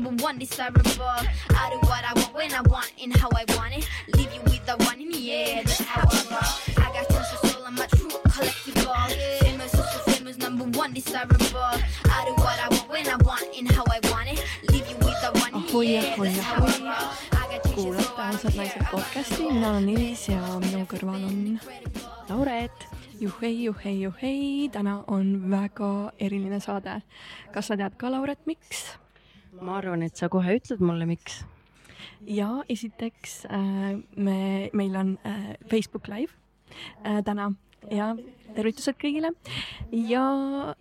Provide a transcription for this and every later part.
number one desirable. I do what I want when I want and how I want it. Leave you with the one in the air, that's how I roll. I got tons of soul, I'm a true collectible. Famous, so, so famous, number one desirable. I do what I want when I want and how I want it. Leave you with the one in Ahoi, the air, ahoi, that's how I ahoi. roll. I got changes, kuulate so I Ausad naised podcasti, mina olen Iris ja minu kõrval on Lauret. juhhei, juhhei, juhhei, täna on väga eriline saade. kas sa tead ka, Lauret, miks? Ma arvan, et sa kohe ütled mulle, miks. ja esiteks äh, me, meil on äh, Facebook Live äh, täna ja tervitused kõigile ja,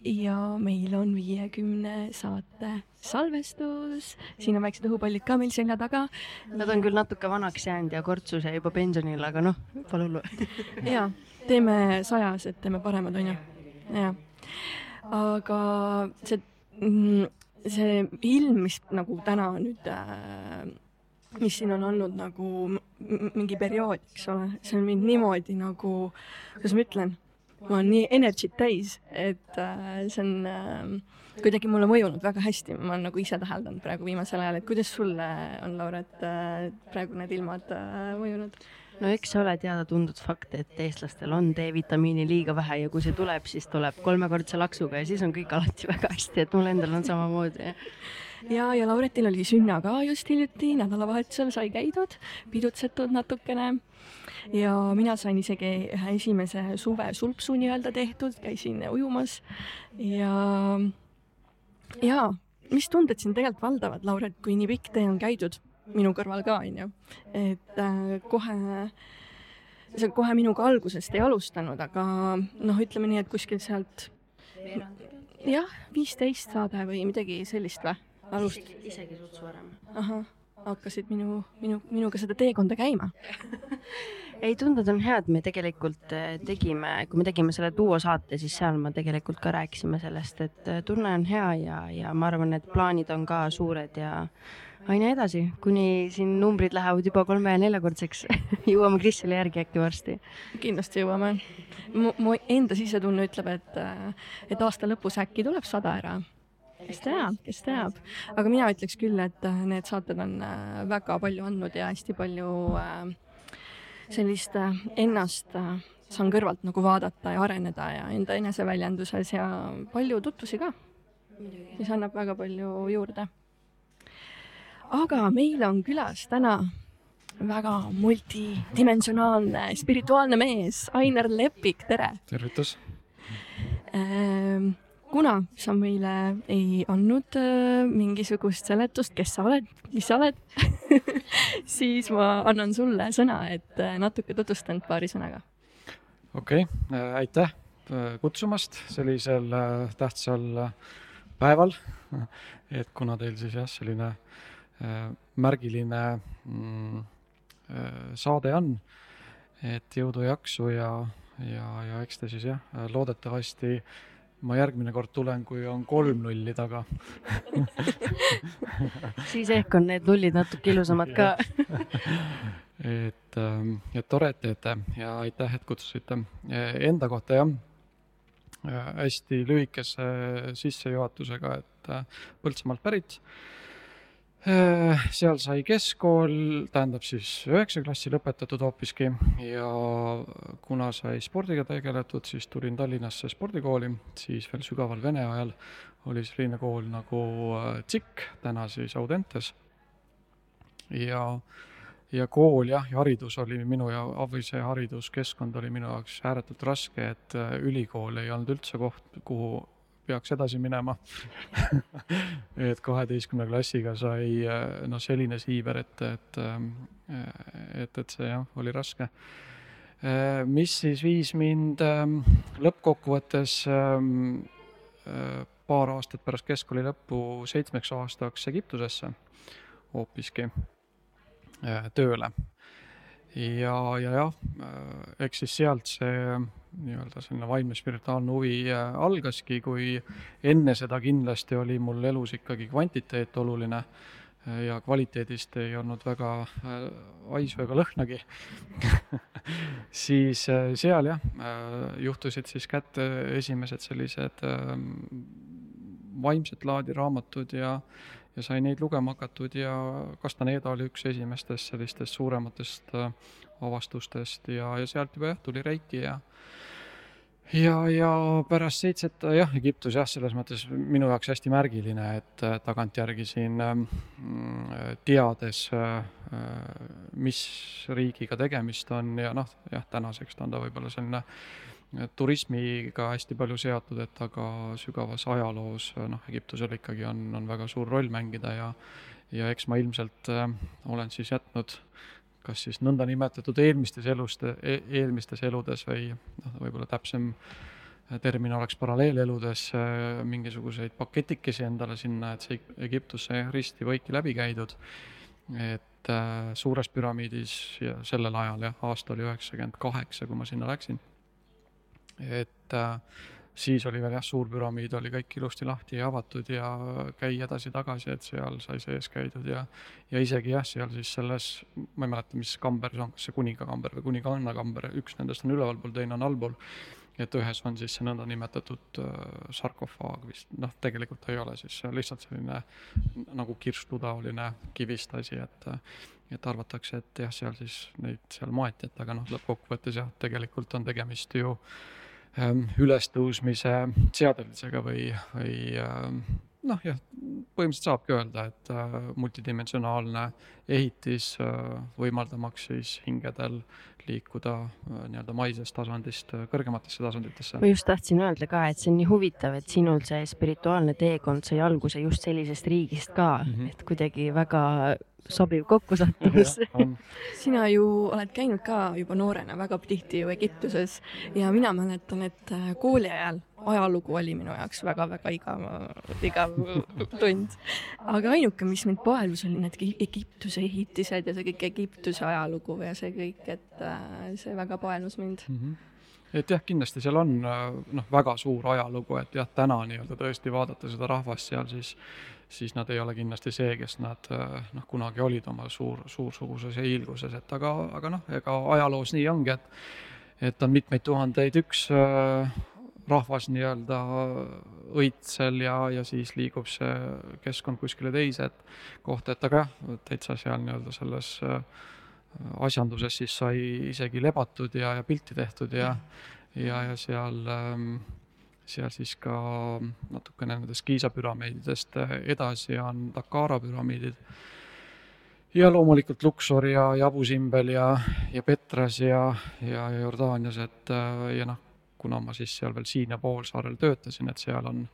ja meil on viiekümne saate salvestus, siin on väiksed õhupallid ka meil selja taga Nad on küll natuke vanaks jäänud ja kortsus ja juba pensionil, aga noh, pole hullu. ja teeme sajas, et teeme paremad, onju. jah. aga see, see ilm, mis nagu täna nüüd äh, mis siin on olnud nagu mingi periood, eks ole, see on mind niimoodi nagu, kuidas ma ütlen, ma olen nii energiat täis, et äh, see on äh, kuidagi mulle mõjunud väga hästi, ma olen nagu ise täheldanud praegu viimasel ajal, et kuidas sulle on, Laura, et äh, praegu need ilmad äh, mõjunud? No eks ole teada-tuntud fakt, et eestlastel on D-vitamiini liiga vähe ja kui see tuleb, siis tuleb kolmekordse laksuga ja siis on kõik alati väga hästi, et mul endal on samamoodi. ja, ja Lauretil oli sünna ka just hiljuti, nädalavahetusel sai käidud, pidutsetud natukene. Ja mina sain isegi ühe esimese suve sulpsu nii-öelda tehtud, käisin ujumas. Ja, ja mis tunded siin tegelikult valdavad, Lauret, kui nii pikk tee on käidud, minu kõrval ka onju, et äh, kohe sa kohe minuga algusest ei alustanud, aga noh, ütleme nii, et kuskil sealt jah, viisteist saade või midagi sellist või? alust-, isegi suts varem. ahah, hakkasid minu, minu, minuga seda teekonda käima. ei, tunded on head, me tegelikult eh, tegime, kui me tegime selle duo saate, siis seal me tegelikult ka rääkisime sellest, et eh, tunne on hea ja, ja ma arvan, et plaanid on ka suured ja aina edasi, kuni siin numbrid lähevad juba kolme ja neljakordseks. jõuame Krisile järgi äkki varsti. kindlasti jõuame. mu, mu enda sisetunne ütleb, et, et aasta lõpus äkki tuleb sada ära. kes teab, kes teab, aga mina ütleks küll, et need saated on äh, väga palju andnud ja hästi palju äh, sellist äh, ennast saan kõrvalt nagu vaadata ja areneda ja enda eneseväljenduses ja palju tutvusi ka, mis annab väga palju juurde. Aga meil on külas täna väga multidimensionaalne spirituaalne mees, Ainar Lepik, tere tervitus. ähm,. kuna sa meile ei andnud äh, mingisugust seletust, kes sa oled, mis sa oled siis ma annan sulle sõna, et äh, natuke tutvustan paari sõnaga. okei okay., aitäh äh, kutsumast sellisel äh, tähtsal äh, päeval. et kuna teil siis jah, selline äh, märgiline mm, äh, saade on, et jõudu-jaksu ja, ja, ja eks te siis jah, loodetavasti ma järgmine kord tulen, kui on kolm nulli taga. siis ehk on need nullid natuke ilusamad ka. et, et tore, et teete ja aitäh, et kutsusite. Enda kohta jah, hästi lühikese sissejuhatusega, et äh, Põltsamaalt pärit. Seal sai keskkool, tähendab siis üheksa klassi lõpetatud hoopiski ja kuna sai spordiga tegeletud, siis tulin Tallinnasse spordikooli, siis veel sügaval Vene ajal oli selline kool nagu äh, TSIK, täna siis Audentes. ja, ja kool jah, ja haridus oli minu ja, või see hariduskeskkond oli minu jaoks ääretult raske, et äh, ülikool ei olnud üldse koht, kuhu peaks edasi minema. et kaheteistkümne klassiga sai noh, selline siiver, et, et, et, et see jah, oli raske. mis siis viis mind ähm, lõppkokkuvõttes ähm, äh, paar aastat pärast keskkooli lõppu seitsmeks aastaks Egiptusesse hoopiski äh, tööle. ja, ja jah, eks siis sealt see nii-öelda selline vaimne spirituaalne huvi äh, algaski, kui enne seda kindlasti oli mul elus ikkagi kvantiteet oluline äh, ja kvaliteedist ei olnud väga äh, aisu ega lõhnagi. Siis äh, seal jah äh,, juhtusid siis kätte esimesed sellised äh, vaimset laadi raamatud ja, ja sai neid lugema hakatud ja Castaneda oli üks esimestest sellistest suurematest äh, avastustest ja, ja sealt juba jah, tuli Reiki ja ja, ja pärast seitset, jah, Egiptus jah, selles mõttes minu jaoks hästi märgiline, et äh, tagantjärgi siin äh, teades äh,, mis riigiga tegemist on ja noh, jah, tänaseks ta on ta võib-olla selline turismiga hästi palju seotud, et aga sügavas ajaloos noh, Egiptusel ikkagi on, on väga suur roll mängida ja ja eks ma ilmselt äh, olen siis jätnud kas siis nõndanimetatud eelmistes eluste e, eelmistes eludes või noh, võib-olla täpsem termin oleks paralleeleludes äh, mingisuguseid paketikesi endale sinna, et see Egiptusse risti-võiki läbi käidud. et äh, suures püramiidis ja sellel ajal jah, aasta oli üheksakümmend kaheksa, kui ma sinna läksin et äh, siis oli veel jah, suur püramiid oli kõik ilusti lahti ja avatud ja käi edasi-tagasi, et seal sai sees käidud ja ja isegi jah, seal siis selles, ma ei mäleta, mis kamber see on, kas see kuningakamber või kuninganna kamber, üks nendest on ülevalpool, teine on allpool, et ühes on siis see nõndanimetatud äh, sarkofaag vist, noh, tegelikult ta ei ole siis, see on lihtsalt selline nagu kirstutaoline kivist asi, et et arvatakse, et jah, seal siis neid seal maeti, et aga noh, lõppkokkuvõttes jah, tegelikult on tegemist ju äh, ülestõusmise seadeldisega või, või ähm, noh, jah, põhimõtteliselt saabki öelda, et äh, multidimensionaalne ehitis äh, võimaldamaks siis hingedel liikuda äh, nii-öelda maisest tasandist kõrgematesse tasanditesse. ma just tahtsin öelda ka, et see on nii huvitav, et sinul see spirituaalne teekond sai alguse just sellisest riigist ka mm, -hmm. et kuidagi väga sobiv kokkusattumus sina ju oled käinud ka juba noorena väga tihti ju Egiptuses ja mina mäletan, et äh, kooli ajal ajalugu oli minu jaoks väga-väga igav, igav tund. aga ainuke, mis mind paelus, oli need Egiptuse ehitised ja see kõik Egiptuse ajalugu ja see kõik, et äh, see väga paelus mind mm. -hmm et jah, kindlasti seal on äh, noh, väga suur ajalugu, et jah, täna nii-öelda tõesti vaadata seda rahvast seal, siis siis nad ei ole kindlasti see, kes nad äh, noh, kunagi olid oma suur, suursuguses hiilguses, et aga, aga noh, ega ajaloos nii ongi, et et on mitmeid tuhandeid üks äh, rahvas nii-öelda õitsel ja, ja siis liigub see keskkond kuskile teise kohta, et aga jah, täitsa seal nii-öelda selles äh, asjanduses siis sai isegi lebatud ja, ja pilti tehtud ja, ja, ja seal ähm, seal siis ka natukene nendest Kiisa püramiididest edasi on Takara püramiidid. ja loomulikult Luxor ja, ja Abu Simbel ja, ja Petras ja, ja, ja Jordaanias, et ja noh, kuna ma siis seal veel Siina poolsaarel töötasin, et seal on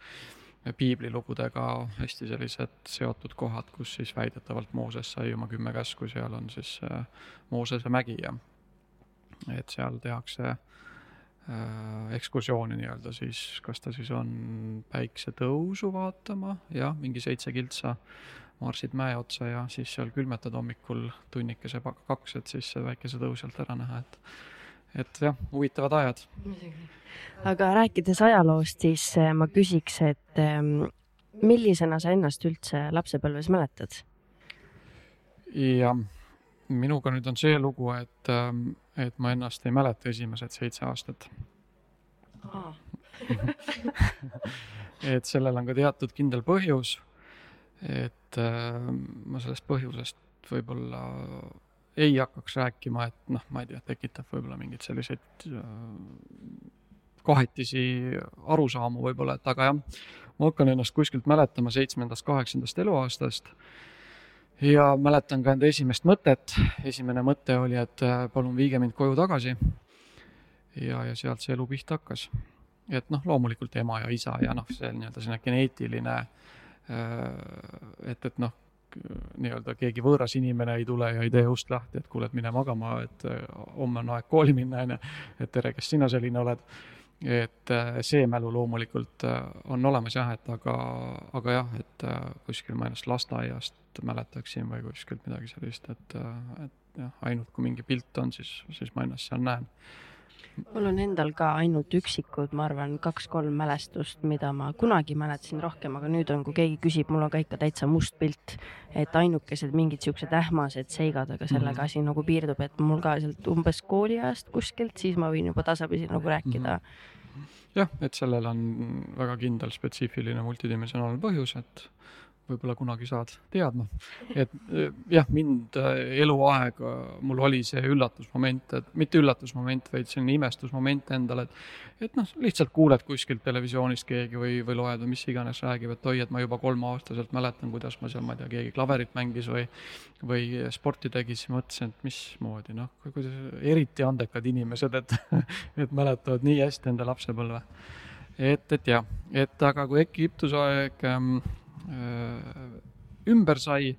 piiblilugudega hästi sellised seotud kohad, kus siis väidetavalt Mooses sai oma kümme käsku, seal on siis Moosese mägi ja et seal tehakse Äh, ekskursiooni nii-öelda siis, kas ta siis on päiksetõusu vaatama, jah, mingi seitse kiltsa, marsid mäe otsa ja siis seal külmetad hommikul tunnikese kaks, et siis see päikesetõus sealt ära näha, et et jah, huvitavad ajad. aga rääkides ajaloost, siis äh, ma küsiks, et ähm, millisena sa ennast üldse lapsepõlves mäletad? jah, minuga nüüd on see lugu, et ähm, et ma ennast ei mäleta esimesed seitse aastat. Et sellel on ka teatud kindel põhjus, et äh, ma sellest põhjusest võib-olla ei hakkaks rääkima, et noh, ma ei tea, tekitab võib-olla mingeid selliseid äh, kahetisi arusaamu võib-olla, et aga jah, ma hakkan ennast kuskilt mäletama seitsmendast, kaheksandast eluaastast ja mäletan ka enda esimest mõtet. esimene mõte oli, et äh, palun viige mind koju tagasi. ja, ja sealt see elu pihta hakkas. et noh, loomulikult ema ja isa ja noh, see nii-öelda selline geneetiline, äh, et, et noh, nii-öelda keegi võõras inimene ei tule ja ei tee ust lahti, et kuule, et mine magama, et äh, homme on aeg kooli minna, onju. et tere, kes sina selline oled et äh, see mälu loomulikult äh, on olemas jah, et aga, aga jah, et äh, kuskil ma ennast lasteaiast mäletaksin või kuskilt midagi sellist, et, et jah, ainult kui mingi pilt on, siis, siis ma ennast seal näen mul on endal ka ainult üksikud, ma arvan, kaks-kolm mälestust, mida ma kunagi mäletasin rohkem, aga nüüd on, kui keegi küsib, mul on ka ikka täitsa must pilt. et ainukesed mingid siuksed ähmased seigad, aga sellega mm -hmm. asi nagu piirdub, et mul ka sealt umbes kooliajast kuskilt, siis ma võin juba tasapisi nagu rääkida mm. -hmm. jah, et sellel on väga kindel spetsiifiline multidimensionaalne põhjus, et võib-olla kunagi saad teadma. et äh, jah, mind äh, eluaeg, mul oli see üllatusmoment, et mitte üllatusmoment, vaid selline imestusmoment endale, et et noh, lihtsalt kuuled kuskilt televisioonist keegi või, või loed või mis iganes räägib, et oi, et ma juba kolmeaastaselt mäletan, kuidas ma seal, ma ei tea, keegi klaverit mängis või või sporti tegi, siis mõtlesin, et mismoodi, noh, kuidas eriti andekad inimesed, et et mäletavad nii hästi enda lapsepõlve. et, et jah, et aga kui Egiptusaeg ähm, Äh, ümber sai,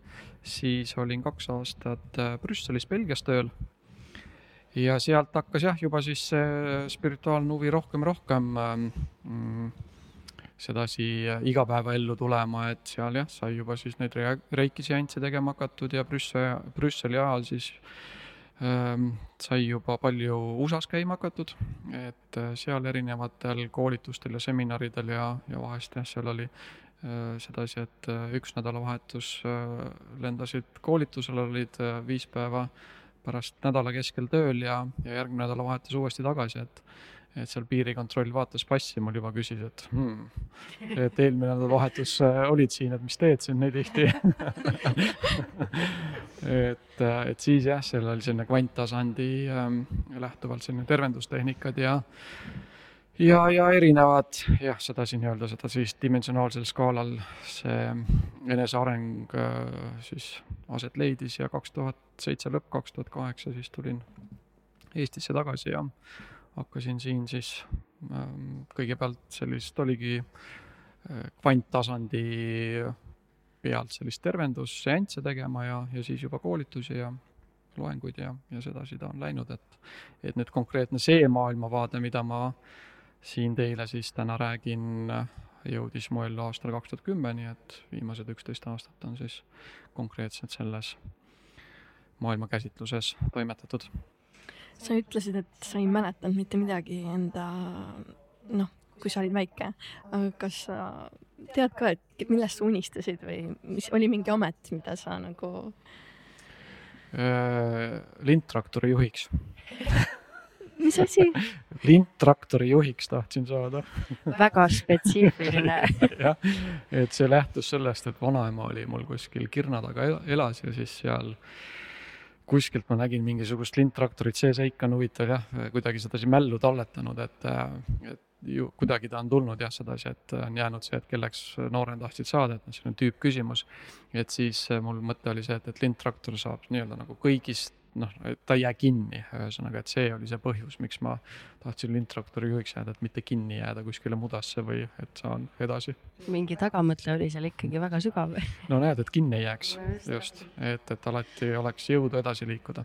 siis olin kaks aastat äh, Brüsselis, Belgias tööl. ja sealt hakkas jah, juba siis see spirituaalne huvi rohkem, rohkem ähm, mm, sedasi äh, igapäevaellu tulema, et seal jah, sai juba siis neid reiki seansse tegema hakatud ja Brüssel, Brüsseli ajal siis ähm, sai juba palju USA-s käima hakatud, et seal erinevatel koolitustel ja seminaridel ja, ja vahest jah, seal oli Äh, sedasi, et äh, üks nädalavahetus äh, lendasid koolitusele, olid viis päeva pärast nädala keskel tööl ja, ja järgmine nädalavahetus uuesti tagasi, et et seal piirikontroll vaatas passi, mul juba küsis, et hmm, et eelmine nädalavahetus olid siin, et mis teed siin nii tihti? Et, et siis jah, seal oli selline kvanttasandi ähm, lähtuvalt selline tervendustehnikad ja ja, ja erinevad. Jah, sedasi nii-öelda seda siis dimensionaalsel skaalal see eneseareng äh, siis aset leidis ja kaks tuhat seitse lõpp, kaks tuhat kaheksa siis tulin Eestisse tagasi ja hakkasin siin siis ähm, kõigepealt sellist oligi äh, kvanttasandi pealt sellist tervendusseansse tegema ja, ja siis juba koolitusi ja loenguid ja, ja sedasi ta on läinud, et, et nüüd konkreetne see maailmavaade, mida ma äh, siin teile siis täna räägin, jõudis mu ellu aastal kaks tuhat kümme, nii et viimased üksteist aastat on siis konkreetselt selles maailmakäsitluses toimetatud. sa ütlesid, et sa ei mäletanud mitte midagi enda noh, kui sa olid väike, kas sa tead ka, et millest sa unistasid või mis oli mingi amet, mida sa nagu äh, lindtraktori juhiks mis asi? lindtraktori juhiks tahtsin saada väga spetsiifiline jah, et see lähtus sellest, et vanaema oli mul kuskil Kirna taga elas ja siis seal kuskilt ma nägin mingisugust lindtraktorit, see seik on huvitav jah, kuidagi sedasi mällu talletanud, et, et ju kuidagi ta on tulnud jah, sedasi, et on jäänud see, et kelleks noorena tahtsid saada, et noh, selline tüüppküsimus. et siis mul mõte oli see, et, et lindtraktor saab nii-öelda nagu kõigist noh, ta ei jää kinni, ühesõnaga, et see oli see põhjus, miks ma tahtsin lindtraktori juhiks jääda, et mitte kinni jääda kuskile mudasse või et saan edasi. mingi tagamõte oli seal ikkagi väga sügav. No näed, et kinni ei jääks, just, et, et alati oleks jõudu edasi liikuda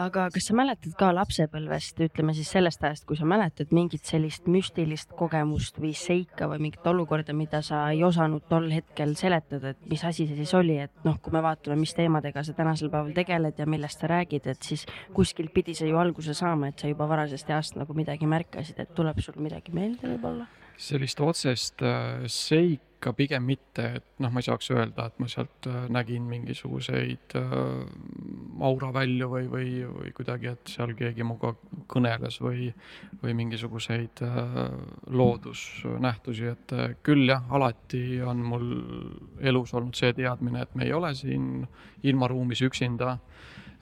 aga kas sa mäletad ka lapsepõlvest, ütleme siis sellest ajast, kui sa mäletad mingit sellist müstilist kogemust või seika või mingit olukorda, mida sa ei osanud tol hetkel seletada, et mis asi see siis oli, et noh, kui me vaatame, mis teemadega sa tänasel päeval tegeled ja millest sa räägid, et siis kuskilt pidi see ju alguse saama, et sa juba varasest east nagu midagi märkasid, et tuleb sul midagi meelde võib-olla? sellist otsest äh, seika ikka pigem mitte, et noh, ma ei saaks öelda, et ma sealt äh, nägin mingisuguseid äh, auravälju või, või, või kuidagi, et seal keegi minuga kõneles või, või mingisuguseid äh, loodusnähtusi, et äh, küll jah, alati on mul elus olnud see teadmine, et me ei ole siin ilmaruumis üksinda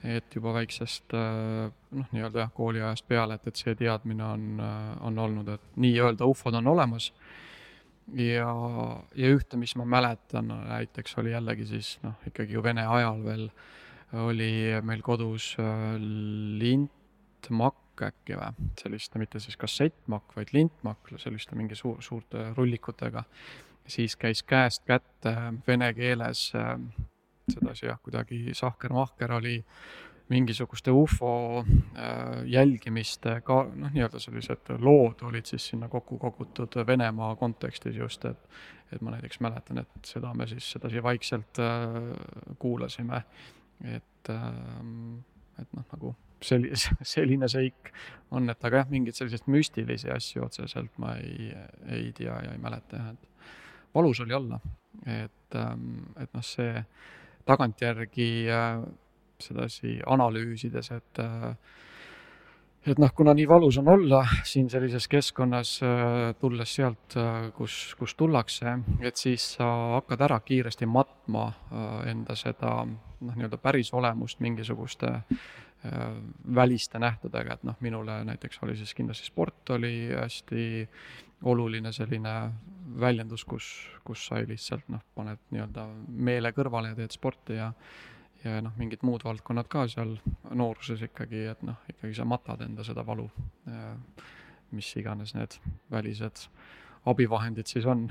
et juba väiksest äh, noh, nii-öelda jah, kooliajast peale, et, et see teadmine on, on olnud, et nii-öelda ufod on olemas ja, ja ühte, mis ma mäletan, näiteks oli jällegi siis noh, ikkagi ju Vene ajal veel oli meil kodus äh, lintmakk äkki või, selliste, mitte siis kassettmakk, vaid lintmakk, selliste mingi suur, suurte rullikutega. siis käis käest kätte vene keeles äh, sedasi jah, kuidagi sahker-mahker oli mingisuguste ufo äh, jälgimiste ka noh, nii-öelda sellised lood olid siis sinna kokku kogutud Venemaa kontekstis just, et et ma näiteks mäletan, et seda me siis sedasi vaikselt äh, kuulasime, et äh, et noh, nagu selline, selline seik on, et aga jah, mingeid selliseid müstilisi asju otseselt ma ei, ei tea ja ei mäleta jah, et valus oli olla, et, ähm, et noh, see tagantjärgi sedasi analüüsides, et et noh, kuna nii valus on olla siin sellises keskkonnas, äh, tulles sealt, äh, kus, kust tullakse, et siis sa hakkad ära kiiresti matma äh, enda seda noh, nii-öelda päris olemust mingisuguste väliste nähtudega, et noh, minule näiteks oli siis kindlasti sport oli hästi oluline selline väljendus, kus, kus sai lihtsalt noh, paned nii-öelda meele kõrvale ja teed sporti ja ja noh, mingid muud valdkonnad ka seal nooruses ikkagi, et noh, ikkagi sa matad enda seda valu, mis iganes need välised abivahendid siis on.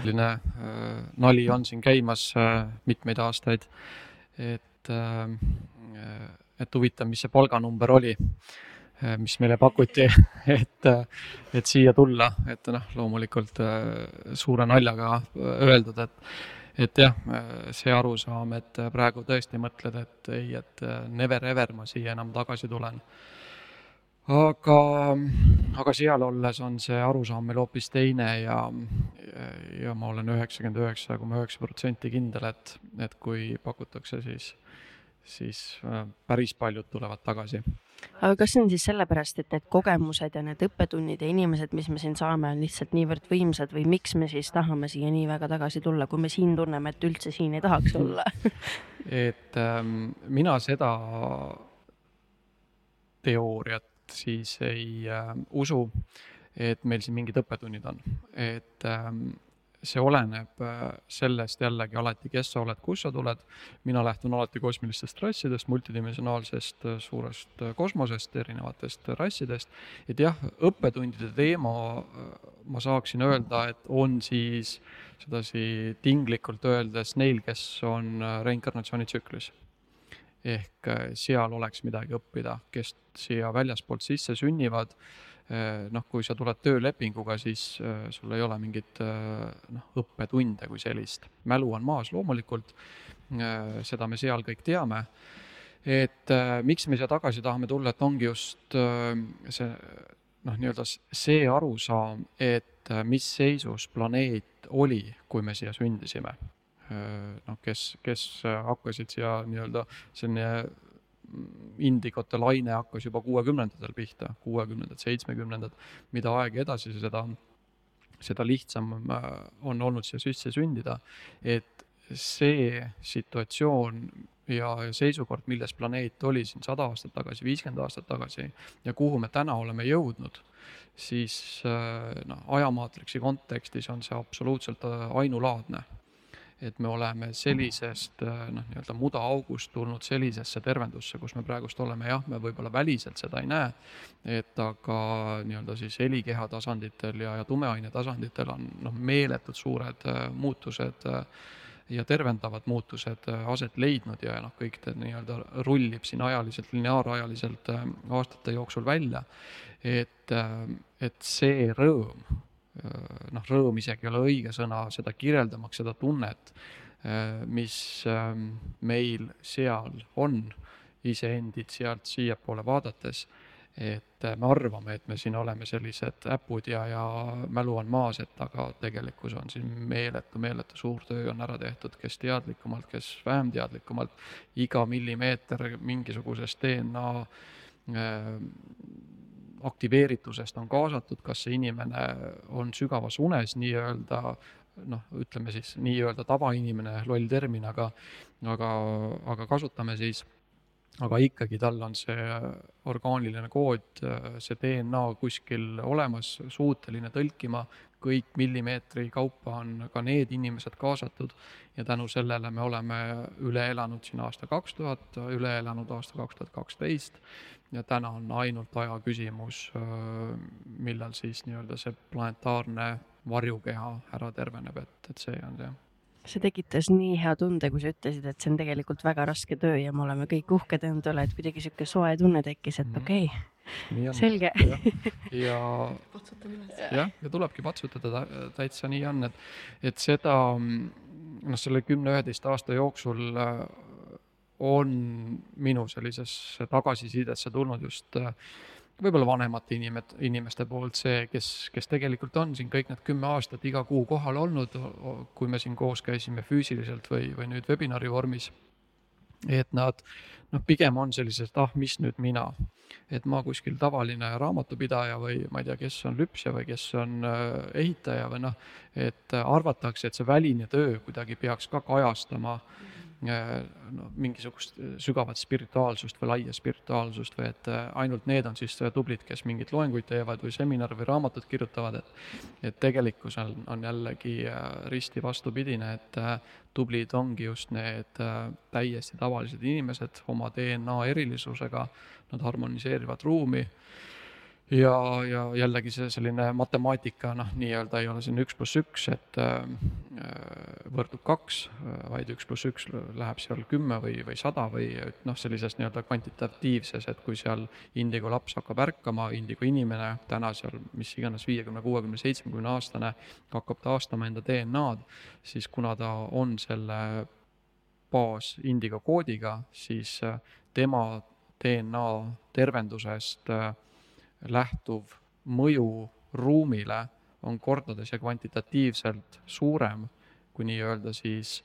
Selline äh, nali on siin käimas äh, mitmeid aastaid, et äh,, et huvitav, mis see palganumber oli äh,, mis meile pakuti et, et siia tulla, et noh, loomulikult äh, suure naljaga öeldud, et et jah, see arusaam, et praegu tõesti mõtled, et ei, et never ever ma siia enam tagasi tulen. aga, aga seal olles on see arusaam meil hoopis teine ja, ja ma olen üheksakümmend üheksa koma üheksa protsenti kindel, et, et kui pakutakse, siis, siis äh, päris paljud tulevad tagasi aga kas see on siis sellepärast, et need kogemused ja need õppetunnid ja inimesed, mis me siin saame, on lihtsalt niivõrd võimsad või miks me siis tahame siia nii väga tagasi tulla, kui me siin tunneme, et üldse siin ei tahaks olla? Et ähm, mina seda teooriat siis ei äh, usu, et meil siin mingid õppetunnid on, et ähm, see oleneb äh, sellest jällegi alati, kes sa oled, kust sa tuled. mina lähtun alati kosmilistest rassidest, multidimensionaalsest äh, suurest äh, kosmosest, erinevatest rassidest. et jah, õppetundide teema ma saaksin öelda, et on siis sedasi tinglikult öeldes neil, kes on reinkarnatsioonitsüklis ehk seal oleks midagi õppida, kes siia väljaspoolt sisse sünnivad Äh, noh, kui sa tuled töölepinguga, siis äh, sul ei ole mingit äh, noh, õppetunde kui sellist. mälu on maas loomulikult, seda me seal kõik teame, et miks me siia tagasi tahame tulla, et ongi just see noh, nii-öelda see arusaam, et mis seisus planeet oli, kui me siia sündisime. noh, kes, kes hakkasid siia nii-öelda selline indikote laine hakkas juba kuuekümnendatel pihta, kuuekümnendad, seitsmekümnendad, mida aeg edasi, seda, seda lihtsam äh, on olnud siia sisse sündida, et see situatsioon ja seisukord, milles planeet oli siin sada aastat tagasi, viiskümmend aastat tagasi ja kuhu me täna oleme jõudnud, siis äh, noh, ajamaatriksi kontekstis on see absoluutselt äh, ainulaadne et me oleme sellisest äh, noh, nii-öelda mudaaugust tulnud sellisesse tervendusse, kus me praegust oleme, jah, me võib-olla väliselt seda ei näe, et aga nii-öelda siis helikeha tasanditel ja, ja tumeaine tasanditel on noh, meeletud suured äh, muutused äh, ja tervendavad muutused aset leidnud ja noh, kõik ta nii-öelda rullib siin ajaliselt, lineaarajaliselt aastate jooksul välja. et, et see rõõm noh, rõõm isegi ei ole õige sõna, seda kirjeldamaks, seda tunnet, äh, mis ähm, meil seal on, iseendid sealt siiapoole vaadates, et äh, me arvame, et me siin oleme sellised äpud ja, ja mälu on maas, et aga tegelikkus on siin meeletu, meeletu suur töö on ära tehtud, kes teadlikumalt, kes vähem teadlikumalt, iga millimeeter mingisugusest DNA aktiveeritusest on kaasatud, kas see inimene on sügavas unes nii-öelda noh, ütleme siis nii-öelda tavainimene, loll termin, aga aga, aga kasutame siis, aga ikkagi tal on see orgaaniline kood, see DNA kuskil olemas, suuteline tõlkima kõik millimeetri kaupa on ka need inimesed kaasatud ja tänu sellele me oleme üle elanud siin aasta kaks tuhat, üle elanud aasta kaks tuhat kaksteist. Ja täna on ainult aja küsimus, millal siis nii-öelda see planetaarne varjukeha ära terveneb, et, et see on see. See tekitas nii hea tunde, kui sa ütlesid, et see on tegelikult väga raske töö ja me oleme kõik uhked enda üle, et kuidagi sihuke soe tunne tekkis, et mhm. okei. okay, selge. ja, jah, ja tulebki patsutada, täitsa nii on, et, et seda noh, selle kümne-üheteist aasta jooksul äh, on minu sellisesse tagasisidesse tulnud just äh, võib-olla vanemate inimet-, inimeste poolt see, kes, kes tegelikult on siin kõik need kümme aastat iga kuu kohal olnud, kui me siin koos käisime füüsiliselt või, või nüüd webinari vormis et nad noh, pigem on sellised, ah, mis nüüd mina. et ma kuskil tavaline raamatupidaja või ma ei tea, kes on lüpsja või kes on äh, ehitaja või noh, et arvatakse, et see väline töö kuidagi peaks ka kajastama äh, Äh, no mingisugust sügavat spirituaalsust või laia spirituaalsust või et äh, ainult need on siis tublid, kes mingeid loenguid teevad või seminare või raamatut kirjutavad, et et tegelikkus on, on jällegi äh, risti vastupidine, et tublid ongi just need täiesti tavalised inimesed oma DNA erilisusega, nad harmoniseerivad ruumi ja, ja jällegi see selline matemaatika, noh, nii-öelda ei ole siin üks pluss üks, et äh, võrdub kaks, vaid üks pluss üks läheb seal kümme või, või sada või noh, sellises nii-öelda kvantitatiivses, et kui seal indigo laps hakkab ärkama, indigo inimene, täna seal mis iganes viiekümne, kuuekümne, seitsmekümne aastane, hakkab taastama enda DNA-d, siis kuna ta on selle baas indigo koodiga, siis äh, tema DNA tervendusest äh, lähtuv mõju ruumile on kordades ja kvantitatiivselt suurem kui nii-öelda siis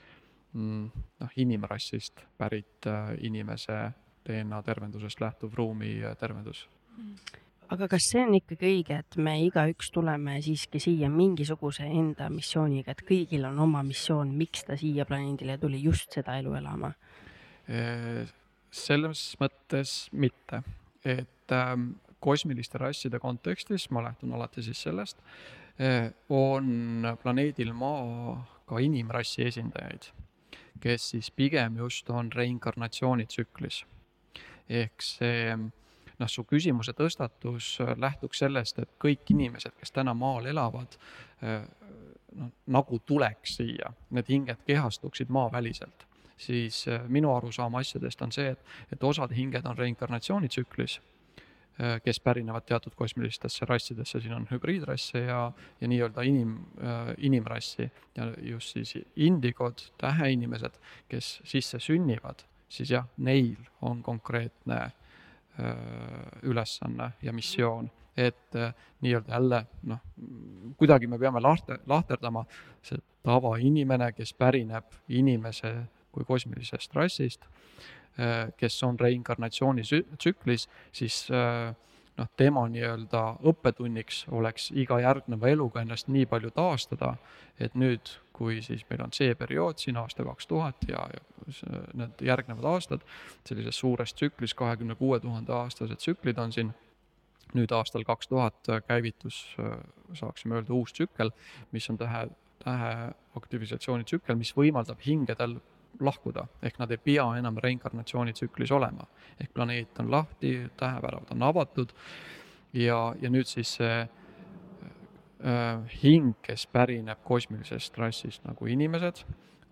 mm, noh, inimrassist pärit äh, inimese DNA tervendusest lähtuv ruumi äh, tervendus. aga kas see on ikkagi õige, et me igaüks tuleme siiski siia mingisuguse enda missiooniga, et kõigil on oma missioon, miks ta siia planeedile tuli just seda elu elama? Äh, selles mõttes mitte, et ähm, kosmiliste rasside kontekstis, ma lähtun alati siis sellest, eh, on planeedil Maa ka inimrassi esindajaid, kes siis pigem just on reinkarnatsioonitsüklis. ehk see noh, su küsimuse tõstatus lähtuks sellest, et kõik inimesed, kes täna maal elavad, eh, noh, nagu tuleks siia, need hinged kehastuksid maaväliselt, siis eh, minu arusaam asjadest on see, et, et osad hinged on reinkarnatsioonitsüklis kes pärinevad teatud kosmilistesse rassidesse, siin on hübriidrasse ja, ja nii-öelda inim, äh, inimrassi ja just siis indigod, täheinimesed, kes sisse sünnivad, siis jah, neil on konkreetne öö, äh, ülesanne ja missioon, et nii-öelda jälle noh, kuidagi me peame lahte, lahterdama see tavainimene, kes pärineb inimese kui kosmilisest rassist Äh, kes on reinkarnatsiooni tsüklis, siis äh, noh, tema nii-öelda õppetunniks oleks iga järgneva eluga ennast nii palju taastada, et nüüd, kui siis meil on see periood siin aasta kaks tuhat ja, ja need järgnevad aastad, sellises suures tsüklis, kahekümne kuue tuhande aastased tsüklid on siin, nüüd aastal kaks tuhat käivitus, äh, saaksime öelda, uus tsükkel, mis on tähe, tähe aktivisatsioonitsükkel, mis võimaldab hingedel lahkuda, ehk nad ei pea enam reinkarnatsioonitsüklis olema. ehk planeet on lahti, täheväravad on avatud. Ja, ja nüüd siis see äh, hing, kes pärineb kosmilisest rassist nagu inimesed,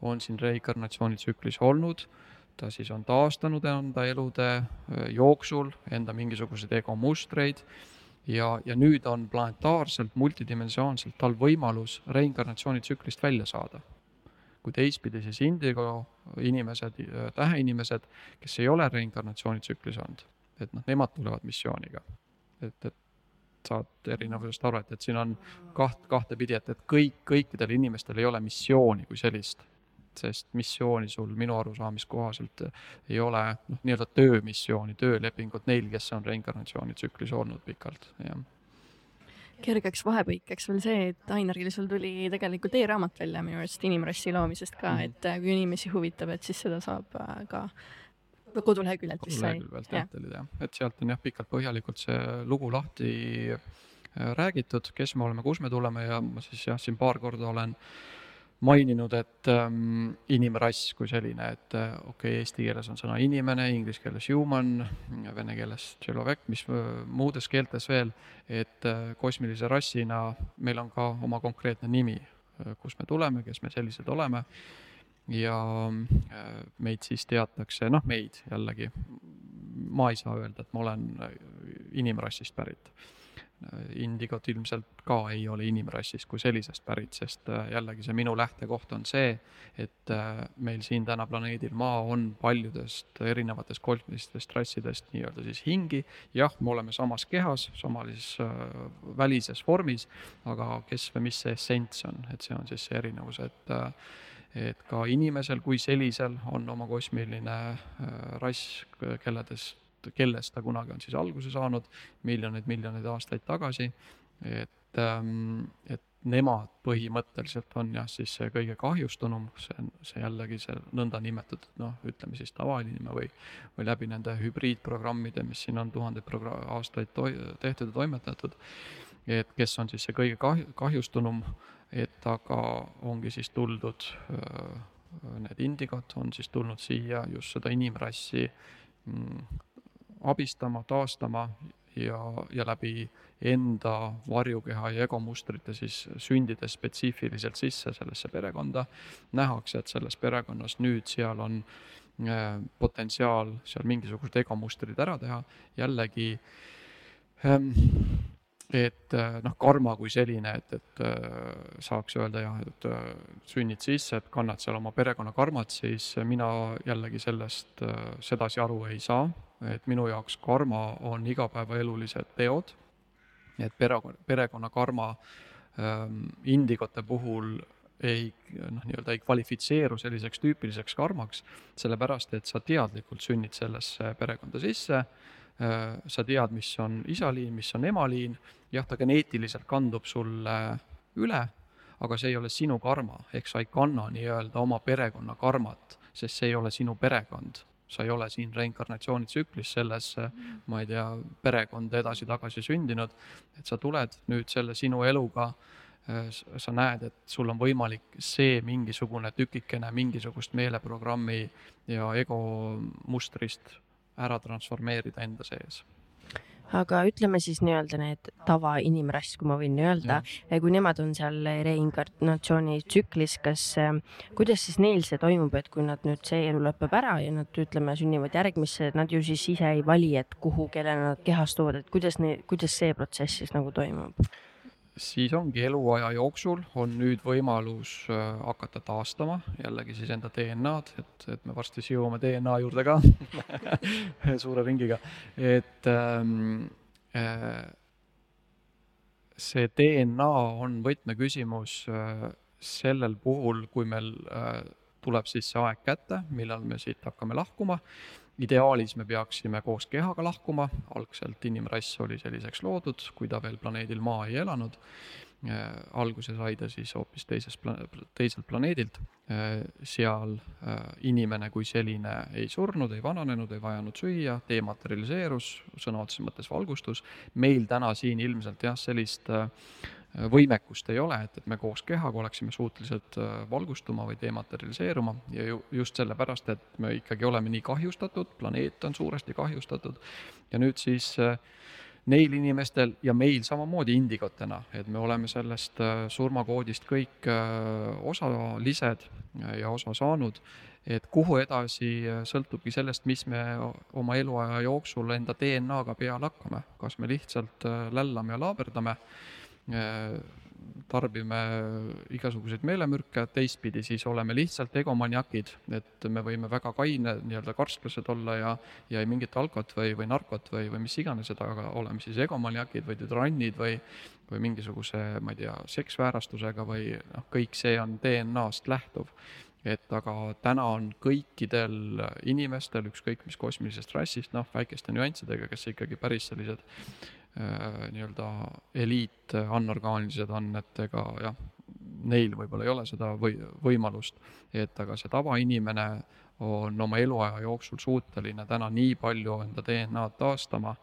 on siin reinkarnatsioonitsüklis olnud, ta siis on taastanud enda elude äh, jooksul enda mingisuguseid egomustreid. Ja, ja nüüd on planetaarselt, multidimensioonselt tal võimalus reinkarnatsioonitsüklist välja saada kui teistpidi siis indigo inimesed, täheinimesed, kes ei ole reinkarnatsioonitsüklis olnud, et noh, nemad tulevad missiooniga. et, et saad erinevusest aru, et, et siin on kaht, kahtepidi, et, et kõik, kõikidel inimestel ei ole missiooni kui sellist. sest missiooni sul minu arusaamise kohaselt ei ole noh, nii-öelda töömissiooni, töölepingut neil, kes on reinkarnatsioonitsüklis olnud pikalt, jah kergeks vahepõikeks veel see, et Ainaril sul tuli tegelikult e-raamat välja minu arust inimrassi loomisest ka, mhm. et äh, kui inimesi huvitab, et siis seda saab äh, ka koduleheküljelt vist sai. kodulehekülje pealt jah tellida jah, et sealt on jah pikalt põhjalikult see lugu lahti äh, räägitud, kes me oleme, kus me tuleme ja ma siis jah, siin paar korda olen äh, maininud, et ähm, inimrass kui selline, et äh, okei okay,, eesti keeles on sõna inimene, inglise keeles human, vene keeles tšelovek, mis äh, muudes keeltes veel, et äh, kosmilise rassina meil on ka oma konkreetne nimi, kust me tuleme, kes me sellised oleme. Ja äh, meid siis teatakse, noh, meid jällegi, ma ei saa öelda, et ma olen äh, inimrassist pärit indigot ilmselt ka ei ole inimrassist kui sellisest pärit, sest äh, jällegi see minu lähtekoht on see, et äh, meil siin täna planeedil Maa on paljudest erinevatest kosmilistest rassidest nii-öelda siis hingi, jah, me oleme samas kehas, samalises äh, välises vormis, aga kes või mis see essents on, et see on siis see erinevus, et et ka inimesel kui sellisel on oma kosmiline rass, kelledest, kellest ta kunagi on siis alguse saanud miljoneid-miljoneid aastaid tagasi. et, ähm, et nemad põhimõtteliselt on jah, siis see kõige kahjustunum, see see jällegi see nõndanimetatud noh, ütleme siis tavainimene või, või läbi nende hübriidprogrammide, mis siin on tuhandeid aastaid tehtud ja toimetatud. et kes on siis see kõige kahju, kahjustunum, et aga ongi siis tuldud, need indigod on siis tulnud siia just seda inimrassi mm, abistama, taastama ja, ja läbi enda varjukeha ja egomustrite siis sündides spetsiifiliselt sisse sellesse perekonda, nähakse, et selles perekonnas nüüd seal on äh, potentsiaal seal mingisugused egomustrid ära teha, jällegi ähm, et äh, noh, karma kui selline, et, et äh, saaks öelda jah, et äh, sünnid sisse, et kannad seal oma perekonna karmat, siis mina jällegi sellest sedasi aru ei saa, et minu jaoks karma on igapäevaelulised teod. Et pere, perekonna karma ähm, indigote puhul ei noh, nii-öelda ei kvalifitseeru selliseks tüüpiliseks karmaks, sellepärast et sa teadlikult sünnid sellesse perekonda sisse sa tead, mis on isaliin, mis on emaliin, jah, ta geneetiliselt kandub sulle üle, aga see ei ole sinu karma, ehk sa ei kanna nii-öelda oma perekonna karmat, sest see ei ole sinu perekond. Sa ei ole siin reinkarnatsioonitsüklis selles, ma ei tea, perekonda edasi-tagasi sündinud, et sa tuled nüüd selle sinu eluga, sa näed, et sul on võimalik see mingisugune tükikene mingisugust meeleprogrammi ja ego mustrist ära transformeerida enda sees. Aga ütleme siis nii-öelda need tavainimrass, kui ma võin öelda, kui nemad on seal reinkarnatsiooni tsüklis, kas, äh, kuidas siis neil see toimub, et kui nad nüüd see elu lõpeb ära ja nad ütleme, sünnivad järgmisse, nad ju siis ise ei vali, et kuhu, kellena nad kehastuvad, et kuidas kuidas see protsess siis nagu toimub? Siis ongi eluaja jooksul on nüüd võimalus äh, hakata taastama jällegi siis enda DNA-d, et, et me varsti jõuame DNA juurde ka suure ringiga, et ähm, äh, see DNA on võtmeküsimus äh, sellel puhul, kui meil äh, tuleb siis see aeg kätte, millal me siit hakkame lahkuma ideaalis me peaksime koos kehaga lahkuma, algselt inimrass oli selliseks loodud, kui ta veel planeedil Maa ei elanud. Äh, alguse sai ta siis hoopis teisest, teiselt planeedilt. Äh, seal äh, inimene kui selline ei surnud, ei vananenud, ei vajanud süüa, dematerialiseerus, sõna otseses mõttes valgustus. meil täna siin ilmselt jah, sellist võimekust ei ole, et, et me koos kehaga oleksime suutelised äh, valgustuma või dematerialiseeruma ja ju just sellepärast, et me ikkagi oleme nii kahjustatud, planeet on suuresti kahjustatud. Ja nüüd siis äh, neil inimestel ja meil samamoodi indigotena, et me oleme sellest äh, surmakoodist kõik osalised ja osa saanud, et kuhu edasi sõltubki sellest, mis me oma eluaja jooksul enda DNA-ga peale hakkame, kas me lihtsalt lällame ja laaberdame tarbime igasuguseid meelemürke, teistpidi siis oleme lihtsalt egomaniakid, et me võime väga kaine nii-öelda karsklased olla ja ja ei mingit alkot või, või narkot või, või mis iganes, aga oleme siis egomaniakid või türannid või või mingisuguse, ma ei tea, seksväärastusega või noh, kõik see on DNA-st lähtuv. et aga täna on kõikidel inimestel, ükskõik mis kosmilisest rassist, noh, väikeste nüanssidega, kes ikkagi päris sellised Äh, nii-öelda eliit anorgaanilised on, et ega jah, neil võib-olla ei ole seda või võimalust, et aga see tavainimene on oma eluaja jooksul suuteline täna nii palju enda DNA-d taastama,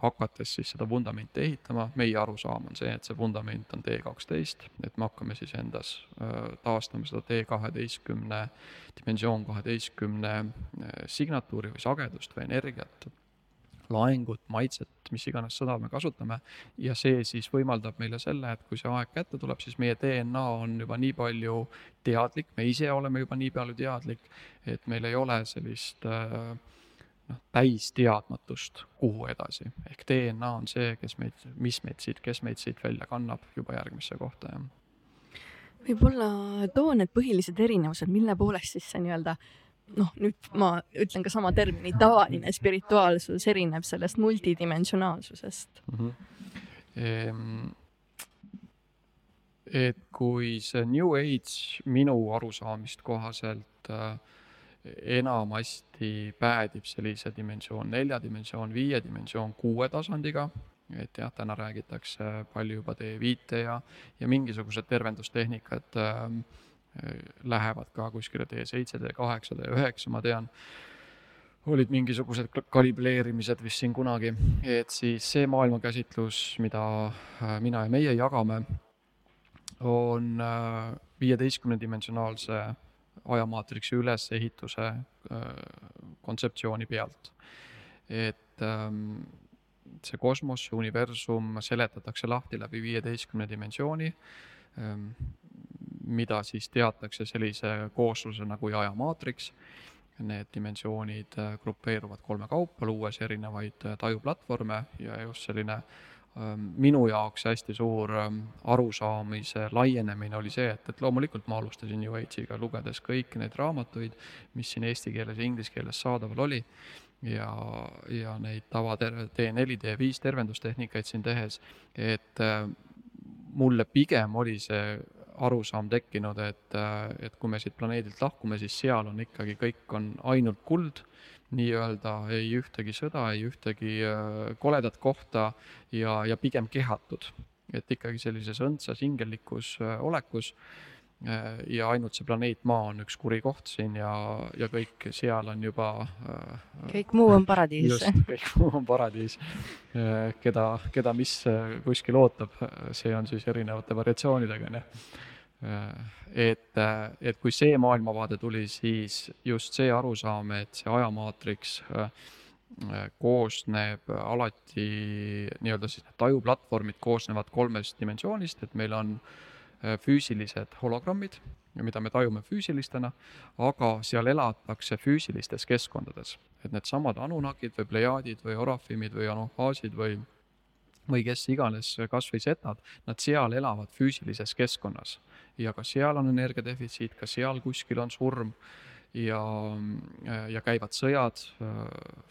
hakates siis seda vundamenti ehitama, meie arusaam on see, et see vundament on T kaksteist, et me hakkame siis endas äh, taastama seda T kaheteistkümne, dimensioon kaheteistkümne äh, signatuuri või sagedust või energiat laengut, maitset, mis iganes sõna me kasutame. ja see siis võimaldab meile selle, et kui see aeg kätte tuleb, siis meie DNA on juba nii palju teadlik, me ise oleme juba nii palju teadlik, et meil ei ole sellist äh, noh, täisteadmatust, kuhu edasi. ehk DNA on see, kes meid, mis meid siit, kes meid siit välja kannab juba järgmisse kohta, jah võib-olla too need põhilised erinevused, mille poolest siis see nii-öelda noh, nüüd ma ütlen ka sama termini, tavaline spirituaalsus erineb sellest multidimensionaalsusest mm. -hmm. Ehm, et kui see New Age minu arusaamist kohaselt äh, enamasti päädib sellise dimensioon nelja dimensioon, viie dimensioon kuue tasandiga, et jah, täna räägitakse palju juba D5 ja, ja mingisugused tervendustehnikad äh, lähevad ka kuskile D7, D8, D9, ma tean. Olid mingisugused kalibreerimised vist siin kunagi, et siis see maailmakäsitlus, mida äh, mina ja meie jagame, on äh, viieteistkümnedimensionaalse ajamaatriksi ülesehituse äh, kontseptsiooni pealt. et ähm, see kosmos, universum seletatakse lahti läbi viieteistkümne dimensiooni, ähm, mida siis teatakse sellise kooslusena kui ajamaatriks need dimensioonid äh, grupeeruvad kolme kaupa, luues erinevaid äh, tajuplatvorme ja just selline ähm, minu jaoks hästi suur ähm, arusaamise laienemine oli see, et, et loomulikult ma alustasin New Age'iga, lugedes kõiki neid raamatuid, mis siin eesti keeles ja inglise keeles saadaval oli, ja, ja neid tava D4, D5 tervendustehnikaid siin tehes, et äh, mulle pigem oli see arusaam tekkinud, et, et kui me siit planeedilt lahkume, siis seal on ikkagi, kõik on ainult kuld, nii-öelda ei ühtegi sõda, ei ühtegi äh, koledat kohta ja, ja pigem kehatud. et ikkagi sellises õndsas hingellikus äh, olekus äh, ja ainult see planeet Maa on üks kuri koht siin ja, ja kõik seal on juba kõik muu on paradiis. just, kõik muu on paradiis. keda, keda mis kuskil ootab, see on siis erinevate variatsioonidega, onju Äh, et, äh, et kui see maailmavaade tuli, siis just see arusaam, et see ajamaatriks äh, koosneb alati nii-öelda siis need tajuplatvormid koosnevad kolmest dimensioonist, et meil on füüsilised hologrammid, mida me tajume füüsilistena, aga seal elatakse füüsilistes keskkondades. et needsamad Anunnakid või Plejaadid või Orafimid või Anuhaasid või või kes iganes, kas või setad, nad seal elavad füüsilises keskkonnas ja ka seal on energiadefitsiit, ka seal kuskil on surm ja, ja käivad sõjad,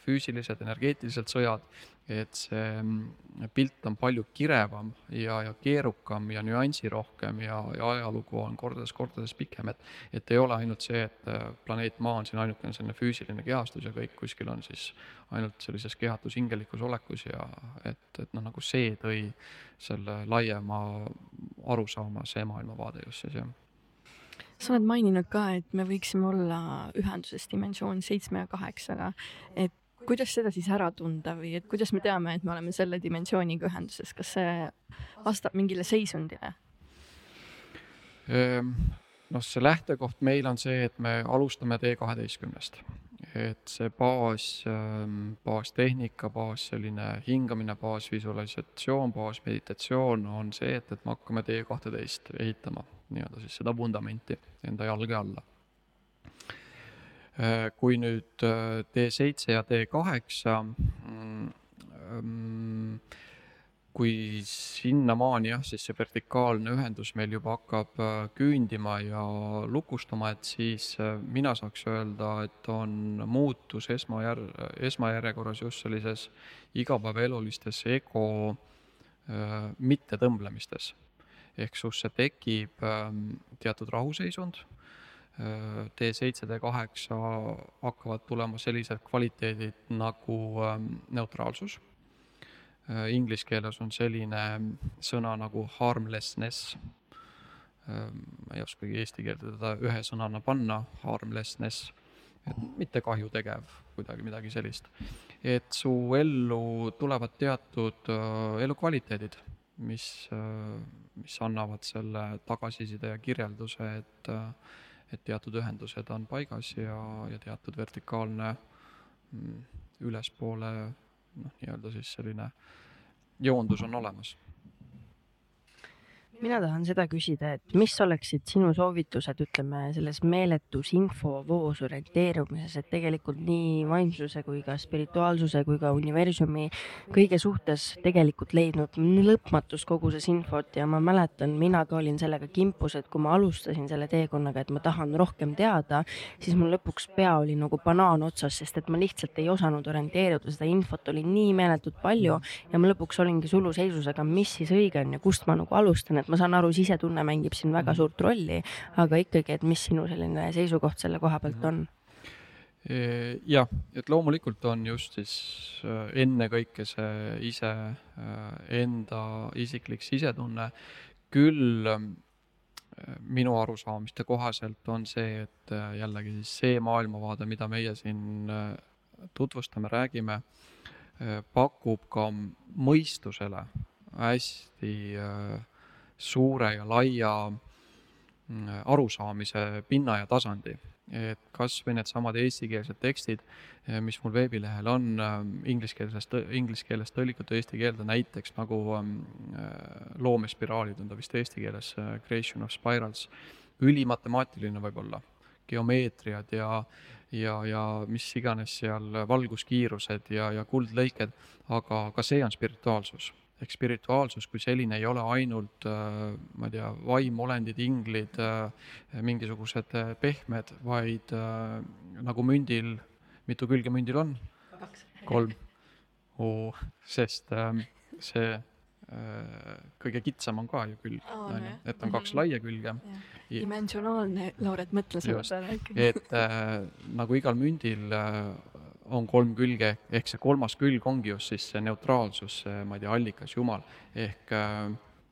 füüsilised, energeetilised sõjad, et see pilt on palju kirevam ja, ja keerukam ja nüansirohkem ja, ja ajalugu on kordades-kordades pikem, et et ei ole ainult see, et planeet Maa on siin ainukene selline füüsiline kehastus ja kõik kuskil on siis ainult sellises kehatus hingelikus olekus ja et, et noh, nagu see tõi selle laiema arusaama, see maailmavaade just siis, jah sa oled maininud ka, et me võiksime olla ühenduses dimensioon seitsme ja kaheksaga, et kuidas seda siis ära tunda või et kuidas me teame, et me oleme selle dimensiooniga ühenduses, kas see vastab mingile seisundile? Ehm, noh, see lähtekoht meil on see, et me alustame T kaheteistkümnest et see baas, ähm, baastehnika, baas selline hingamine, baasvisualisatsioon, baasmeditatsioon on see, et, et me hakkame T kahteteist ehitama nii-öelda siis seda vundamenti enda jalge alla. Äh, kui nüüd D7 äh, ja D8 mm, ähm, kui sinnamaani jah, siis see vertikaalne ühendus meil juba hakkab äh, küündima ja lukustuma, et siis äh, mina saaks öelda, et on muutus esmajär-, esmajärjekorras just sellises igapäevaelulistes ego äh, mittetõmblemistes. ehk sus see tekib äh, teatud rahuseisund äh,, D7, D8 hakkavad tulema sellised kvaliteedid nagu äh, neutraalsus inglise keeles on selline sõna nagu harmlessness. Äh, ma ei oskagi eesti keelde teda ühe sõnana panna, harmlessness, et mitte kahjutegev, kuidagi midagi sellist. et su ellu tulevad teatud äh, elukvaliteedid, mis, mis annavad selle tagasiside ja kirjelduse, et, et teatud ühendused on paigas ja, ja teatud vertikaalne mm, ülespoole noh, nii-öelda siis selline joondus on olemas mina tahan seda küsida, et mis oleksid sinu soovitused, ütleme selles meeletus infovoos orienteerumises, et tegelikult nii vaimsuse kui ka spirituaalsuse kui ka universumi kõige suhtes tegelikult leidnud lõpmatus koguses infot ja ma mäletan, mina ka olin sellega kimpus, et kui ma alustasin selle teekonnaga, et ma tahan rohkem teada, siis mul lõpuks pea oli nagu banaan otsas, sest et ma lihtsalt ei osanud orienteeruda, seda infot oli nii meeletult palju ja ma lõpuks olingi suluseisus, aga mis siis õige on ja kust ma nagu alustan, et ma saan aru, sisetunne mängib siin väga Mhm. suurt rolli, aga ikkagi, et mis sinu selline seisukoht selle koha pealt on? E, jah, et loomulikult on just siis äh, ennekõike see ise, äh, enda isiklik sisetunne, küll minu arusaamiste kohaselt on see, et jällegi siis see maailmavaade, mida meie siin tutvustame, räägime, pakub ka mõistusele hästi suure ja laia mm, arusaamise pinna ja tasandi. Et kas või needsamad eestikeelsed tekstid, mis mul veebilehel on ingliskeelsest, inglise keelest tõlgitud eesti keelde, näiteks nagu loomespiraalid on ta vist eesti keeles, Creation of Spirals, ülimatemaatiline võib-olla, geomeetriad ja ja, ja mis iganes seal valguskiirused ja, ja kuldlõiked, aga ka see on spirituaalsus ehk spirituaalsus kui selline ei ole ainult, ma ei tea, vaimolendid, inglid, mingisugused pehmed, vaid nagu mündil, mitu külge mündil on? kolm. sest see kõige kitsam on ka ju külg, on ju, et on kaks laia külge. dimensionaalne, Lauret, mõtle selle peale ikkagi. et äh, nagu igal mündil äh, on kolm külge, ehk see kolmas külg ongi just siis see neutraalsus, see, ma ei tea, allikas, Jumal, ehk äh,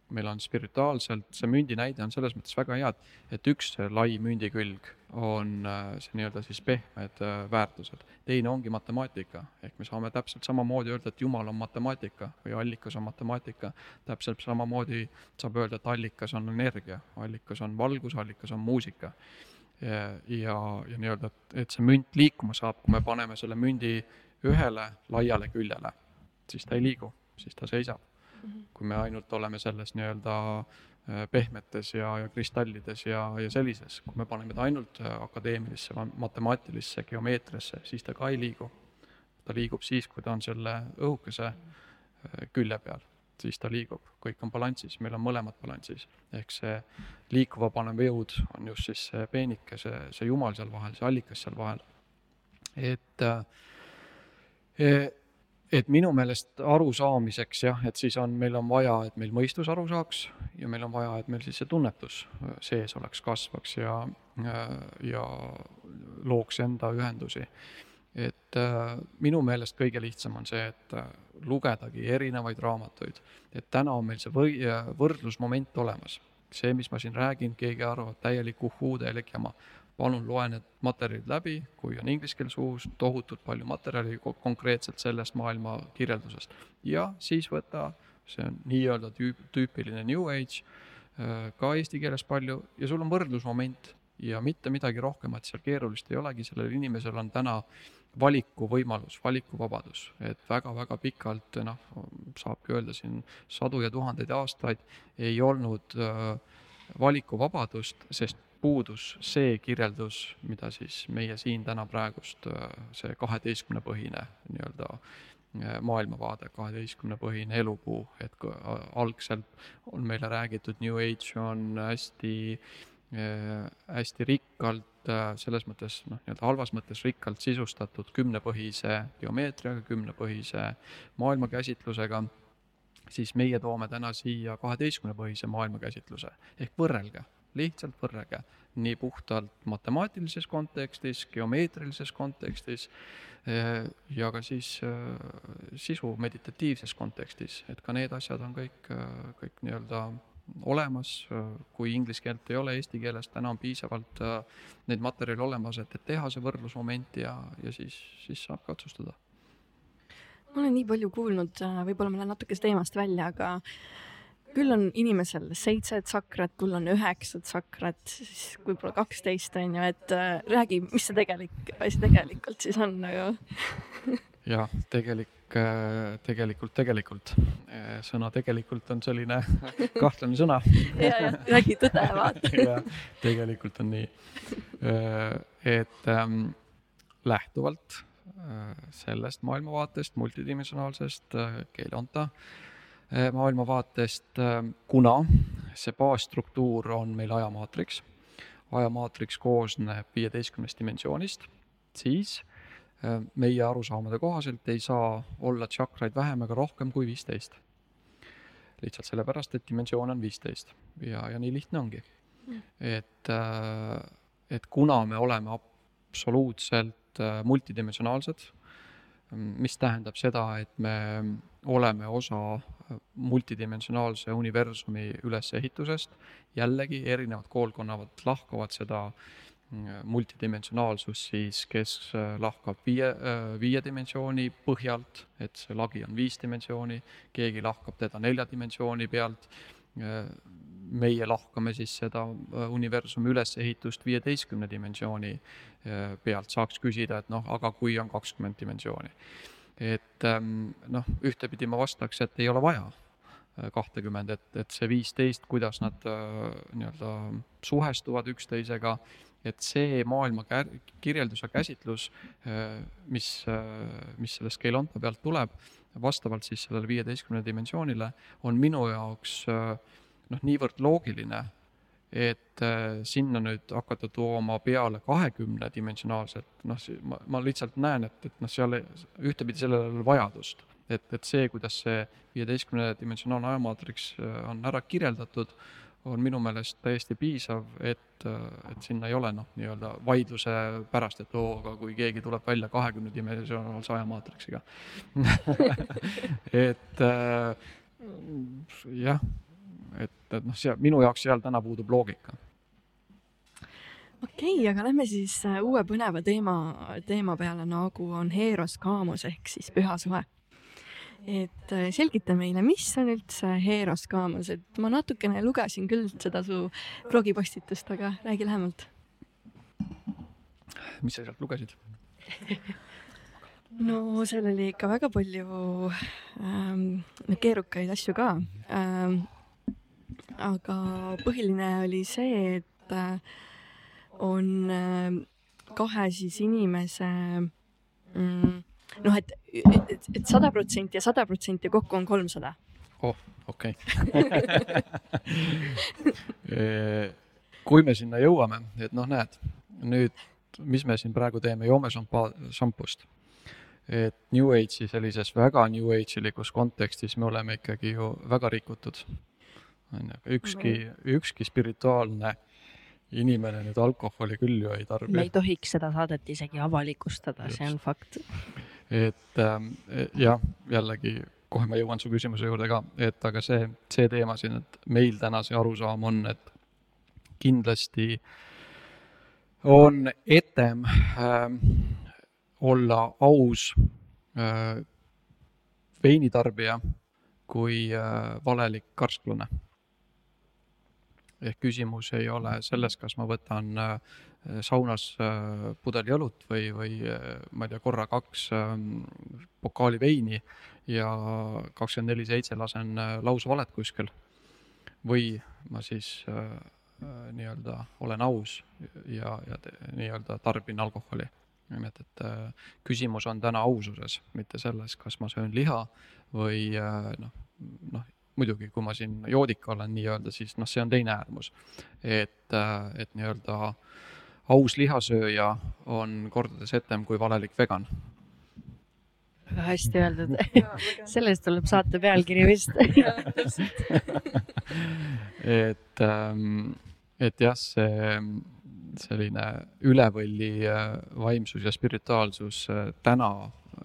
meil on spirituaalselt, see mündi näide on selles mõttes väga hea, et, et üks lai mündi külg on äh, see nii-öelda siis pehmed äh, väärtused, teine ongi matemaatika, ehk me saame täpselt samamoodi öelda, et Jumal on matemaatika või allikas on matemaatika, täpselt samamoodi saab öelda, et allikas on energia, allikas on valgus, allikas on muusika ja, ja, ja nii-öelda, et, et see münt liikuma saab, kui me paneme selle mündi ühele laiale küljele, siis ta ei liigu, siis ta seisab. kui me ainult oleme selles nii-öelda äh, pehmetes ja, ja kristallides ja, ja sellises, kui me paneme ta ainult äh, akadeemilisse, matemaatilisse, geomeetriasse, siis ta ka ei liigu. ta liigub siis, kui ta on selle õhukese äh, külje peal siis ta liigub, kõik on balansis, meil on mõlemad balansis. ehk see liikuva panev jõud on just siis see peenike, see, see jumal seal vahel, see allikas seal vahel. et, e, et minu meelest arusaamiseks jah, et siis on, meil on vaja, et meil mõistus aru saaks ja meil on vaja, et meil siis see tunnetus sees oleks, kasvaks ja, ja looks enda ühendusi et äh, minu meelest kõige lihtsam on see, et äh, lugedagi erinevaid raamatuid, et täna on meil see või-, võrdlusmoment olemas. see, mis ma siin räägin, keegi arvab, täielik uhhuu, täielik jama. palun loe need materjalid läbi, kui on inglise keeles uus, tohutult palju materjali konkreetselt sellest maailma kirjeldusest. ja siis võta, see on nii-öelda tüüp, tüüpiline New Age, äh, ka eesti keeles palju ja sul on võrdlusmoment ja mitte midagi rohkemat seal keerulist ei olegi, sellel inimesel on täna valikuvõimalus, valikuvabadus, et väga-väga pikalt noh, saabki öelda siin sadu ja tuhandeid aastaid ei olnud äh, valikuvabadust, sest puudus see kirjeldus, mida siis meie siin täna praegust äh,, see kaheteistkümnepõhine nii-öelda äh, maailmavaade, kaheteistkümnepõhine elupuu, et algselt on meile räägitud, New Age on hästi äh, hästi rikkalt Äh, selles mõttes noh, nii-öelda halvas mõttes rikkalt sisustatud kümnepõhise geomeetriaga, kümnepõhise maailmakäsitlusega, siis meie toome täna siia kaheteistkümnepõhise maailmakäsitluse. Ehk võrrelge, lihtsalt võrrelge. Nii puhtalt matemaatilises kontekstis, geomeetrilises kontekstis äh, ja ka siis äh, sisu meditatiivses kontekstis, et ka need asjad on kõik, kõik nii-öelda olemas, kui inglise keelt ei ole, eesti keeles täna on piisavalt äh, neid materjale olemas, et, et teha see võrdlusmoment ja, ja siis, siis saab ka otsustada. ma olen nii palju kuulnud, äh, võib-olla ma lähen natukese teemast välja, aga küll on inimesel seitse tsakrat, küll on üheksa tsakrat, siis võib-olla kaksteist on ju, et äh, räägi, mis see tegelik asi tegelikult siis on nagu jah, tegelik, tegelikult, tegelikult. Äh, sõna tegelikult on selline kahtlane sõna. ja, ja räägi tõde, vaata. jah, tegelikult on nii. Äh, et ähm, lähtuvalt sellest maailmavaatest, multidimensionaalsest keeleonta maailmavaatest, kuna see baasstruktuur on meil ajamaatriks, ajamaatriks koosneb viieteistkümnest dimensioonist, siis äh, Äh, meie arusaamade kohaselt ei saa olla tšakraid vähem ega rohkem kui viisteist. lihtsalt sellepärast, et dimensioon on viisteist ja, ja nii lihtne ongi. et, äh, et kuna me oleme absoluutselt äh, multidimensionaalsed, mis tähendab seda, et me oleme osa multidimensionaalse universumi ülesehitusest, jällegi erinevad koolkonnad lahkavad seda multidimensionaalsust siis, kes lahkab viie, viie dimensiooni põhjalt, et see lagi on viis dimensiooni, keegi lahkab teda nelja dimensiooni pealt, meie lahkame siis seda äh, universumi ülesehitust viieteistkümne dimensiooni äh, pealt, saaks küsida, et noh, aga kui on kakskümmend dimensiooni. et ähm, noh, ühtepidi ma vastaks, et ei ole vaja äh, kahtekümmend, et, et see viisteist, kuidas nad nii-öelda suhestuvad üksteisega, et see maailma kirjelduse käsitlus, mis, mis selle Skelonta pealt tuleb, vastavalt siis sellele viieteistkümnele dimensioonile, on minu jaoks äh, noh, niivõrd loogiline, et äh, sinna nüüd hakata tooma peale kahekümne dimensionaalset, noh, ma, ma lihtsalt näen, et, et noh, seal ühtepidi sellel ei ole vajadust. et, et see, kuidas see viieteistkümne dimensionaalne ajamaatriks äh, on ära kirjeldatud, on minu meelest täiesti piisav, et, äh, et sinna ei ole noh, nii-öelda vaidluse pärast, et oo, aga kui keegi tuleb välja kahekümne dimensionaalse ajamaatriksiga et äh, jah et, et noh, seal minu jaoks seal täna puudub loogika. okei okay,, aga lähme siis äh, uue põneva teema, teema peale, nagu on Heeros Kaamos ehk siis püha suhe. Et äh, selgita meile, mis on üldse Heeros Kaamos, et ma natukene lugesin küll seda su blogipostitust, aga räägi lähemalt. mis sa sealt lugesid? No seal oli ikka väga palju ähm, keerukaid asju ka. Ähm, aga põhiline oli see, et äh, on äh, kahe siis inimese mm, noh, et, et, sada protsenti ja sada protsenti kokku on kolmsada. oh, okei kui me sinna jõuame, et noh, näed, nüüd, mis me siin praegu teeme, joome šampa-, šampust. et New Age'i sellises väga New Age'ilikus kontekstis me oleme ikkagi ju väga rikutud on ju, aga ükski, ükski spirituaalne inimene nüüd alkoholi küll ju ei tarbi. me ei tohiks seda saadet isegi avalikustada, see on fakt. Et ähm, jah, jällegi kohe ma jõuan su küsimuse juurde ka, et aga see, see teema siin, et meil täna see arusaam on, et kindlasti on etem äh, olla aus äh, veinitarbija kui äh, valelik karsklane. Ehk küsimus ei ole selles, kas ma võtan äh, saunas äh, pudeli õlut või, või äh, ma ei tea, korra kaks ähm, pokaali veini ja kakskümmend neli seitse lasen lausvalet kuskil. või ma siis nii-öelda olen aus ja, ja nii-öelda tarbin alkoholi. nimelt, et küsimus on täna aususes, mitte selles, kas ma söön liha või noh, noh muidugi, kui ma siin joodik olen nii-öelda, siis noh, see on teine äärmus. et, äh, et nii-öelda aus lihasööja on kordades etem kui valelik vegan. väga hästi öeldud. Sellest tuleb saate pealkiri vist. Et, ähm, et jah, see selline üle võlli äh, vaimsus ja spirituaalsus äh, täna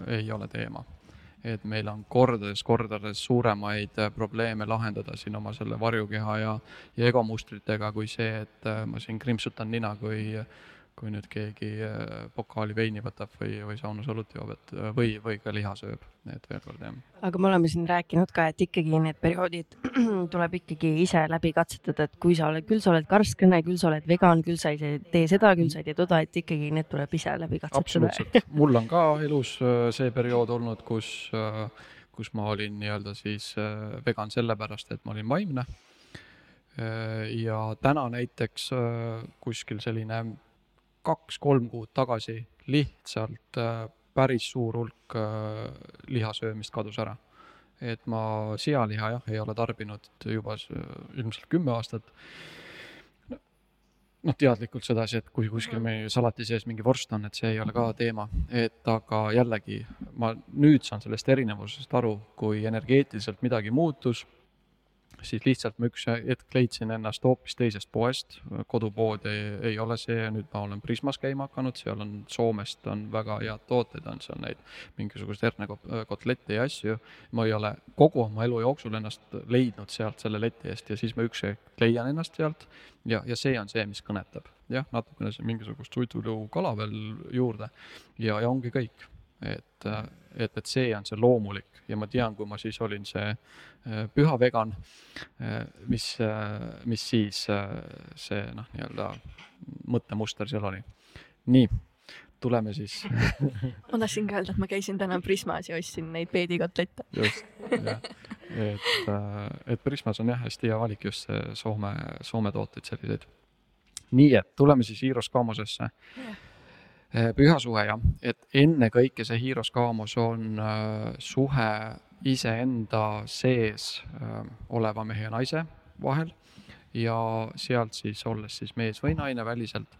ei ole teema et meil on kordades, kordades suuremaid äh, probleeme lahendada siin oma selle varjukeha ja, ja egomustritega kui see, et äh, ma siin krimpsutan nina, kui kui nüüd keegi äh, pokaali veini võtab või, või saunas õlut joob, et või, või ka liha sööb, et veel kord jah. aga me oleme siin rääkinud ka, et ikkagi need perioodid tuleb ikkagi ise läbi katsetada, et kui sa oled, küll sa oled karskkõne, küll sa oled vegan, küll sa ei tee seda, küll sa ei tee toda, et ikkagi need tuleb ise läbi katsetada. absoluutselt, mul on ka elus äh, see periood olnud, kus, äh, kus ma olin nii-öelda siis vegan sellepärast, et ma olin vaimne. ja täna näiteks kuskil selline kaks-kolm kuud tagasi lihtsalt äh, päris suur hulk äh, lihasöömist kadus ära. et ma sealiha jah, ei ole tarbinud juba ilmselt kümme aastat. noh, teadlikult sedasi, et kui kuskil meie salati sees mingi vorst on, et see ei ole ka teema, et aga jällegi ma nüüd saan sellest erinevusest aru, kui energeetiliselt midagi muutus siis lihtsalt ma üks hetk leidsin ennast hoopis teisest poest, kodupood ei, ei ole see, nüüd ma olen Prismas käima hakanud, seal on Soomest on väga head tooted, on seal neid mingisuguseid hernekotletti ja asju. ma ei ole kogu oma elu jooksul ennast leidnud sealt selle leti eest ja siis ma üks hetk leian ennast sealt ja, ja see on see, mis kõnetab. jah, natukene mingisugust suitsulõu kala veel juurde ja, ja ongi kõik et, et, et see on see loomulik ja ma tean, kui ma siis olin see äh, püha vegan, äh, mis, äh, mis siis see noh, nii-öelda mõttemuster seal oli. nii, tuleme siis ma tahtsin ka öelda, et ma käisin täna Prismas ja ostsin neid peedikotlette. just, jah, et, et Prismas on jah, hästi hea valik just see Soome, Soome tooteid selliseid. nii et tuleme siis Iiros Kaamosesse Eh, püha suhe jah, et ennekõike see Hiiros Kaamos on äh, suhe iseenda sees äh, oleva mehe ja naise vahel ja sealt siis olles siis mees või naine väliselt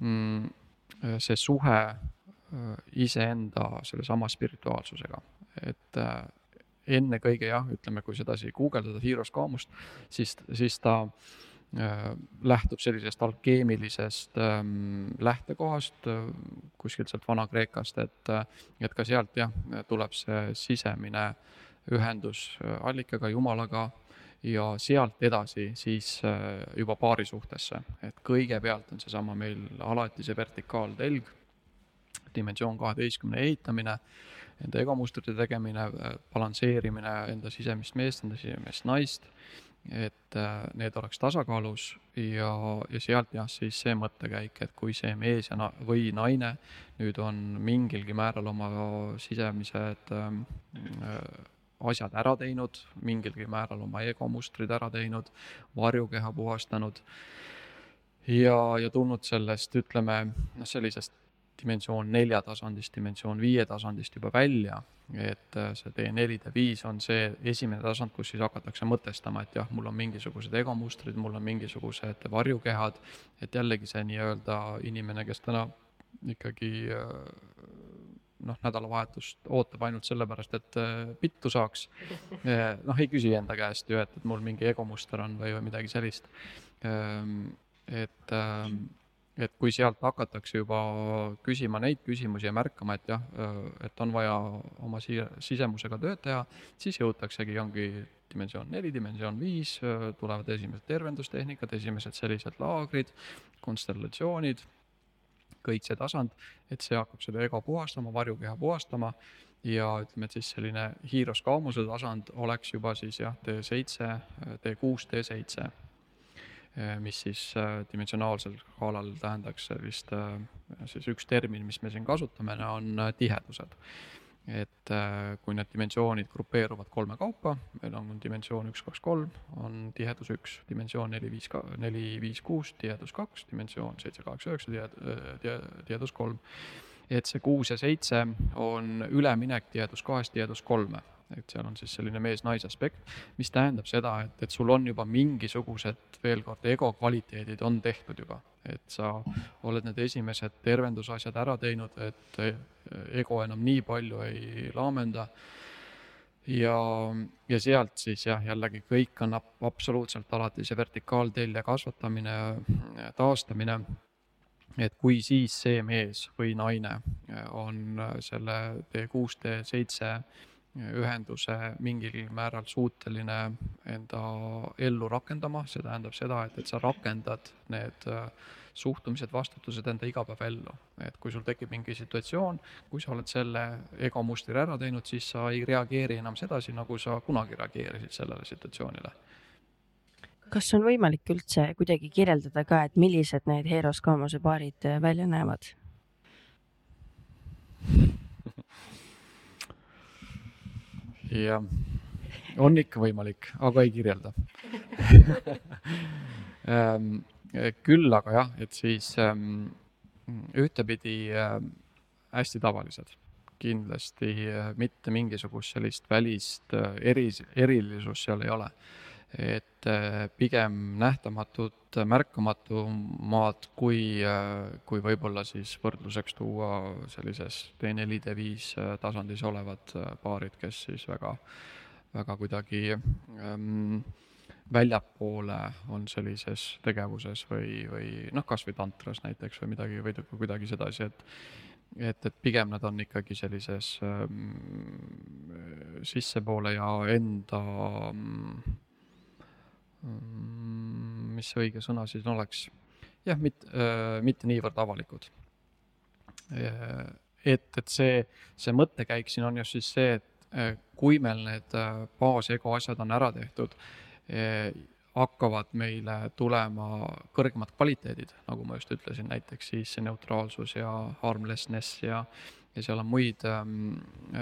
mm,, äh, see suhe iseenda sellesama spirituaalsusega, et ennekõike jah, ütleme, kui sedasi guugeldada Hiiros Kaamust, siis, siis ta Äh, lähtub sellisest alkeemilisest ähm, lähtekohast äh, kuskilt sealt Vana-Kreekast, et, äh, et ka sealt jah, tuleb see sisemine ühendus allikaga, Jumalaga ja sealt edasi siis juba paari suhtesse, et kõigepealt on seesama meil alati see vertikaaltelg, dimensioon kaheteistkümne ehitamine, enda egomustrite tegemine, balansseerimine enda sisemist meest, enda sisemist naist et äh, need oleks tasakaalus ja, ja sealt jah, siis see mõttekäik, et kui see mees ja na-, või naine nüüd on mingilgi määral oma sisemised ähm, äh, asjad ära teinud, mingilgi määral oma egomustrid ära teinud, varjukeha puhastanud ja, ja tulnud sellest, ütleme, noh, sellisest dimensioon nelja tasandist, dimensioon viie tasandist juba välja, et äh, see D4, D5 on see esimene tasand, kus siis hakatakse mõtestama, et jah, mul on mingisugused egomustrid, mul on mingisugused varjukehad, et jällegi see nii-öelda inimene, kes täna ikkagi äh, noh, nädalavahetust ootab ainult sellepärast, et äh, pittu saaks. noh, ei küsi enda käest ju, et, et mul mingi egomuster on või, või midagi sellist. Ähm, et ähm, et kui sealt hakatakse juba küsima neid küsimusi ja märkama, et jah, et on vaja oma siia, sisemusega tööd teha, siis jõutaksegi, ongi dimensioon neli, dimensioon viis, tulevad esimesed tervendustehnikad, esimesed sellised laagrid, konstellatsioonid, kõik see tasand, et see hakkab seda ego puhastama, varjukeha puhastama ja ütleme, et siis selline hiiroskaamuse tasand oleks juba siis jah, D7, D6, D7 Eh, mis siis eh, dimensionaalsel skaalal tähendaks sellist, eh, siis üks termin, mis me siin kasutame, on tihedused. et kui need dimensioonid grupeeruvad kolme kaupa, meil on dimensioon üks, kaks, kolm, on tihedus üks, dimensioon neli, viis, neli, viis, kuus, tihedus kaks, dimensioon seitse, kaheksa, üheksa, tihedus kolm. et see kuus ja seitse on üleminek tihedus kahest tihedus kolme et seal on siis selline mees-naise aspekt, mis tähendab seda, et, et sul on juba mingisugused, veel kord, ego kvaliteedid on tehtud juba. et sa oled need esimesed tervendusasjad ära teinud, et ego enam nii palju ei laamenda ja, ja sealt siis jah, jällegi kõik on absoluutselt alati see vertikaaltelje kasvatamine, taastamine, et kui siis see mees või naine on selle D6, D7 ühenduse mingil määral suuteline enda ellu rakendama, see tähendab seda, et, et sa rakendad need äh, suhtumised, vastutused enda igapäevaellu. et kui sul tekib mingi situatsioon, kui sa oled selle egomustri ära teinud, siis sa ei reageeri enam sedasi, nagu sa kunagi reageerisid sellele situatsioonile. kas on võimalik üldse kuidagi kirjeldada ka, et millised need Heeros Kaamose paarid välja näevad? Jah, on ikka võimalik, aga ei kirjelda. Ähm, küll aga jah, et siis ähm, ühtepidi ähm, hästi tavalised, kindlasti äh, mitte mingisugust sellist välist äh, eri, erilisust seal ei ole. Et äh, pigem nähtamatud, märkamatumad, kui, kui võib-olla siis võrdluseks tuua sellises D4, D5 tasandis olevad paarid, kes siis väga, väga kuidagi ähm, väljapoole on sellises tegevuses või, või noh, kasvõi tantras näiteks või midagi või kuidagi sedasi, et et, et pigem nad on ikkagi sellises ähm, sissepoole ja enda mm, mis see õige sõna siis oleks, jah, mitte äh,, mitte niivõrd avalikud. et, et see, see mõttekäik siin on just siis see, et äh, kui meil need äh, baas-ego asjad on ära tehtud, äh, hakkavad meile tulema kõrgemad kvaliteedid, nagu ma just ütlesin, näiteks siis neutraalsus ja harmlessness ja ja seal on muid ähm,,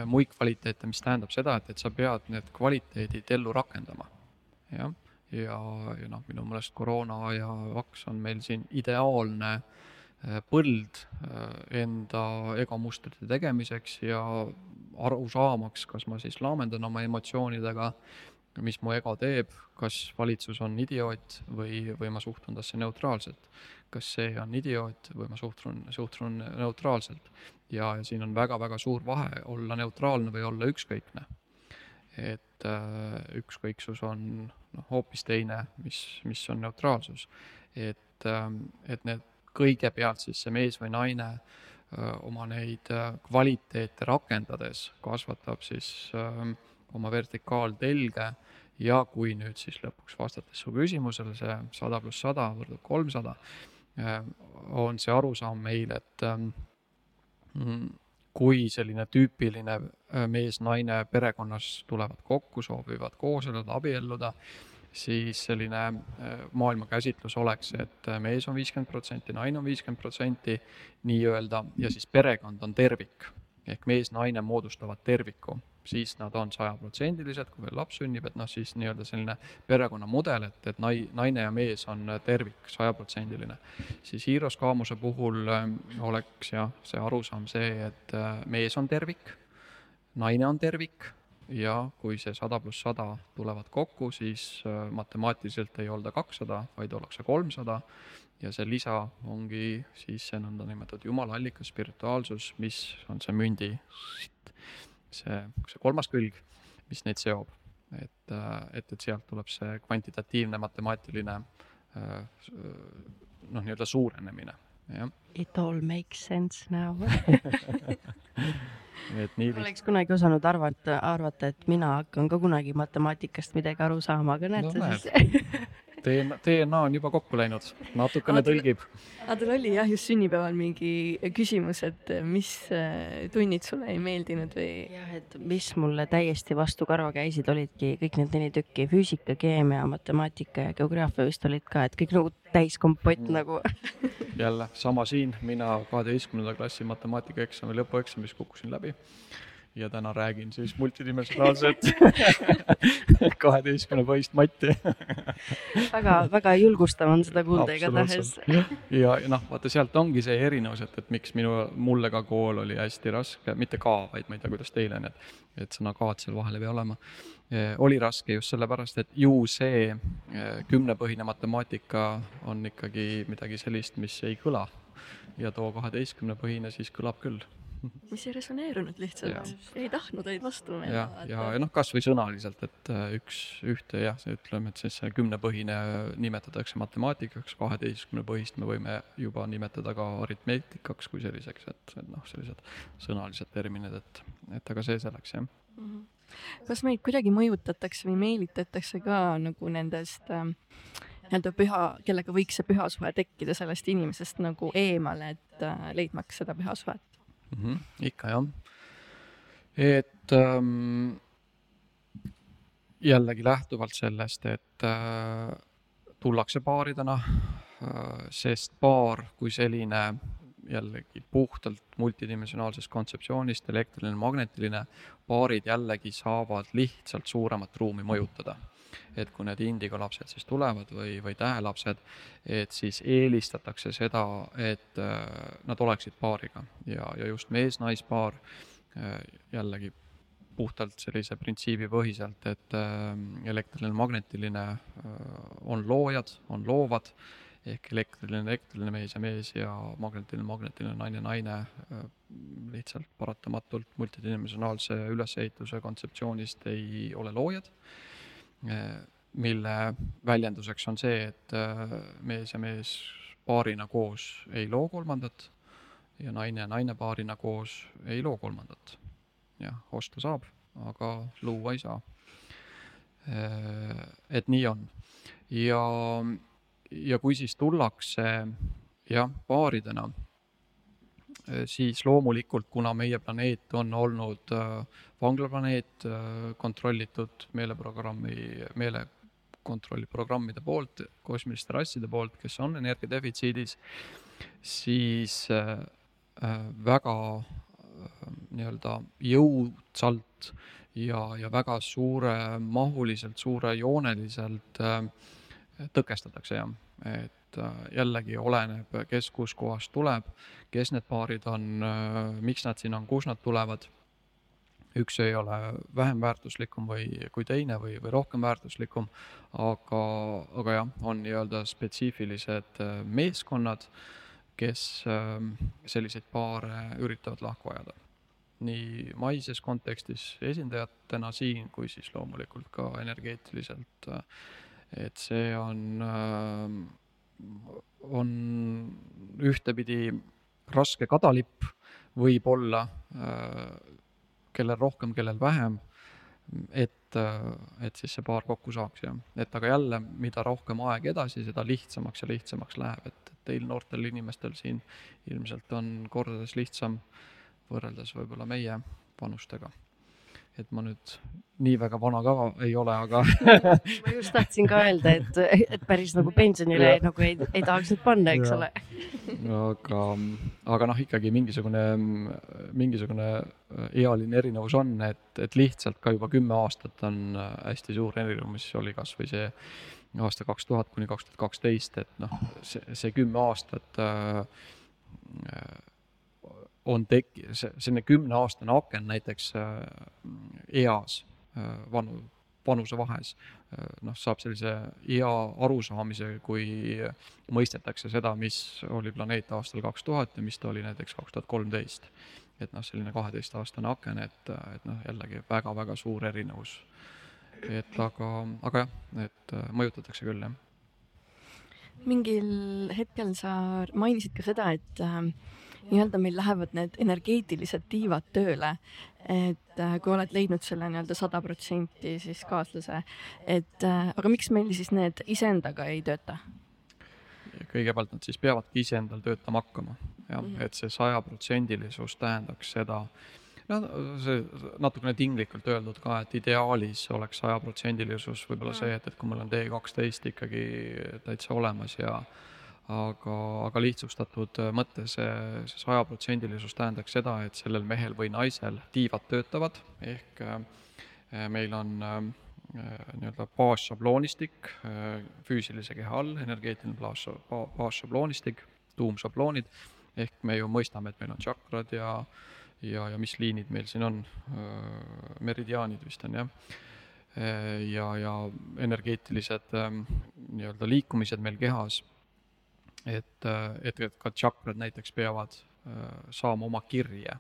muid kvaliteete, mis tähendab seda, et, et sa pead need kvaliteedid ellu rakendama. jah, ja, ja, noh, minu meelest koroona ja vaks on meil siin ideaalne äh, põld äh, enda egomustrite tegemiseks ja aru saamaks, kas ma siis laamendan oma emotsioonidega mis mu ego teeb, kas valitsus on idioot või, või ma suhtun tasse neutraalselt. kas see on idioot või ma suhtun, suhtun neutraalselt. ja, ja siin on väga-väga suur vahe olla neutraalne või olla ükskõikne. Et äh, ükskõiksus on noh, hoopis teine, mis, mis on neutraalsus. et äh,, et need kõigepealt siis see mees või naine äh, oma neid äh, kvaliteete rakendades kasvatab siis äh, oma vertikaaltelge ja kui nüüd siis lõpuks vastates su küsimusele, see sada pluss sada võrdub kolmsada, on see arusaam meil, et ähm, kui selline tüüpiline äh, mees-naine perekonnas tulevad kokku, soovivad koos elada, abielluda, siis selline äh, maailmakäsitlus oleks, et mees on viiskümmend protsenti, naine on viiskümmend protsenti nii-öelda ja siis perekond on tervik ehk mees-naine moodustavad terviku siis nad on sajaprotsendilised, kui veel laps sünnib, et noh, siis nii-öelda selline perekonnamudel, et, et nai-, naine ja mees on tervik, sajaprotsendiline. siis Hiiros Kaamuse puhul äh, oleks jah, see arusaam see, et äh, mees on tervik, naine on tervik ja kui see sada pluss sada tulevad kokku, siis äh, matemaatiliselt ei olda kakssada, vaid ollakse kolmsada ja see lisa ongi siis see nõndanimetatud jumala-allikas, spirituaalsus, mis on see mündi see, see kolmas külg, mis neid seob. et, äh, et, et sealt tuleb see kvantitatiivne matemaatiline äh, noh, nii-öelda suurenemine, jah. It all makes sense now et nii oleks kunagi osanud arvata, arvata, et mina hakkan ka kunagi matemaatikast midagi aru saama, aga näed no, sa siis DNA, DNA on juba kokku läinud, natukene tõlgib. aga teil oli jah, just sünnipäeval mingi küsimus, et mis äh, tunnid sulle ei meeldinud või? jah, et mis mulle täiesti vastu karva käisid, olidki kõik need neli tükki, füüsika, keemia, matemaatika ja geograafia vist olid ka, et kõik nagu täiskompott mm. nagu jälle sama siin, mina kaheteistkümnenda klassi matemaatikaeksami lõpueksamis kukkusin läbi ja täna räägin siis multidimensionaalset kaheteistkümne põhist matti väga, väga julgustav on seda kuulda igatahes. ja, ja noh, vaata sealt ongi see erinevus, et, et miks minu, mulle ka kool oli hästi raske, mitte ka, vaid ma ei tea, kuidas teile on, et, et sõna ka-d seal vahel ei pea olema e,. oli raske just sellepärast, et ju see e, kümnepõhine matemaatika on ikkagi midagi sellist, mis ei kõla ja too kaheteistkümnepõhine siis kõlab küll mis ei resoneerunud lihtsalt, ei tahtnud neid vastu minna. ja, ja, ja noh, kasvõi sõnaliselt, et äh, üks, ühte jah, ütleme, et siis see kümnepõhine nimetatakse matemaatikaks, kaheteistkümnepõhist me võime juba nimetada ka aritmeetikaks kui selliseks, et, et noh, sellised sõnalised terminid, et, et aga see selleks jah mm. -hmm. kas meid kuidagi mõjutatakse või meelitatakse ka nagu nendest äh, nii-öelda püha, kellega võiks see püha suhe tekkida sellest inimesest nagu eemale, et äh, leidmaks seda püha suhet? Mm. -hmm, ikka jah. et ähm, jällegi lähtuvalt sellest, et äh, tullakse paaridena äh,, sest paar kui selline jällegi puhtalt multidimensionaalsest kontseptsioonist, elektriline, magnetiline, paarid jällegi saavad lihtsalt suuremat ruumi mõjutada et kui need indigo lapsed siis tulevad või, või tähelapsed, et siis eelistatakse seda, et äh, nad oleksid paariga. Ja, ja just mees-naispaar äh, jällegi puhtalt sellise printsiibi põhiselt, et äh, elektriline, magnetiline on loojad, on loovad, ehk elektriline, elektriline mees ja mees ja magnetiline, magnetiline naine, naine lihtsalt paratamatult multidimensionaalse ülesehituse kontseptsioonist ei ole loojad mille väljenduseks on see, et äh, mees ja mees paarina koos ei loo kolmandat ja naine ja naine paarina koos ei loo kolmandat. jah, osta saab, aga luua ei saa. Äh, et nii on ja, ja kui siis tullakse jah, paaridena Äh, siis loomulikult, kuna meie planeet on olnud äh, vanglaplaneet äh, kontrollitud meeleprogrammi, meelekontrolliprogrammide poolt, kosmiliste rasside poolt, kes on energiadefitsiidis, siis väga nii-öelda jõudsalt ja, ja väga suuremahuliselt, suurejooneliselt tõkestatakse jah, et et äh, jällegi oleneb, kes kuskohast tuleb, kes need paarid on, äh, miks nad siin on, kust nad tulevad. üks ei ole vähem väärtuslikum või, kui teine või, või rohkem väärtuslikum, aga, aga jah, on nii-öelda spetsiifilised äh, meeskonnad, kes selliseid paare üritavad lahku ajada nii maises kontekstis esindajatena siin kui siis loomulikult ka energeetiliselt. et see on on ühtepidi raske kadalipp võib-olla, äh, kellel rohkem, kellel vähem, et, äh, et siis see paar kokku saaks ja et aga jälle, mida rohkem aeg edasi, seda lihtsamaks ja lihtsamaks läheb, et teil noortel inimestel siin ilmselt on kordades lihtsam võrreldes võib-olla meie vanustega et ma nüüd nii väga vana ka ei ole, aga ma just tahtsin ka öelda, et, et päris nagu pensionile nagu ei, ei tahaks nüüd panna, eks ja. ole. aga, aga noh, ikkagi mingisugune, mingisugune ealine erinevus on, et, et lihtsalt ka juba kümme aastat on hästi suur erinevus, oli kasvõi see aasta kaks tuhat kuni kaks tuhat kaksteist, et noh, see, see kümme aastat äh, on tek-, see, selline kümneaastane aken näiteks äh, eas äh, vanu, vanusevahes, äh, noh, saab sellise hea arusaamise, kui mõistetakse seda, mis oli planeet aastal kaks tuhat ja mis ta oli näiteks kaks tuhat kolmteist. et noh, selline kaheteistaastane aken, et, et noh, jällegi väga-väga suur erinevus. et aga, aga jah, et mõjutatakse küll, jah. mingil hetkel sa mainisid ka seda, et äh, nii-öelda meil lähevad need energeetilised tiivad tööle. et äh, kui oled leidnud selle nii-öelda sada protsenti siis kaaslase, et äh, aga miks meil siis need iseendaga ei tööta? kõigepealt nad siis peavadki iseendal töötama hakkama, jah mm, -hmm. et see sajaprotsendilisus tähendaks seda, no see natukene tinglikult öeldud ka, et ideaalis oleks sajaprotsendilisus võib-olla see, et, et kui mul on D kaksteist ikkagi täitsa olemas ja aga, aga lihtsustatud äh, mõttes see, see sajaprotsendilisus tähendaks seda, et sellel mehel või naisel tiivad töötavad, ehk äh, meil on äh, nii-öelda baasšabloonistik füüsilise keha all, energeetiline baas, baasšabloonistik, tuumšabloonid, ehk me ju mõistame, et meil on tšakrad ja ja, ja mis liinid meil siin on, meridiaanid vist on jah, ja, ja energeetilised nii-öelda liikumised meil kehas et, et, et ka tšakrad näiteks peavad äh, saama oma kirje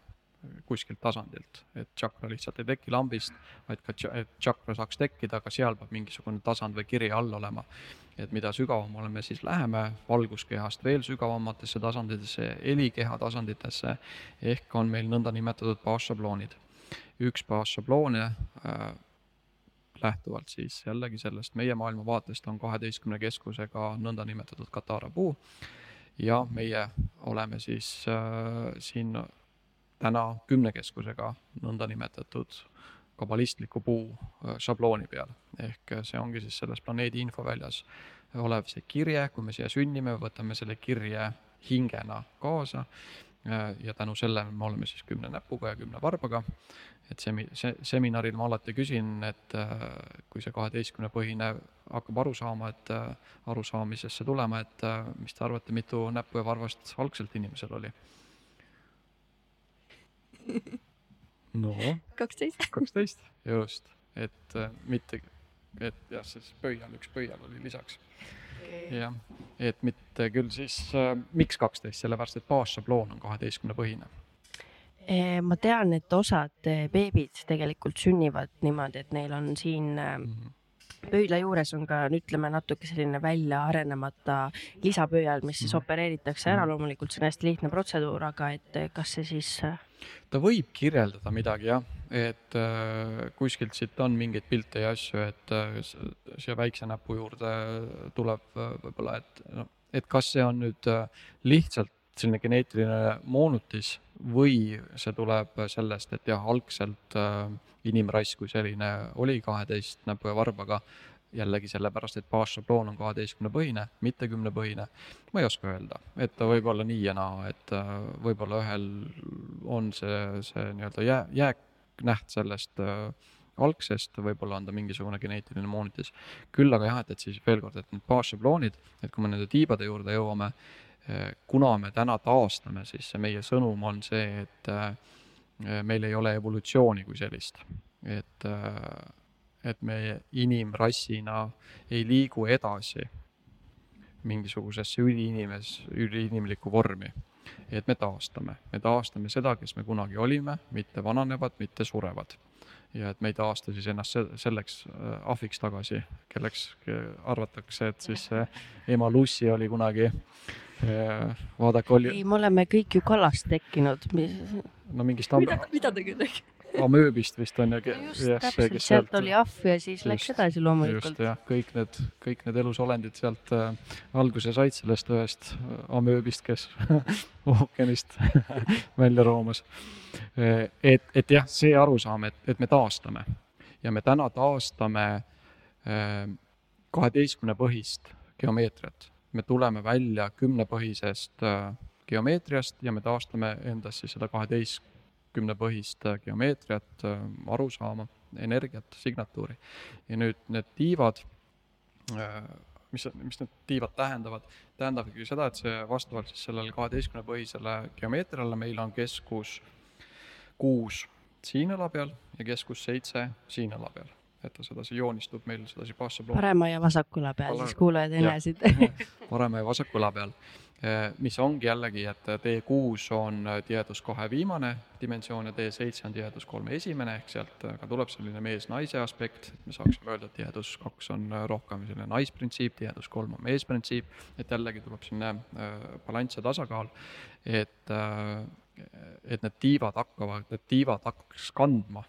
kuskilt tasandilt, et tšakra lihtsalt ei teki lambist, vaid ka tšakra saaks tekkida, aga seal peab mingisugune tasand või kiri all olema. et mida sügavamale me siis läheme valguskehast veel sügavamatesse tasanditesse, helikeha tasanditesse, ehk on meil nõndanimetatud baasšabloonid. üks baasšabloone äh, lähtuvalt siis jällegi sellest meie maailmavaatest on kaheteistkümne keskusega nõndanimetatud katara puu. ja meie oleme siis äh, siin täna kümne keskusega nõndanimetatud kabalistliku puu äh, šablooni peal. ehk see ongi siis selles planeedi infoväljas olev see kirje, kui me siia sünnime, võtame selle kirje hingena kaasa Äh, ja tänu sellele me oleme siis kümne näpuga ja kümne varbaga. et semi-, see, seminaril ma alati küsin, et äh, kui see kaheteistkümne põhine hakkab aru saama, et äh, arusaamisesse tulema, et mis te arvate, mitu näppu ja varvast algselt inimesel oli? no. kaksteist. kaksteist, just, et mitte, et jah, siis pöial, üks pöial oli lisaks jah, et mitte küll siis äh,, miks kaksteist, sellepärast et baasšabloon on kaheteistkümne põhine ma tean, et osad äh, beebid tegelikult sünnivad niimoodi, et neil on siin mm -hmm. Pöidla juures on ka, ütleme natuke selline välja arenemata lisapöial, mis siis opereeritakse ära, loomulikult see on hästi lihtne protseduur, aga et kas see siis ta võib kirjeldada midagi jah, et äh, kuskilt siit on mingeid pilte ja asju, et äh, siia väikse näpu juurde tuleb äh, võib-olla, et noh, et kas see on nüüd äh, lihtsalt selline geneetiline moonutis või see tuleb sellest, et jah, algselt äh, inimrass kui selline oli kaheteist näpu ja varbaga, jällegi sellepärast, et baasšabloon on kaheteistkümnepõhine, mitte kümnepõhine. ma ei oska öelda, et ta võib olla nii ja naa, et äh, võib-olla ühel on see, see nii-öelda jää, jääknäht sellest äh, algsest, võib-olla on ta mingisugune geneetiline moonitis. küll aga jah, et, et siis veel kord, et need baasšabloonid, et kui me nende tiibade juurde jõuame, kuna me täna taastame, siis see meie sõnum on see, et eh, meil ei ole evolutsiooni kui sellist. et, eh, et me inimrassina ei liigu edasi mingisugusesse üliinimes, üliinimlikku vormi. et me taastame, me taastame seda, kes me kunagi olime, mitte vananevad, mitte surevad ja et me ei taasta siis ennast selleks ahviks tagasi, kelleks arvatakse, et siis ema Lucy oli kunagi vaadake, oli. ei, me oleme kõik ju kalast tekkinud. no mingist. mida, mida te küll amööbist vist on ju. just täpselt, sealt oli ahv ja siis just, läks edasi loomulikult. just jah, kõik need, kõik need elusolendid sealt äh, alguse said sellest ühest äh, amööbist, kes ookeanist välja roomas. Äh, et, et jah, see arusaam, et, et me taastame ja me täna taastame äh, kaheteistkümne põhist geomeetriat me tuleme välja kümnepõhisest äh, geomeetriast ja me taastame endas siis seda kaheteistkümnepõhist äh, geomeetriat, äh, arusaama, energiat, signatuuri. ja nüüd need tiivad, mis, mis need tiivad tähendavad, tähendabki seda, et see vastavalt siis sellele kaheteistkümnepõhisele geomeetriale meil on keskus kuus siin õla peal ja keskus seitse siin õla peal et ta sedasi joonistub meil sedasi bassabloon. parema ja vasakula peal Pala... siis kuulajad siit parema ja vasakula peal, eh, mis ongi jällegi, et D6 on tihedus kahe viimane dimensioon ja D7 on tihedus kolme esimene, ehk sealt ka tuleb selline mees-naise aspekt, et me saaksime öelda, et tihedus kaks on rohkem selline naisprintsiip, tihedus kolm on meesprintsiip, et jällegi tuleb selline äh, balanss ja tasakaal, et äh, et need tiivad hakkavad, need tiivad hakkaks kandma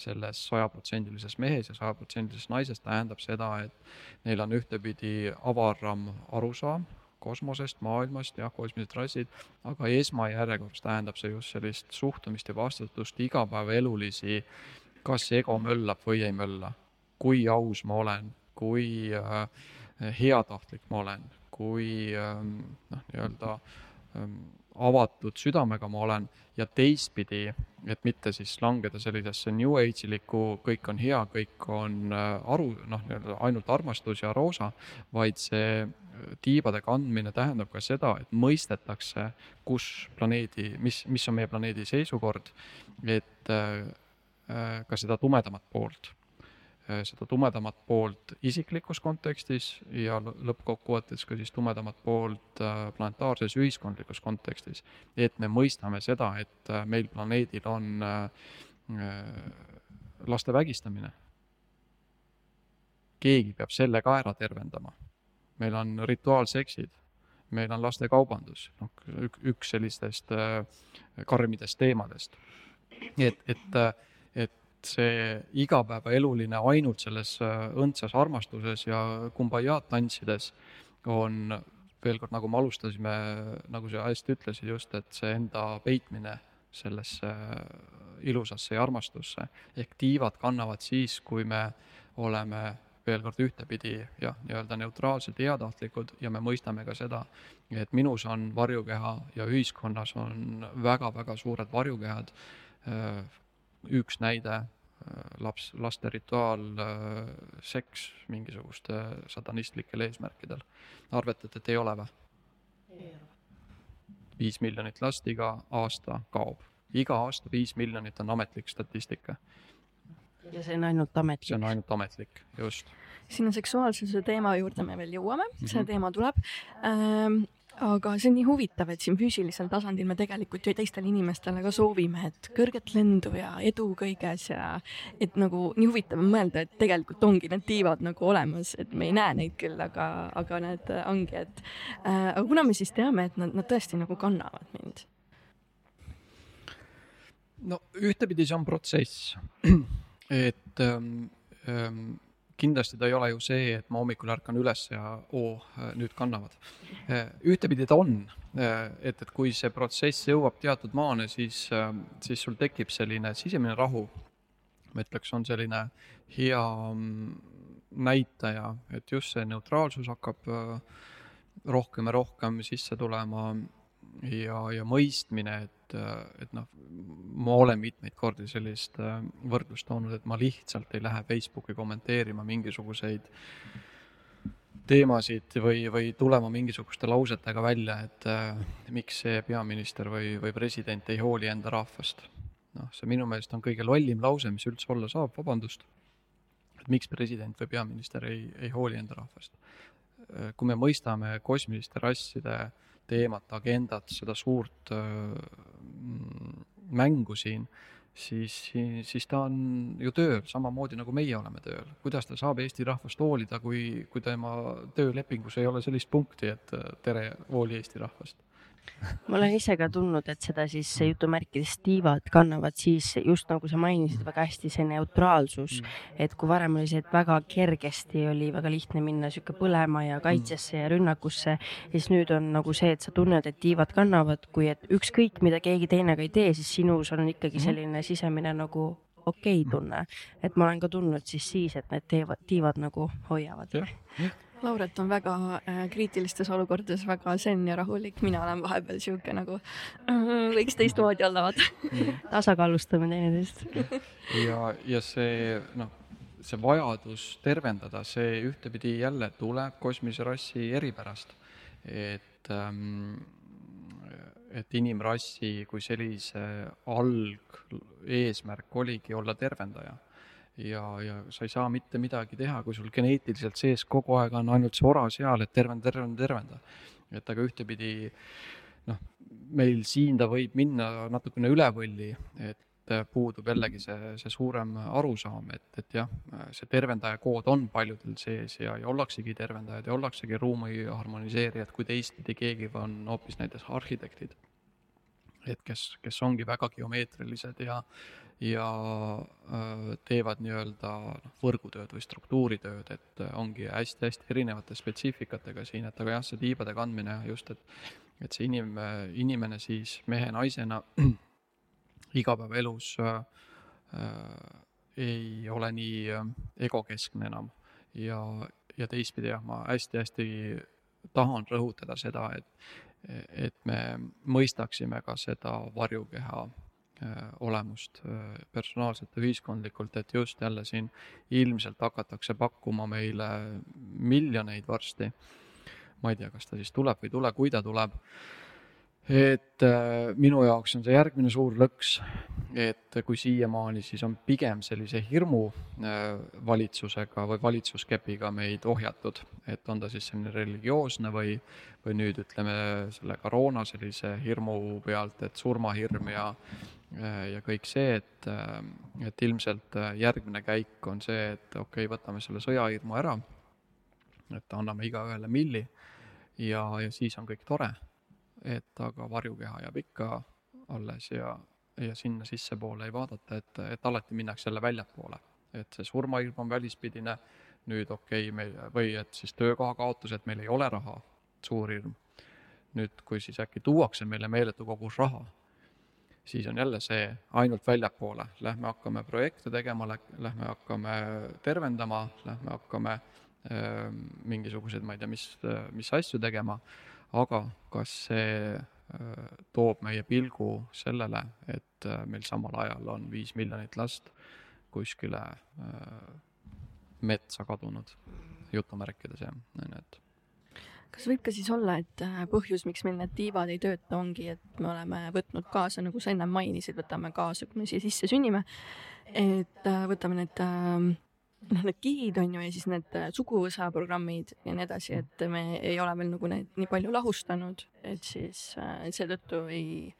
selles sajaprotsendilises mehes ja sajaprotsendilises naises tähendab seda, et neil on ühtepidi avaram arusaam kosmosest, maailmast, jah, kosmilised rassid, aga esmajärjekorras tähendab see just sellist suhtumist ja vastutust igapäevaelulisi, kas ego möllab või ei mölla, kui aus ma olen, kui äh, heatahtlik ma olen, kui äh, noh, nii-öelda äh, avatud südamega ma olen ja teistpidi, et mitte siis langeda sellisesse New Age ilikku, kõik on hea, kõik on äh, aru, noh, nii-öelda ainult armastus ja roosa, vaid see äh, tiibade kandmine tähendab ka seda, et mõistetakse, kus planeedi, mis, mis on meie planeedi seisukord, et äh, ka seda tumedamat poolt seda tumedamat poolt isiklikus kontekstis ja lõppkokkuvõttes ka siis tumedamat poolt äh, planetaarses ühiskondlikus kontekstis. et me mõistame seda, et äh, meil planeedil on laste vägistamine. keegi peab selle ka ära tervendama. meil on rituaalseksid, meil on lastekaubandus, noh, üks sellistest karmidest teemadest. et, et, et see igapäevaeluline ainult selles äh, õndsas armastuses ja kumbajaad tantsides on veel kord, nagu me alustasime, nagu sa hästi ütlesid just, et see enda peitmine sellesse äh, ilusasse ja armastusse. ehk tiivad kannavad siis, kui me oleme veel kord ühtepidi jah, nii-öelda neutraalsed heatahtlikud ja me mõistame ka seda, et minus on varjukeha ja ühiskonnas on väga-väga suured varjukehad äh, üks näide, äh, laps, laste rituaalseks äh, mingisuguste satanistlikel eesmärkidel. arvatate, et ei ole või? viis miljonit last iga aasta kaob. iga aasta viis miljonit on ametlik statistika. ja see on ainult ametlik? see on ainult ametlik, just. sinna seksuaalsuse teema juurde me veel jõuame mm, -hmm. see mhm. teema tuleb ähm, aga see on nii huvitav, et siin füüsilisel tasandil me tegelikult ju teistele inimestele ka soovime, et kõrget lendu ja edu kõiges ja et nagu nii huvitav on mõelda, et tegelikult ongi need tiivad nagu olemas, et me ei näe neid küll, aga, aga need ongi, et äh, aga kuna me siis teame, et nad, nad tõesti nagu kannavad mind? no ühtepidi see on protsess, et ähm, ähm, kindlasti ta ei ole ju see, et ma hommikul ärkan üles ja oo, nüüd kannavad. ühtepidi ta on, et, et kui see protsess jõuab teatud maani, siis, siis sul tekib selline sisemine rahu. ma ütleks, on selline hea mm, näitaja, et just see neutraalsus hakkab rohkem ja rohkem sisse tulema ja, ja mõistmine, et et, et noh, ma olen mitmeid kordi sellist äh, võrdlust toonud, et ma lihtsalt ei lähe Facebooki kommenteerima mingisuguseid teemasid või, või tulema mingisuguste lausetega välja, et äh, miks see peaminister või, või president ei hooli enda rahvast. noh, see minu meelest on kõige lollim lause, mis üldse olla saab, vabandust. et miks president või peaminister ei, ei hooli enda rahvast. Äh, kui me mõistame kosmiliste rasside teemat, agendat, seda suurt Mm, mängu siin, siis, siis ta on ju tööl, samamoodi nagu meie oleme tööl. kuidas ta saab Eesti rahvast hoolida, kui, kui tema töölepingus ei ole sellist punkti, et tere, hooli Eesti rahvast ma olen ise ka tundnud, et seda siis jutumärkides tiivad kannavad siis just nagu sa mainisid väga hästi, see neutraalsus mm.. et kui varem oli see, et väga kergesti oli väga lihtne minna sihuke põlema ja kaitsesse ja rünnakusse, siis nüüd on nagu see, et sa tunned, et tiivad kannavad, kui et ükskõik, mida keegi teine ka ei tee, siis sinus on ikkagi mm. selline sisemine nagu okei okay tunne. et ma olen ka tundnud siis siis, et need teevad, tiivad nagu hoiavad. Lauret on väga äh, kriitilistes olukordades väga zen ja rahulik, mina olen vahepeal sihuke nagu äh, võiks teistmoodi olla, vaata. Tasakaalustame teineteist. ja, ja see noh, see vajadus tervendada, see ühtepidi jälle tuleb kosmilise rassi eripärast, et ähm, et inimrassi kui sellise algeesmärk oligi olla tervendaja ja, ja sa ei saa mitte midagi teha, kui sul geneetiliselt sees kogu aeg on ainult see ora seal, et tervenda, tervenda, tervenda. et aga ühtepidi noh, meil siin ta võib minna natukene üle võlli, et puudub jällegi see, see suurem arusaam, et, et jah, see tervendaja kood on paljudel sees ja, ja ollaksegi tervendajad ja ollaksegi ruumi harmoniseerijad, kui teistpidi keegi on hoopis näiteks arhitektid. et kes, kes ongi väga geomeetrilised ja, ja äh, teevad nii-öelda noh, võrgutööd või struktuuritööd, et äh, ongi hästi-hästi erinevate spetsiifikatega siin, et aga jah, see tiibade kandmine just, et et see inim-, inimene siis mehe-naisena igapäevaelus äh, äh, ei ole nii egokeskne enam. Ja, ja teistpidi jah, ma hästi-hästi tahan rõhutada seda, et, et me mõistaksime ka seda varjukeha olemust äh, personaalselt ja ühiskondlikult, et just jälle siin ilmselt hakatakse pakkuma meile miljoneid varsti. ma ei tea, kas ta siis tuleb või ei tule, kui ta tuleb. Et äh, minu jaoks on see järgmine suur lõks, et kui siiamaani siis on pigem sellise hirmu valitsusega või valitsuskepiga meid ohjatud, et on ta siis selline religioosne või, või nüüd ütleme selle koroona sellise hirmu pealt, et surmahirm ja Äh, ja kõik see, et, äh, et ilmselt äh, järgmine käik on see, et okei okay,, võtame selle sõjahirmu ära, et anname igaühele milli ja, ja siis on kõik tore. Et aga varjukeha jääb ikka alles ja, ja sinna sissepoole ei vaadata, et, et alati minnakse jälle väljapoole. et see surmahirm on välispidine, nüüd okei okay,, meil või et siis töökoha kaotus, et meil ei ole raha, suur hirm. nüüd, kui siis äkki tuuakse meile meeletu kogus raha siis on jälle see ainult väljapoole, lähme hakkame projekte tegema, lähme hakkame tervendama, lähme hakkame äh, mingisuguseid, ma ei tea, mis, mis asju tegema, aga kas see äh, toob meie pilgu sellele, et äh, meil samal ajal on viis miljonit last kuskile äh, metsa kadunud, jutumärkides jah, on ju, et kas võib ka siis olla, et põhjus, miks meil need tiivad ei tööta, ongi, et me oleme võtnud kaasa, nagu sa ennem mainisid, võtame kaasa, kui me siia sisse sünnime, et võtame need noh, need gihid on ju ja siis need äh, suguvõsa programmid ja nii edasi, et me ei ole veel nagu neid nii palju lahustanud, et siis äh, seetõttu ei,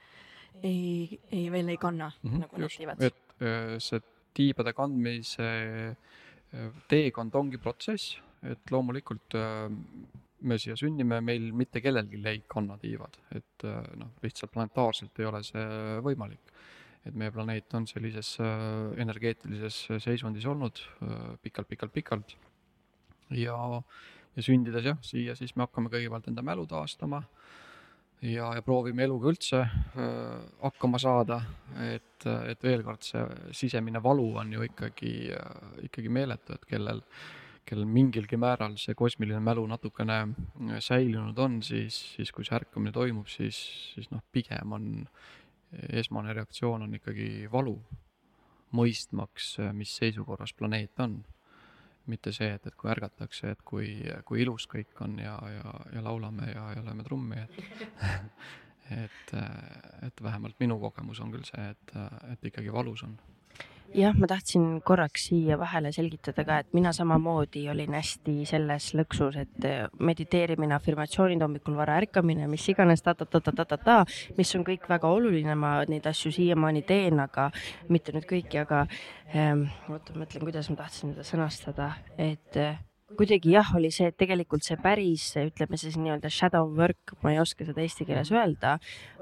ei, ei veel ei kanna mm -hmm, nagu need tiivad. et äh, see tiibade kandmise äh, teekond ongi protsess, et loomulikult me siia sünnime, meil mitte kellelgi ei kanna tiivad, et noh, lihtsalt planetaarselt ei ole see võimalik. Et meie planeet on sellises äh, energeetilises seisundis olnud pikalt-pikalt-pikalt ja, ja sündides jah, siia siis me hakkame kõigepealt enda mälu taastama ja, ja proovime eluga üldse äh, hakkama saada, et, et veel kord, see sisemine valu on ju ikkagi äh,, ikkagi meeletu, et kellel, kellel mingilgi määral see kosmiline mälu natukene äh, säilinud on, siis, siis kui see ärkamine toimub, siis, siis noh, pigem on esmane reaktsioon on ikkagi valu, mõistmaks, mis seisukorras planeet on mitte see, et, et kui ärgatakse, et kui, kui ilus kõik on ja, ja, ja laulame ja, ja lööme trummi, et et, et vähemalt minu kogemus on küll see, et, et ikkagi valus on. jah, ma tahtsin korraks siia vahele selgitada ka, et mina samamoodi olin hästi selles lõksus, et eh, mediteerimine, afirmatsioonid hommikul vara ärkamine, mis iganes ta-ta-ta-ta-ta-ta, mis on kõik väga oluline, ma neid asju siiamaani teen, aga mitte nüüd kõiki, aga ähm, oota, ma mõtlen, kuidas ma tahtsin seda sõnastada, et äh, kuidagi jah, oli see, et tegelikult see päris, ütleme siis nii-öelda shadow work, ma ei oska seda eesti keeles öelda,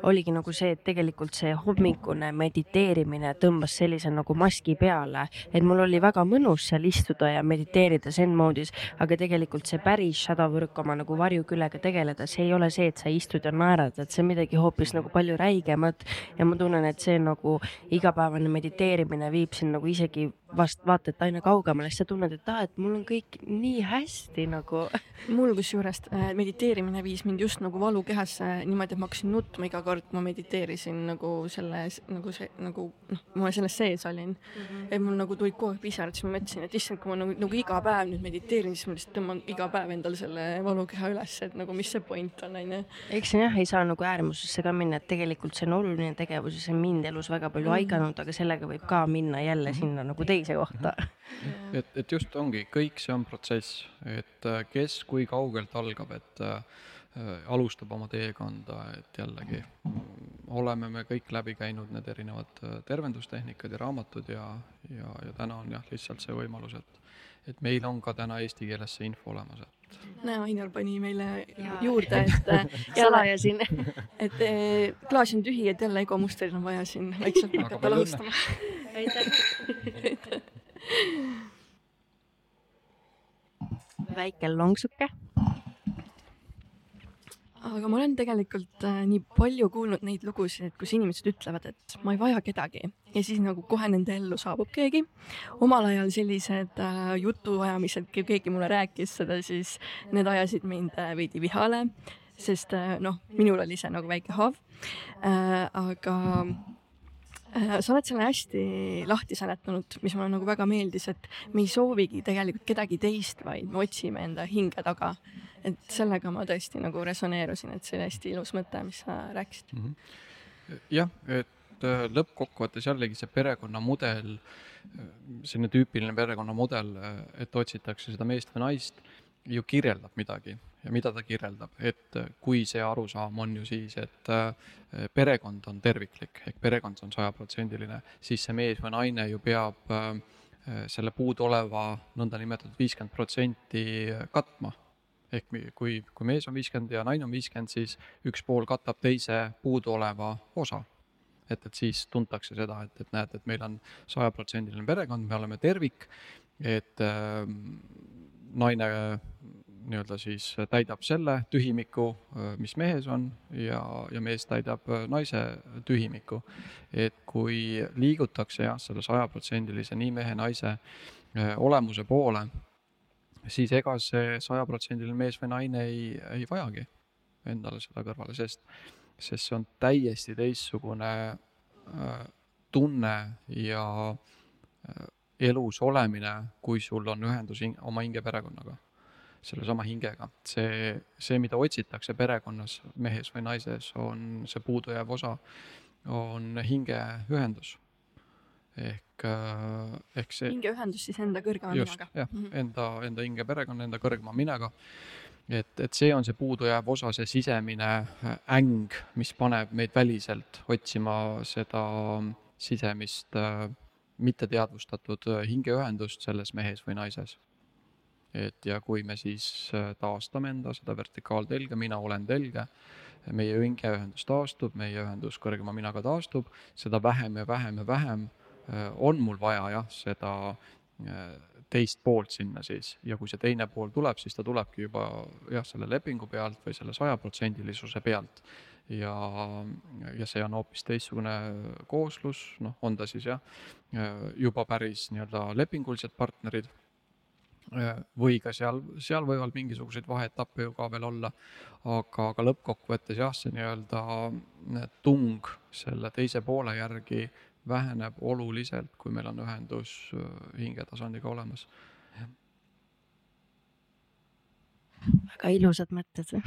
oligi nagu see, et tegelikult see hommikune mediteerimine tõmbas sellise nagu maski peale, et mul oli väga mõnus seal istuda ja mediteerida zen moodis, aga tegelikult see päris shadow work oma nagu varjukülega tegeleda, see ei ole see, et sa istud ja naerad, et see on midagi hoopis nagu palju räigemat. Ja ma tunnen, et see nagu igapäevane mediteerimine viib sind nagu isegi vast vaata et aina kaugemale, siis sa tunned, et aa, et mul on kõik nii hästi nagu. mul kusjuures äh, mediteerimine viis mind just nagu valukehasse niimoodi, et ma hakkasin nutma iga kord, kui ma mediteerisin nagu selles, nagu see, nagu noh, ma selles sees olin mm. -hmm. et mul nagu tulid kogu aeg pisarad, siis ma mõtlesin, et issand, kui ma nagu, nagu iga päev nüüd mediteerin, siis ma lihtsalt tõmban iga päev endale selle valukeha üles, et nagu mis see point on, onju. eks see jah, ei saa nagu äärmusesse ka minna, et tegelikult see on oluline tegevus ja see on mind elus väga palju aidanud, aga sellega võib ka minna jälle sinna nagu teise kohta. et, et just ongi, kõik see on protsess, et äh, kes kui kaugelt algab, et äh, alustab oma teekonda, et jällegi oleme me kõik läbi käinud need erinevad äh, tervendustehnikad ja raamatud ja, ja, ja täna on jah, lihtsalt see võimalus, et et meil on ka täna eesti keeles see info olemas, et näe, Ainar pani meile Jaa. juurde, et jälle, salajasin. et klaas on tühi, et jälle Ego mustrid on vaja siin vaikselt Aga hakata lahustama. väike lonksuke. aga ma olen tegelikult äh, nii palju kuulnud neid lugusid, kus inimesed ütlevad, et ma ei vaja kedagi ja siis nagu kohe nende ellu saabub keegi. omal ajal sellised äh, jutuajamised, kui keegi mulle rääkis seda, siis need ajasid mind äh, veidi vihale, sest äh, noh, minul oli see nagu väike haav äh,. aga sa oled selle hästi lahti seletanud, mis mulle nagu väga meeldis, et me ei soovigi tegelikult kedagi teist, vaid me otsime enda hinge taga. et sellega ma tõesti nagu resoneerusin, et see oli hästi ilus mõte, mis sa rääkisid. mm. -hmm. jah, et äh, lõppkokkuvõttes jällegi see perekonnamudel, selline tüüpiline perekonnamudel, et otsitakse seda meest või naist, ju kirjeldab midagi ja mida ta kirjeldab, et äh, kui see arusaam on ju siis, et äh, perekond on terviklik ehk perekond on sajaprotsendiline, siis see mees või naine ju peab äh, selle puuduoleva nõndanimetatud viiskümmend protsenti katma ehk kui, kui mees on viiskümmend ja naine on viiskümmend, siis üks pool katab teise puuduoleva osa. et, et siis tuntakse seda, et, et näed, et meil on sajaprotsendiline perekond, me oleme tervik, et äh, naine nii-öelda siis täidab selle tühimiku, mis mehes on ja, ja mees täidab äh, naise tühimiku. et kui liigutakse jah, selle sajaprotsendilise nii mehe-naise äh, olemuse poole, siis ega see sajaprotsendiline mees või naine ei, ei vajagi endale seda kõrvale, sest, sest see on täiesti teistsugune äh, tunne ja äh, elus olemine, kui sul on ühendus oma hingeperekonnaga, sellesama hingega. see, see, mida otsitakse perekonnas, mehes või naises, on see puudujääv osa, on hingeühendus. ehk, ehk see hingeühendus siis enda kõrgema just, minaga. jah mm. -hmm. enda, enda hinge perekonna, enda kõrgema minaga. et, et see on see puudujääv osa, see sisemine äh, äng, mis paneb meid väliselt otsima seda sisemist äh, mitteteadvustatud äh, hingeühendust selles mehes või naises. Et ja kui me siis äh, taastame enda seda vertikaaltelge, mina olen telge, meie hingeühendus taastub, meie ühendus kõrgema minaga taastub, seda vähem ja vähem ja vähem äh, on mul vaja jah, seda äh, teist poolt sinna siis ja kui see teine pool tuleb, siis ta tulebki juba jah, selle lepingu pealt või selle sajaprotsendilisuse pealt. ja, ja see on hoopis teistsugune kooslus, noh, on ta siis jah, juba päris nii-öelda lepingulised partnerid või ka seal, seal võivad mingisuguseid vaheetappe ju ka veel olla, aga, aga lõppkokkuvõttes jah, see nii-öelda tung selle teise poole järgi väheneb oluliselt, kui meil on ühendus hingetasandiga olemas. väga ilusad mõtted.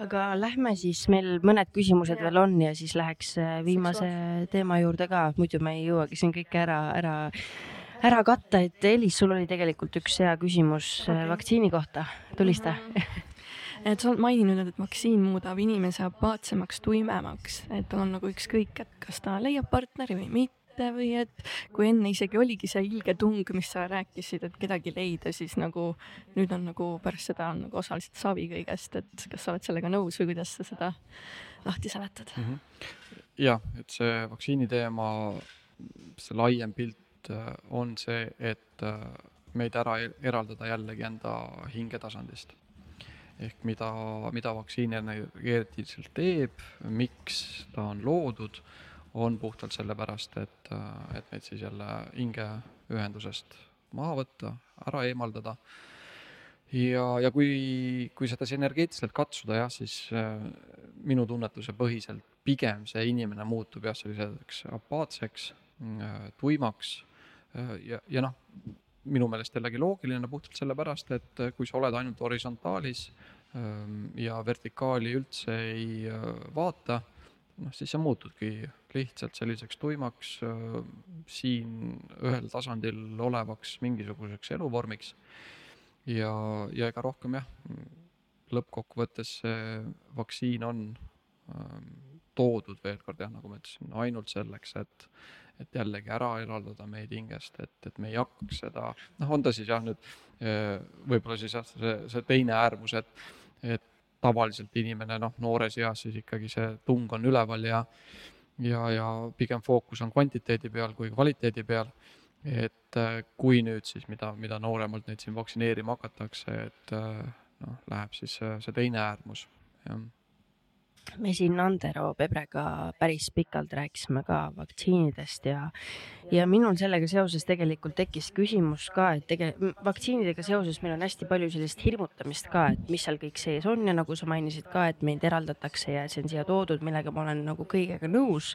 Aga lähme siis, meil mõned küsimused veel on ja siis läheks äh, viimase teema juurde ka, muidu me ei jõuagi siin kõike ära, ära, ära katta, et Elis, sul oli tegelikult üks hea küsimus okay. vaktsiini kohta, tulista mm. -hmm et sa oled maininud, et vaktsiin muudab inimese apaatsemaks, tuimemaks, et tal on nagu ükskõik, et kas ta leiab partneri või mitte või et kui enne isegi oligi see ilge tung, mis sa rääkisid, et kedagi leida, siis nagu nüüd on nagu pärast seda on nagu osaliselt savi kõigest, et kas sa oled sellega nõus või kuidas sa seda lahti seletad mm? -hmm. jah, et see vaktsiini teema, see laiem pilt äh, on see, et äh, meid ära eraldada jällegi enda hingetasandist ehk mida, mida vaktsiin energeetiliselt teeb, miks ta on loodud, on puhtalt sellepärast, et, et meid siis jälle hingeühendusest maha võtta, ära eemaldada. ja, ja kui, kui seda siis energeetiliselt katsuda jah, siis äh, minu tunnetuse põhiselt pigem see inimene muutub jah, selliseks apaatseks, äh, tuimaks äh, ja, ja noh, minu meelest jällegi loogiline puhtalt sellepärast, et kui sa oled ainult horisontaalis ja vertikaali üldse ei vaata, noh siis sa muutudki lihtsalt selliseks tuimaks, siin ühel tasandil olevaks mingisuguseks eluvormiks. ja, ja ega rohkem jah, lõppkokkuvõttes see vaktsiin on toodud veel kord jah, nagu ma ütlesin, ainult selleks, et et jällegi ära eraldada meid hingest, et, et me ei hakkaks seda, noh, on ta siis jah, nüüd võib-olla siis jah, see, see teine äärmus, et, et tavaliselt inimene noh, noores eas siis ikkagi see tung on üleval ja ja, ja pigem fookus on kvantiteedi peal kui kvaliteedi peal. et kui nüüd siis, mida, mida nooremalt neid siin vaktsineerima hakatakse, et noh, läheb siis see, teine äärmus, jah me siin Andero Pebrega päris pikalt rääkisime ka vaktsiinidest ja, ja minul sellega seoses tegelikult tekkis küsimus ka, et tege-, vaktsiinidega seoses meil on hästi palju sellist hirmutamist ka, et mis seal kõik sees on ja nagu sa mainisid ka, et meid eraldatakse ja see on siia toodud, millega ma olen nagu kõigega nõus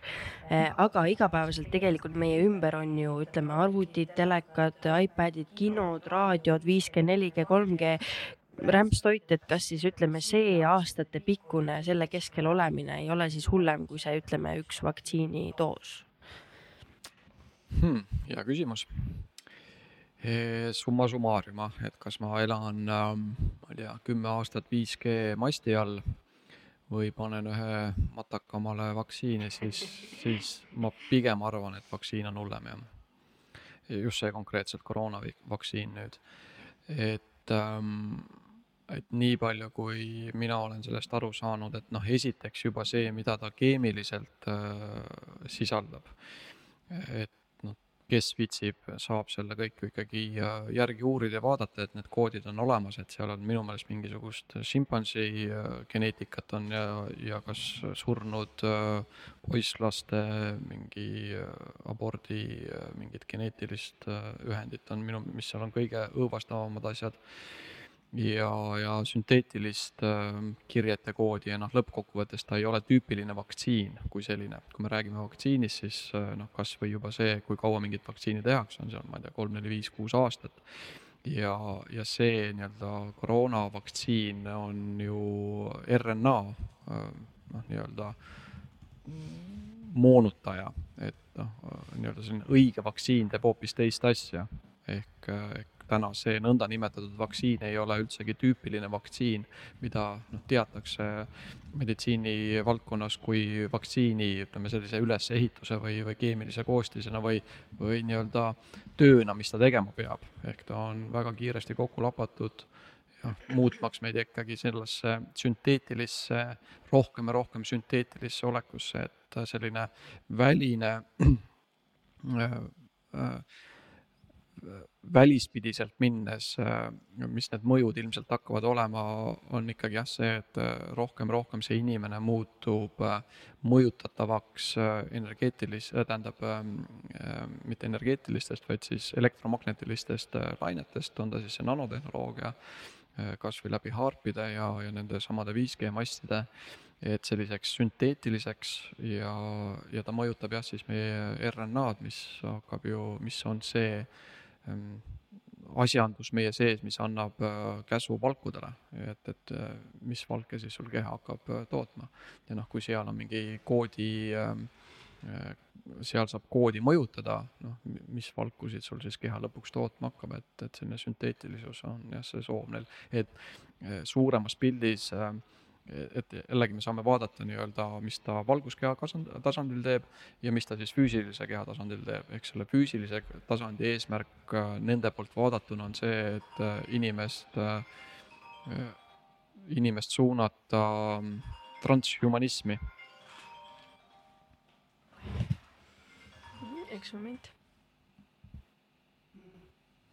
eh,. aga igapäevaselt tegelikult meie ümber on ju ütleme arvutid, telekad, iPadid, kinod, raadiod, 5G, 4G, 3G rämpstoit, et kas siis ütleme, see aastatepikkune selle keskel olemine ei ole siis hullem kui see, ütleme, üks vaktsiinidoos hmm,? hea küsimus e,. Summa summarum, et kas ma elan, ähm, ma ei tea, kümme aastat 5G masti all või panen ühe mataka omale vaktsiini, siis, siis ma pigem arvan, et vaktsiin on hullem jah. just see konkreetselt koroonavaktsiin nüüd, et ähm, et nii palju, kui mina olen sellest aru saanud, et noh, esiteks juba see, mida ta keemiliselt äh, sisaldab. et noh, kes viitsib, saab selle kõik ju ikkagi äh, järgi uurida ja vaadata, et need koodid on olemas, et seal on minu meelest mingisugust šimpansi äh, geneetikat on ja, ja kas surnud äh, poisslaste mingi äh, abordi äh, mingit geneetilist äh, ühendit on minu, mis seal on kõige õõvastavamad asjad ja, ja sünteetilist äh, kirjete koodi ja noh, lõppkokkuvõttes ta ei ole tüüpiline vaktsiin kui selline. kui me räägime vaktsiinist, siis äh, noh, kasvõi juba see, kui kaua mingit vaktsiini tehakse, on seal, ma ei tea, kolm, neli, viis, kuus aastat. ja, ja see nii-öelda koroonavaktsiin on ju RNA äh, noh, nii-öelda moonutaja, et noh, nii-öelda selline õige vaktsiin teeb hoopis teist asja. ehk, ehk täna see nõndanimetatud vaktsiin ei ole üldsegi tüüpiline vaktsiin, mida noh, teatakse meditsiinivaldkonnas kui vaktsiini, ütleme sellise ülesehituse või, või keemilise koostisena või, või nii-öelda tööna, mis ta tegema peab. ehk ta on väga kiiresti kokku lapatud noh, muutmaks meid ikkagi sellesse sünteetilisse, rohkem ja rohkem sünteetilisse olekusse, et selline väline äh, äh, välispidiselt minnes, äh, mis need mõjud ilmselt hakkavad olema, on ikkagi jah, see, et äh, rohkem, rohkem see inimene muutub äh, mõjutatavaks energeetilis-, tähendab mitte energeetilistest, vaid siis elektromagnetilistest lainetest, on ta siis see nanotehnoloogia, kas või läbi haarpide ja, ja nende samade 5G mastide, et selliseks sünteetiliseks ja, ja ta mõjutab jah, siis meie RNA-d, mis hakkab ju, mis on see asjandus meie sees, mis annab äh, käsu valkudele, et, et äh, mis valke siis sul keha hakkab äh, tootma. ja noh, kui seal on mingi koodi, ähm, seal saab koodi mõjutada, noh, mis valkusid sul siis keha lõpuks tootma hakkab, et, et selline sünteetilisus on jah, see soov neil, et suuremas pildis äh, et jällegi me saame vaadata nii-öelda, mis ta valguskeha tasandil teeb ja mis ta siis füüsilise keha tasandil teeb, ehk selle füüsilise tasandi eesmärk äh, nende poolt vaadatuna on see, et äh, inimest, äh, inimest suunata mm, transhumanismi. üks moment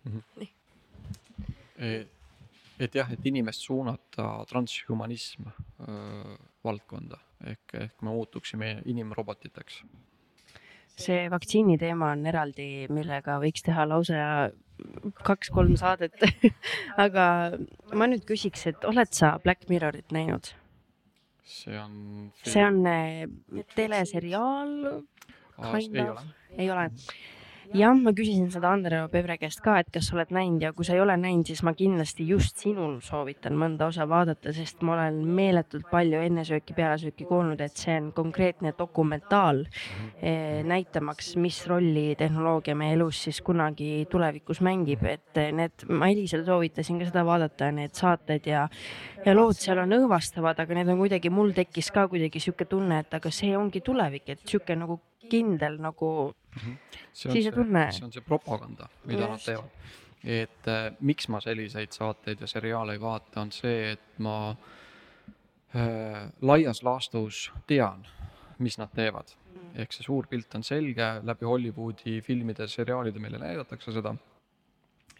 mm. -hmm. nii et jah, et inimest suunata transhumanism öö, valdkonda ehk, ehk me muutuksime inimrobotiteks. see vaktsiini teema on eraldi, millega võiks teha lausa kaks-kolm saadet aga ma nüüd küsiks, et oled sa Black Mirrorit näinud? see on. see on äh, teleseriaal. ei ole. ei ole jah, ma küsisin seda Andero Pevre käest ka, et kas sa oled näinud ja kui sa ei ole näinud, siis ma kindlasti just sinul soovitan mõnda osa vaadata, sest ma olen meeletult palju ennesööki, pealesööki kuulnud, et see on konkreetne dokumentaal eh, näitamaks, mis rolli tehnoloogia meie elus siis kunagi tulevikus mängib, et need, ma Elisele soovitasin ka seda vaadata, need saated ja ja lood seal on õõvastavad, aga need on kuidagi, mul tekkis ka kuidagi sihuke tunne, et aga see ongi tulevik, et sihuke nagu kindel nagu mm -hmm. sisetunne. see on see propaganda, mida Just. nad teevad. et äh, miks ma selliseid saateid ja seriaale ei vaata, on see, et ma äh, laias laastus tean, mis nad teevad. ehk see suur pilt on selge, läbi Hollywoodi filmide, seriaalide meile näidatakse seda.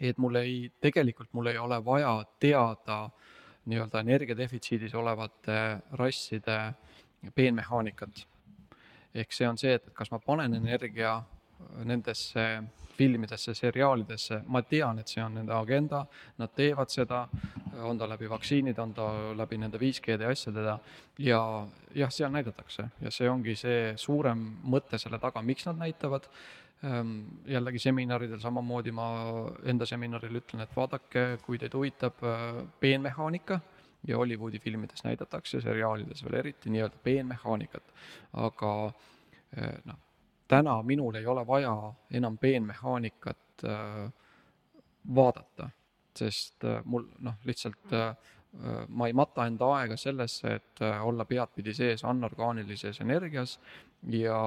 et mul ei, tegelikult mul ei ole vaja teada nii-öelda energiadefitsiidis olevate rasside peenmehaanikat ehk see on see, et kas ma panen energia nendesse filmidesse, seriaalidesse, ma tean, et see on nende agenda, nad teevad seda, on ta läbi vaktsiinide, on ta läbi nende 5G-de asjadega ja jah, seal näidatakse ja see ongi see suurem mõte selle taga, miks nad näitavad. Ehm, jällegi seminaridel samamoodi ma enda seminaril ütlen, et vaadake, kui teid huvitab äh, peenmehaanika ja Hollywoodi filmides näidatakse, seriaalides veel eriti, nii-öelda peenmehaanikat. aga eh, noh, täna minul ei ole vaja enam peenmehaanikat äh, vaadata, sest äh, mul noh, lihtsalt ma ei mata enda aega sellesse, et olla peadpidi sees anorgaanilises energias ja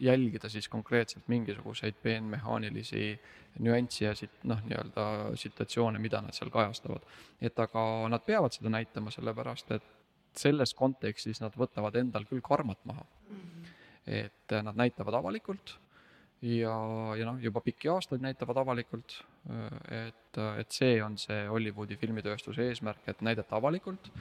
jälgida siis konkreetselt mingisuguseid peenmehaanilisi nüansse ja sit-, noh, nii-öelda situatsioone, mida nad seal kajastavad. et aga nad peavad seda näitama, sellepärast et selles kontekstis nad võtavad endal küll karmat maha. -hmm. et nad näitavad avalikult ja, ja noh, juba pikki aastaid näitavad avalikult, et, et see on see Hollywoodi filmitööstuse eesmärk, et näidata avalikult.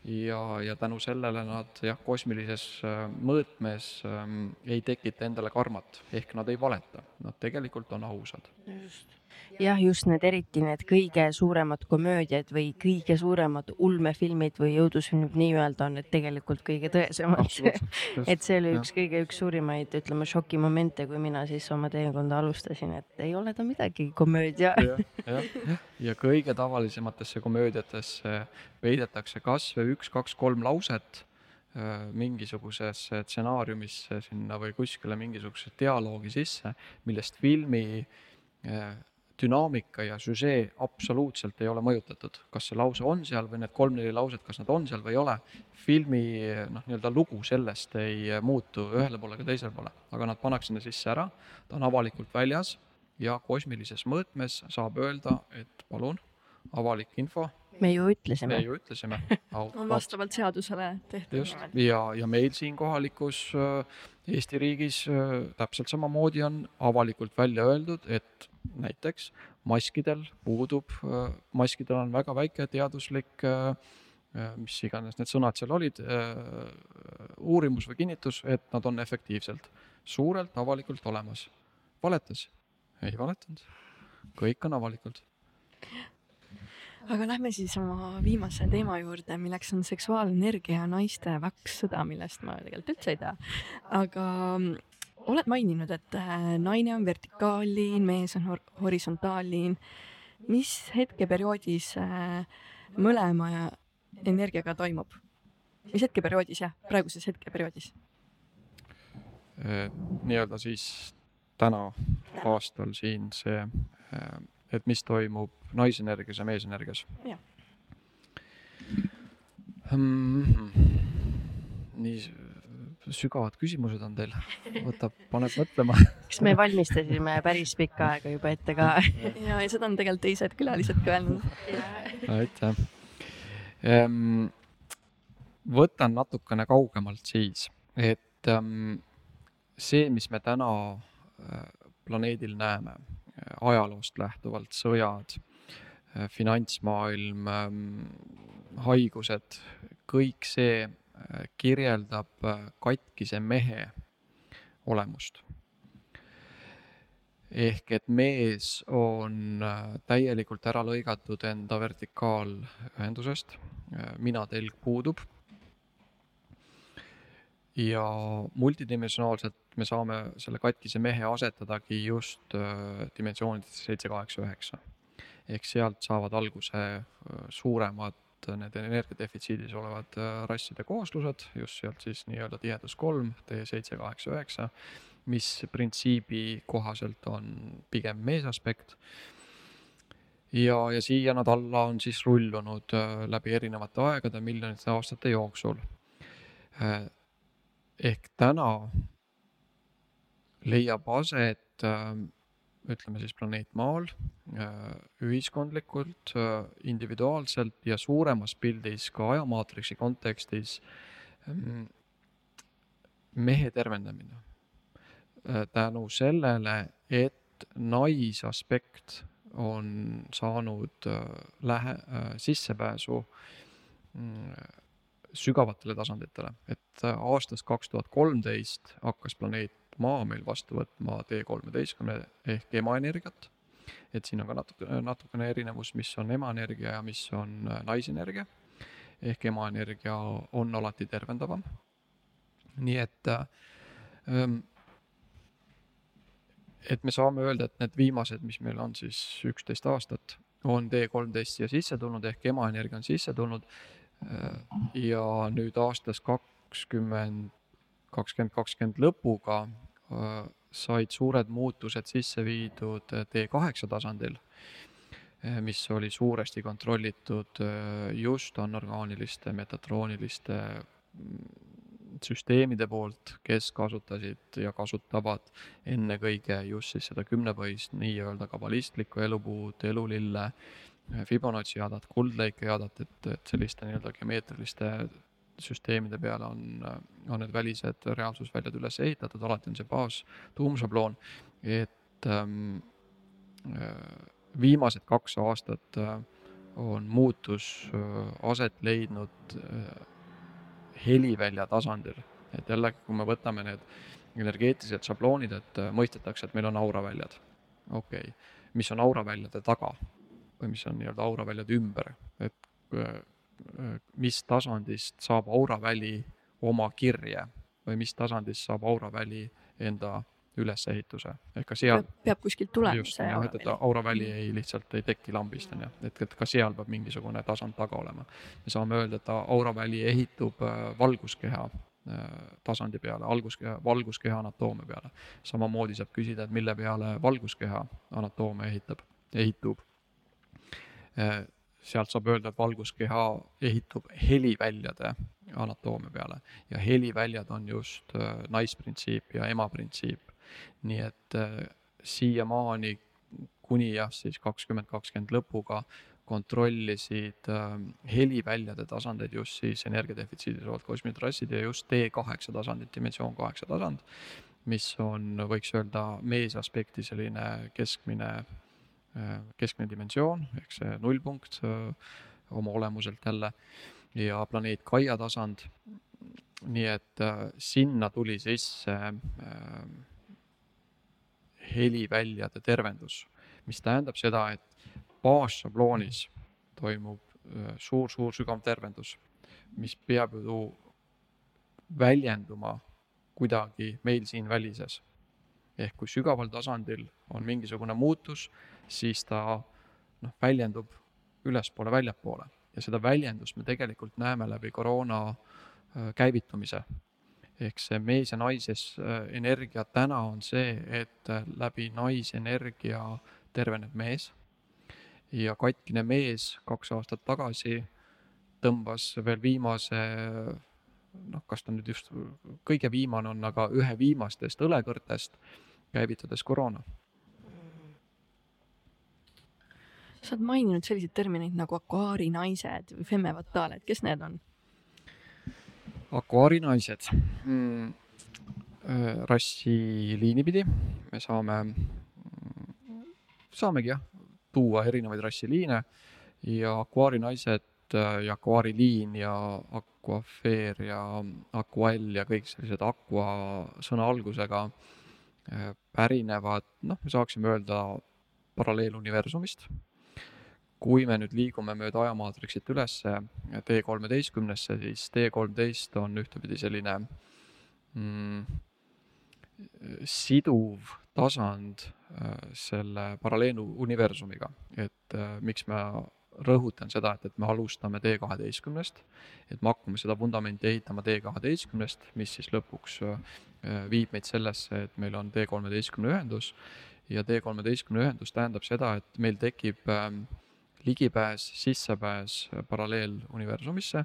Ja, ja tänu sellele nad jah, kosmilises äh, mõõtmes ähm, ei tekita endale karmat, ehk nad ei valeta, nad tegelikult on ausad. just jah, just need, eriti need kõige suuremad komöödiad või kõige suuremad ulmefilmid või õudusfilmid nii-öelda on need tegelikult kõige tõesemad. et see oli üks kõige, üks suurimaid, ütleme, šokimomente, kui mina siis oma teekonda alustasin, et ei ole ta midagi komöödia. ja, ja, ja kõige tavalisematesse komöödiatesse peidetakse kas või üks, kaks, kolm lauset äh, mingisugusesse stsenaariumisse sinna või kuskile mingisuguse dialoogi sisse, millest filmi äh, dünaamika ja süžee absoluutselt ei ole mõjutatud. kas see lause on seal või need kolm-neli lauset, kas nad on seal või ei ole. filmi noh, nii-öelda lugu sellest ei muutu ühele poole ega teisele poole, aga nad pannakse sinna sisse ära, ta on avalikult väljas ja kosmilises mõõtmes saab öelda, et palun, avalik info. Me ju ütlesime. me ju ütlesime. on vastavalt seadusele tehtud. just, ja, ja meil siin kohalikus äh, Eesti riigis äh, täpselt samamoodi on avalikult välja öeldud, et näiteks maskidel puudub, äh, maskidel on väga väike teaduslik mis iganes need sõnad seal olid, uurimus või kinnitus, et nad on efektiivselt suurelt avalikult olemas. valetas? ei valetanud. kõik on avalikult aga lähme siis oma viimase teema juurde, milleks on seksuaalenergia naiste väkksõda, millest ma tegelikult üldse ei tea. aga mm, oled maininud, et äh, naine on vertikaalliin, mees on hor horisontaalliin. mis hetkeperioodis äh, mõlema energiaga toimub? mis hetkeperioodis jah, praeguses hetkeperioodis? Äh, nii-öelda siis täna aastal siin see et mis toimub naisenergias ja meesenergias. Hmm. nii sügavad küsimused on teil, võtab, paneb mõtlema. kas me valmistasime päris pikka aega juba ette ka? ja, ja seda on tegelikult teised külalised ka öelnud. aitäh. Ehm, võtan natukene kaugemalt siis, et ehm, see, mis me täna äh, planeedil näeme ajaloost lähtuvalt, sõjad, äh, finantsmaailm, ähm, haigused, kõik see äh, kirjeldab äh, katkise mehe olemust. ehk et mees on täielikult ära lõigatud enda vertikaalühendusest, mina-telg puudub ja multidimensionaalselt me saame selle katkise mehe asetadagi just äh, dimensioonides seitse, kaheksa, üheksa. ehk sealt saavad alguse äh, suuremad need energiadefitsiidis olevad äh, rasside kooslused, just sealt siis nii-öelda tihedus kolm, D seitse, kaheksa, üheksa, mis printsiibi kohaselt on pigem meesaspekt ja, ja siia nad alla on siis rullunud läbi erinevate aegade, miljonite aastate jooksul ehk täna leiab aset äh, ütleme siis planeet Maal äh, ühiskondlikult, äh, individuaalselt ja suuremas pildis ka ajamaatriksi kontekstis ähm, mehe tervendamine. tänu sellele, et naisaspekt on saanud lähe-, sissepääsu mm, sügavatele tasanditele, et aastast kaks tuhat kolmteist hakkas planeet Maa meil vastu võtma D kolmeteistkümne ehk emaenergiat. et siin on ka natuke, natukene erinevus, mis on emaenergia ja mis on äh, naisenergia. ehk emaenergia on alati tervendavam. nii et äh, ähm, et me saame öelda, et need viimased, mis meil on siis üksteist aastat, on D kolmteist siia sisse tulnud ehk emaenergia on sisse tulnud ja nüüd aastast kakskümmend, kakskümmend kakskümmend lõpuga äh, said suured muutused sisse viidud T8 tasandil, äh, mis oli suuresti kontrollitud äh, just anorgaaniliste, metatrooniliste mm, süsteemide poolt, kes kasutasid ja kasutavad ennekõike just siis seda kümnepõhist nii-öelda kabalistlikku elupuud, elulille Fibonacci jaadat, kuldleike jaadat, et, et selliste nii-öelda geomeetriliste süsteemide peale on, on need välised reaalsusväljad üles ehitatud, alati on see baas, tuumšabloon, et ähm, äh, viimased kaks aastat äh, on muutus äh, aset leidnud äh, helivälja tasandil, et jällegi, kui me võtame need energeetilised šabloonid, et äh, mõistetakse, et meil on auraväljad, okei. Okay., mis on auraväljade taga või mis on nii-öelda auraväljade ümber, et äh, äh, mis tasandist saab auraväli oma kirje või mis tasandist saab auraväli enda ülesehituse, ehk ka seal peab, kuskilt tulema just, see jah, et, auraväli. auraväli ei lihtsalt ei teki lambist, on ju, et, et ka seal peab mingisugune tasand taga olema. me saame öelda, et auraväli ehitub äh, valguskeha äh, tasandi peale, alguskeha, valguskeha anatoomia peale. samamoodi saab küsida, et mille peale valguskeha anatoomia ehitab, ehitub. Äh, sealt saab öelda, et valguskeha ehitub heliväljade anatoomia peale. Ja heliväljad on just naisprintsiip ja emaprintsiip. Nii et äh, siiamaani kuni jah, siis kakskümmend kakskümmend lõpuga kontrollisid äh, heliväljade tasandeid just siis energiadefitsiidis olevad kosmitrassid ja just D8 tasandit, dimensioon kaheksa tasand, mis on, võiks öelda, mees aspekti selline keskmine äh,, keskmine dimensioon ehk see nullpunkt äh, oma olemuselt jälle ja planeet Kaia tasand. nii et äh, sinna tuli sisse äh, heliväljade tervendus, mis tähendab seda, et baasšabloonis toimub suur-suur sügav tervendus, mis peab ju väljenduma kuidagi meil siin välises. ehk kui sügaval tasandil on mingisugune muutus, siis ta noh, väljendub ülespoole, väljapoole. Ja seda väljendust me tegelikult näeme läbi koroona käivitumise. Ehk see mees ja naises äh, energia täna on see, et äh, läbi naisenergia terveneb mees. ja katkine mees kaks aastat tagasi tõmbas veel viimase, noh, kas ta nüüd just kõige viimane on, aga ühe viimastest õlekõrtest, käivitades koroona sa oled maininud selliseid termineid nagu akvaarinaised või femmevataaled, kes need on? akvaarinaised mm,. rassiliini pidi me saame, saamegi jah, tuua erinevaid rassiliine ja akvaarinaised ja akvaariliin ja aquafeer ja aqual ja kõik sellised aqua sõna algusega pärinevad, noh, me saaksime öelda paralleeluniversumist kui me nüüd liigume mööda ajamaatriksit ülesse D13-sse, siis D13 on ühtepidi selline mm, siduv tasand äh, selle paralleeluniversumiga, et äh, miks ma rõhutan seda, et, et me alustame D12-st, et me hakkame seda vundamenti ehitama D12-st, mis siis lõpuks äh, viib meid sellesse, et meil on D13 ühendus. Ja D13 ühendus tähendab seda, et meil tekib äh, ligipääs, sissepääs paralleeluniversumisse,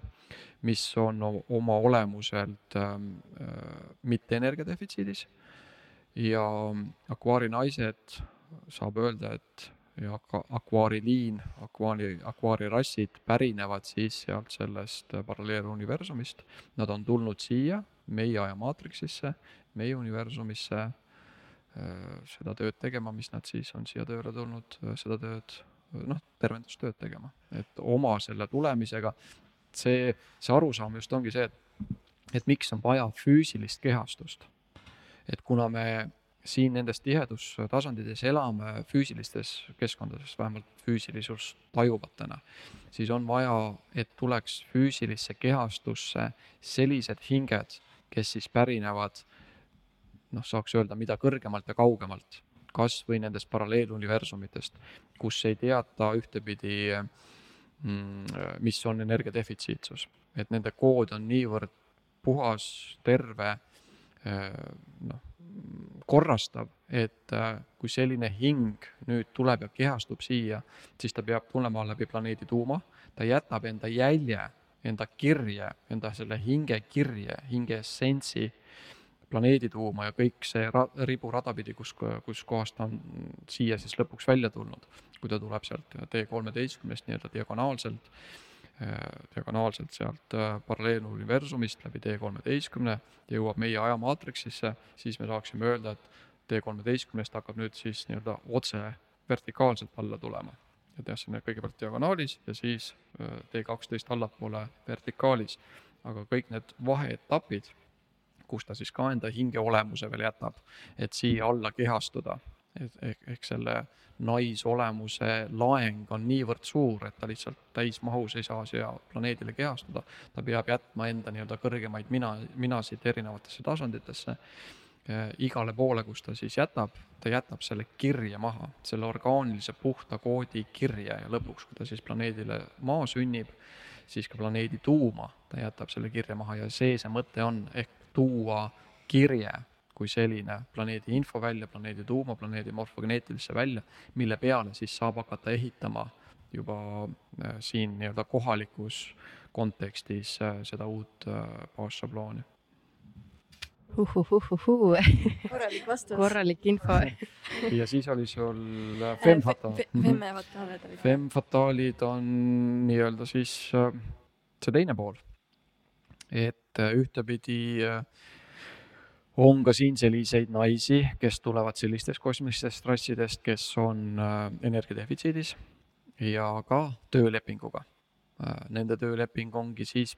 mis on oma olemuselt ähm, äh, mitte energiadefitsiidis ja akvaari naised saab öelda, et ja akvaariliin, akvaari, akvaarirassid pärinevad siis sealt sellest paralleeluniversumist. Nad on tulnud siia, meie ajamaatriksisse, meie universumisse äh, seda tööd tegema, mis nad siis on siia tööle tulnud, seda tööd noh, tervendustööd tegema, et oma selle tulemisega see, see arusaam just ongi see, et, et miks on vaja füüsilist kehastust. et kuna me siin nendes tihedustasandites elame füüsilistes keskkondades, vähemalt füüsilisust tajuvatena, siis on vaja, et tuleks füüsilisse kehastusse sellised hinged, kes siis pärinevad noh, saaks öelda, mida kõrgemalt ja kaugemalt kas või nendest paralleeluniversumitest, kus ei teata ühtepidi, mm, mis on energiadefitsiitsus. et nende kood on niivõrd puhas, terve, noh, korrastav, et äh, kui selline hing nüüd tuleb ja kehastub siia, siis ta peab tulema läbi planeedi tuuma, ta jätab enda jälje, enda kirje, enda selle hinge kirje, hinge essentsi planeedi tuuma ja kõik see ra-, riburada pidi, kus, kus kohast ta on siia siis lõpuks välja tulnud. kui ta tuleb sealt D13-st nii-öelda diagonaalselt, diagonaalselt sealt äh, paralleeluniversumist läbi D13 jõuab meie ajamaatriksisse, siis me saaksime öelda, et D13-st hakkab nüüd siis nii-öelda otse vertikaalselt alla tulema. et jah, see on kõigepealt diagonaalis ja siis D12 äh, allapoole vertikaalis. aga kõik need vaheetapid kus ta siis ka enda hinge olemuse veel jätab, et siia alla kehastuda. ehk, ehk selle naisolemuse laeng on niivõrd suur, et ta lihtsalt täismahus ei saa siia planeedile kehastuda. ta peab jätma enda nii-öelda kõrgemaid mina, minasid erinevatesse tasanditesse äh, igale poole, kus ta siis jätab, ta jätab selle kirje maha, selle orgaanilise puhta koodi kirje ja lõpuks, kui ta siis planeedile Maa sünnib, siis ka planeedi tuuma ta jätab selle kirje maha ja see see mõte on, ehk tuua kirje kui selline planeedi info välja, planeedi tuuma, planeedi morfogeneetilisse välja, mille peale siis saab hakata ehitama juba äh, siin nii-öelda kohalikus kontekstis äh, seda uut äh, baasšablooni uhuhuhuhuu, korralik vastus. korralik info. ja siis oli sul femme fatale. Femme fataalid olid. Femme fataalid on nii-öelda siis see teine pool. et äh, ühtepidi on ka siin selliseid naisi, kes tulevad sellistest kosmilistest trassidest, kes on energiadefitsiidis ja ka töölepinguga. Nende tööleping ongi siis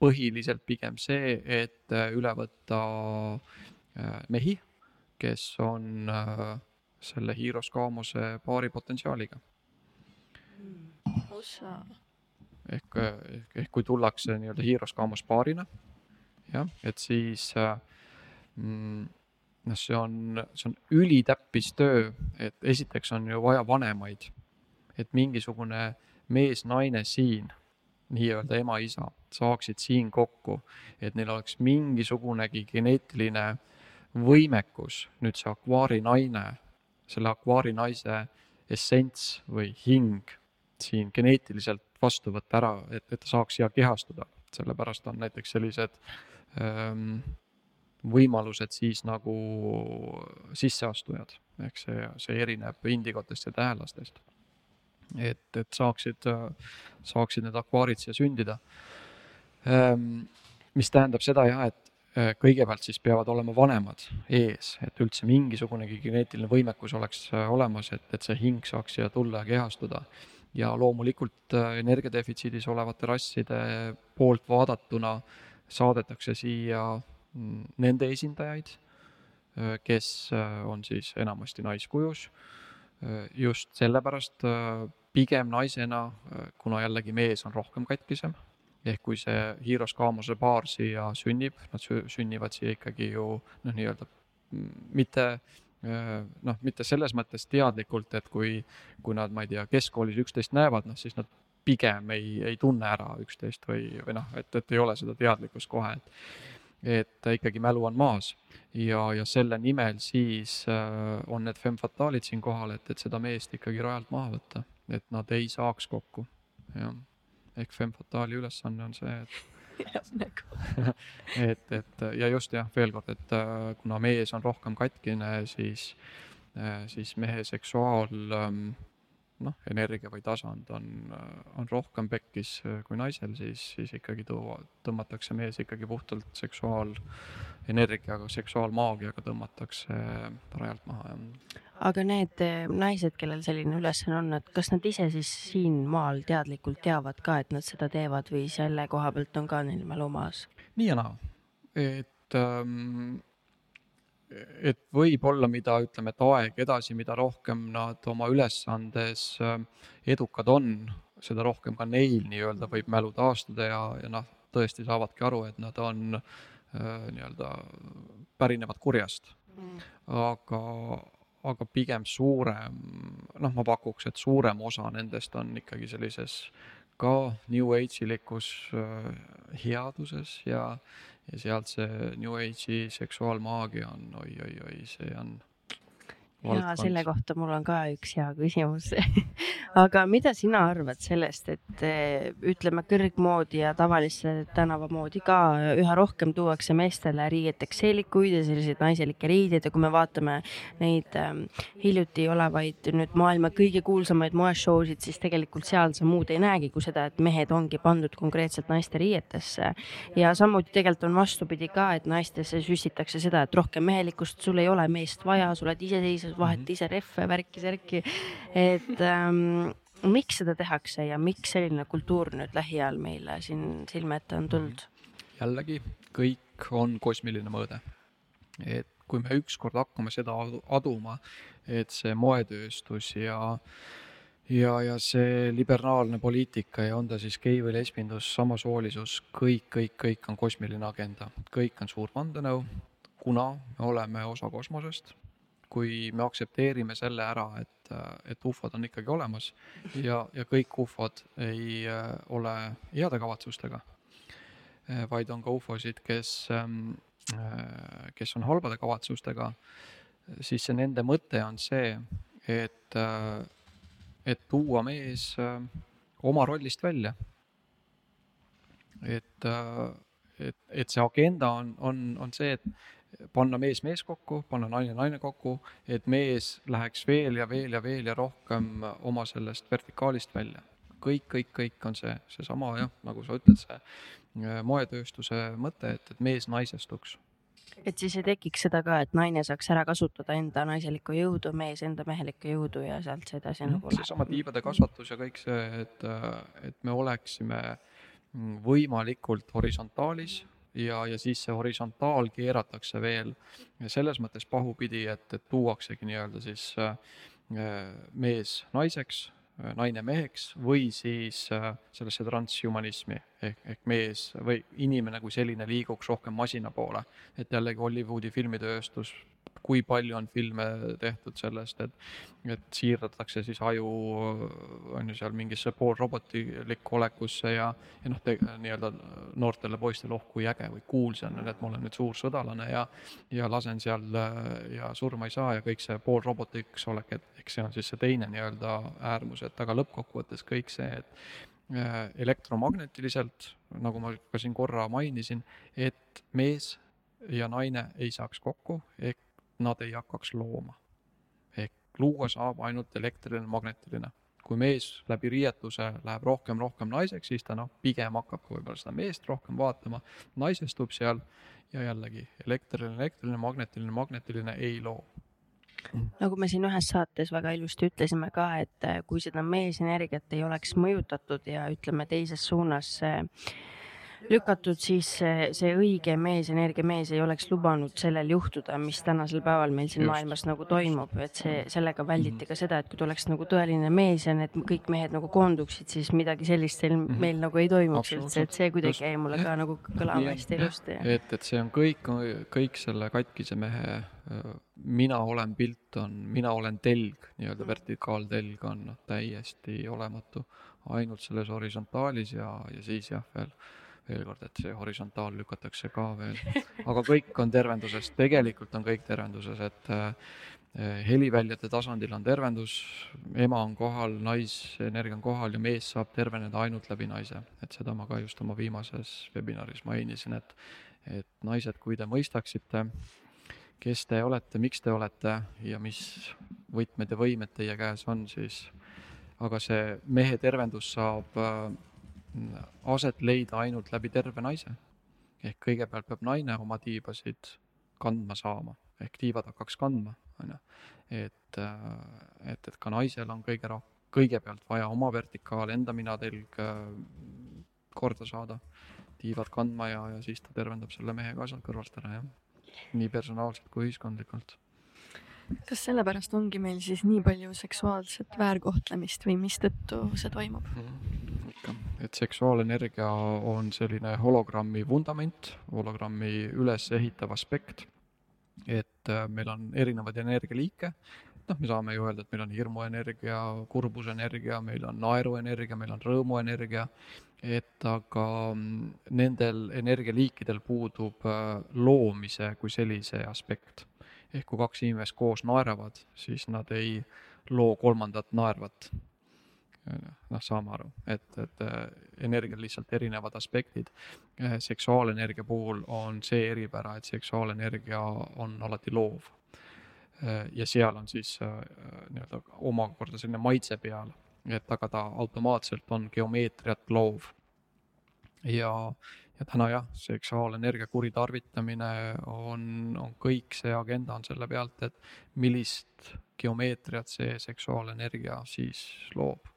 põhiliselt pigem see, et äh, üle võtta äh, mehi, kes on äh, selle Hiiros Kaamose paari potentsiaaliga. ehk, ehk, ehk kui tullakse nii-öelda Hiiros Kaamos paarina, jah, et siis mm, noh, see on, see on ülitäppis töö, et esiteks on ju vaja vanemaid, et mingisugune mees-naine siin nii-öelda ema-isa saaksid siin kokku, et neil oleks mingisugunegi geneetiline võimekus. Nüüd see akvaari naine, selle akvaari naise essents või hing siin geneetiliselt vastu võtta ära, et, et ta saaks siia kehastuda. sellepärast on näiteks sellised ähm, võimalused siis nagu sisseastujad, ehk see, see erineb indigotest ja tähelastest et, et saaksid, saaksid need akvaarid siia sündida. Ehm, mis tähendab seda jah, et eh, kõigepealt siis peavad olema vanemad ees, et üldse mingisugunegi geneetiline võimekus oleks eh, olemas, et, et see hing saaks siia tulla ja kehastuda. ja loomulikult eh, energiadefitsiidis olevate rasside poolt vaadatuna saadetakse siia mm, nende esindajaid, kes on siis enamasti naiskujus. Äh, just sellepärast äh, pigem naisena, äh, kuna jällegi mees on rohkem katkisem, ehk kui see Hiiros Kaamose paar siia sünnib, nad sünnivad siia ikkagi ju noh, nii-öelda mitte noh, mitte selles mõttes teadlikult, et kui, kui nad, ma ei tea, keskkoolis üksteist näevad, noh siis nad pigem ei, ei tunne ära üksteist või, või noh, et, et ei ole seda teadlikkust kohe, et et ikkagi mälu on maas. Ja, ja selle nimel siis äh, on need femme fataalid siin kohal, et, et seda meest ikkagi rajalt maha võtta, et nad ei saaks kokku, jah. ehk femme fataali ülesanne on see, et et, et ja just jah, veel kord, et äh, kuna mees on rohkem katkine, siis, äh, siis mehe seksuaal ähm, noh, energia või tasand on, on rohkem pekkis kui naisel, siis, siis ikkagi tuua, tõmmatakse mees ikkagi puhtalt seksuaalenergiaga, seksuaalmaagiaga tõmmatakse rajalt maha, jah. aga need eh, naised, kellel selline ülesanne on, et kas nad ise siis siin maal teadlikult teavad ka, et nad seda teevad või selle koha pealt on ka neil mälu maas? nii ja naa, et ähm, et võib-olla, mida ütleme, et aeg edasi, mida rohkem nad oma ülesandes äh, edukad on, seda rohkem ka neil nii-öelda võib mälu taastuda ja, ja noh, tõesti saavadki aru, et nad on äh, nii-öelda, pärinevad kurjast. Mm.. aga, aga pigem suurem, noh, ma pakuks, et suurem osa nendest on ikkagi sellises ka New Age ilikus äh, headuses ja, ja sealt see New Age'i seksuaalmaagia on oi-oi-oi, see on ja selle kohta mul on ka üks hea küsimus. Aga mida sina arvad sellest, et eh, ütleme kõrgmoodi ja tavalisse tänavamoodi ka üha rohkem tuuakse meestele riieteks seelikuid ja selliseid naiselikke riideid? Ja kui me vaatame neid ähm, hiljuti olevaid nüüd maailma kõige kuulsamaid moeshowsid, siis tegelikult seal sa muud ei näegi kui seda, et mehed ongi pandud konkreetselt naiste riietesse. ja samuti tegelikult on vastupidi ka, et naistesse süstitakse seda, et rohkem mehelikkust, sul ei ole meest vaja, sa oled iseseisev vaheta mhm. ise rehve, värki-särki. et ähm, miks seda tehakse ja miks selline kultuur nüüd lähiajal meile siin silme ette on tulnud? jällegi, kõik on kosmiline mõõde. et kui me ükskord hakkame seda aduma, et see moetööstus ja ja, ja see liberaalne poliitika ja on ta siis gei või lesbindus, samasoolisus, kõik, kõik, kõik on kosmiline agenda, kõik on suur vandenõu, kuna me oleme osa kosmosest, kui me aktsepteerime selle ära, et, et ufod on ikkagi olemas ja, ja kõik ufod ei äh, ole heade kavatsustega, äh, vaid on ka ufosid, kes, ähm, äh, kes on halbade kavatsustega, siis see nende mõte on see, et, et tuua mees oma rollist välja. et, et, et see agenda on, on, on see, et panna mees mees kokku, panna naine naine kokku, et mees läheks veel ja veel ja veel ja rohkem oma sellest vertikaalist välja. kõik, kõik, kõik on see, seesama jah, nagu sa ütled, see äh, moetööstuse mõte, et, et mees naisestuks et siis ei tekiks seda ka, et naine saaks ära kasutada enda naiselikku jõudu, mees enda mehelikku jõudu ja sealt see edasi mm, nagu. seesama tiibade kasvatus ja kõik see, et, et me oleksime võimalikult horisontaalis ja, ja siis see horisontaal keeratakse veel selles mõttes pahupidi, et, et tuuaksegi nii-öelda siis äh, mees naiseks, naine meheks või siis äh, sellesse transhumanismi ehk, ehk mees või inimene kui selline liiguks rohkem masina poole. et jällegi Hollywoodi filmitööstus kui palju on filme tehtud sellest, et, et siirdatakse siis aju on ju seal mingisse poolrobotilikku olekusse ja, ja noh, nii-öelda noortele poistele, oh kui äge või cool see on, et ma olen nüüd suur sõdalane ja, ja lasen seal ja surma ei saa ja kõik see poolrobotiks olek, et eks see on siis see teine nii-öelda äärmus, et aga lõppkokkuvõttes kõik see, et äh, elektromagnetiliselt, nagu ma ka siin korra mainisin, et mees ja naine ei saaks kokku, ehk nad ei hakkaks looma. ehk luua saab ainult elektriline, magnetiline. kui mees läbi riietuse läheb rohkem, rohkem naiseks, siis ta noh, pigem hakkab võib-olla seda meest rohkem vaatama, naisestub seal ja jällegi elektriline, elektriline, magnetiline, magnetiline ei loo nagu me siin ühes saates väga ilusti ütlesime ka, et kui seda meesenergiat ei oleks mõjutatud ja ütleme teises suunas äh, lükatud, siis see, see õige mees, energiamees ei oleks lubanud sellel juhtuda, mis tänasel päeval meil siin Just. maailmas nagu toimub, et see, sellega välditi mhm. ka seda, et kui tuleks nagu tõeline mees ja need kõik mehed nagu koonduksid, siis midagi sellist meil, mhm. meil nagu ei toimuks üldse, et see kuidagi jäi mulle ka nagu kõlama hästi ilusti. et, et see on kõik, kõik selle katkise mehe mina olen pilt on, mina olen telg, nii-öelda vertikaaltelg on täiesti olematu. ainult selles horisontaalis ja, ja siis jah, veel veel kord, et see horisontaal lükatakse ka veel, aga kõik on tervenduses, tegelikult on kõik tervenduses, et äh, heliväljade tasandil on tervendus, ema on kohal, naisenergia on kohal ja mees saab terveneda ainult läbi naise, et seda ma ka just oma viimases webinaris mainisin, et et naised, kui te mõistaksite, kes te olete, miks te olete ja mis võtmed ja võimed teie käes on, siis aga see mehe tervendus saab äh, aset leida ainult läbi terve naise. ehk kõigepealt peab naine oma tiibasid kandma saama, ehk tiivad hakkaks kandma, on ju. et, äh, et, et ka naisel on kõige rohkem, kõigepealt vaja oma vertikaal, enda minatelg äh, korda saada, tiivad kandma ja, ja siis ta tervendab selle mehe ka sealt kõrvalt ära, jah. nii personaalselt kui ühiskondlikult kas sellepärast ongi meil siis nii palju seksuaalset väärkohtlemist või mistõttu see toimub mm,? ikka, et seksuaalenergia on selline hologrammi vundament, hologrammi ülesehitav aspekt. et äh, meil on erinevaid energialiike, noh, me saame ju öelda, et meil on hirmuenergia, kurbusenergia, meil on naeruenergia, meil on rõõmuenergia, et aga mm, nendel energialiikidel puudub äh, loomise kui sellise aspekt ehk kui kaks inimest koos naeravad, siis nad ei loo kolmandat naervat. Noh, saame aru, et, et äh, energial lihtsalt erinevad aspektid. Äh, seksuaalenergia puhul on see eripära, et seksuaalenergia on alati loov. Äh, ja seal on siis nii-öelda omakorda selline maitse peal, et aga ta automaatselt on geomeetriat loov. ja, ja täna jah, seksuaalenergia kuritarvitamine on, on kõik see agenda on selle pealt, et millist geomeetriat see seksuaalenergia siis loob.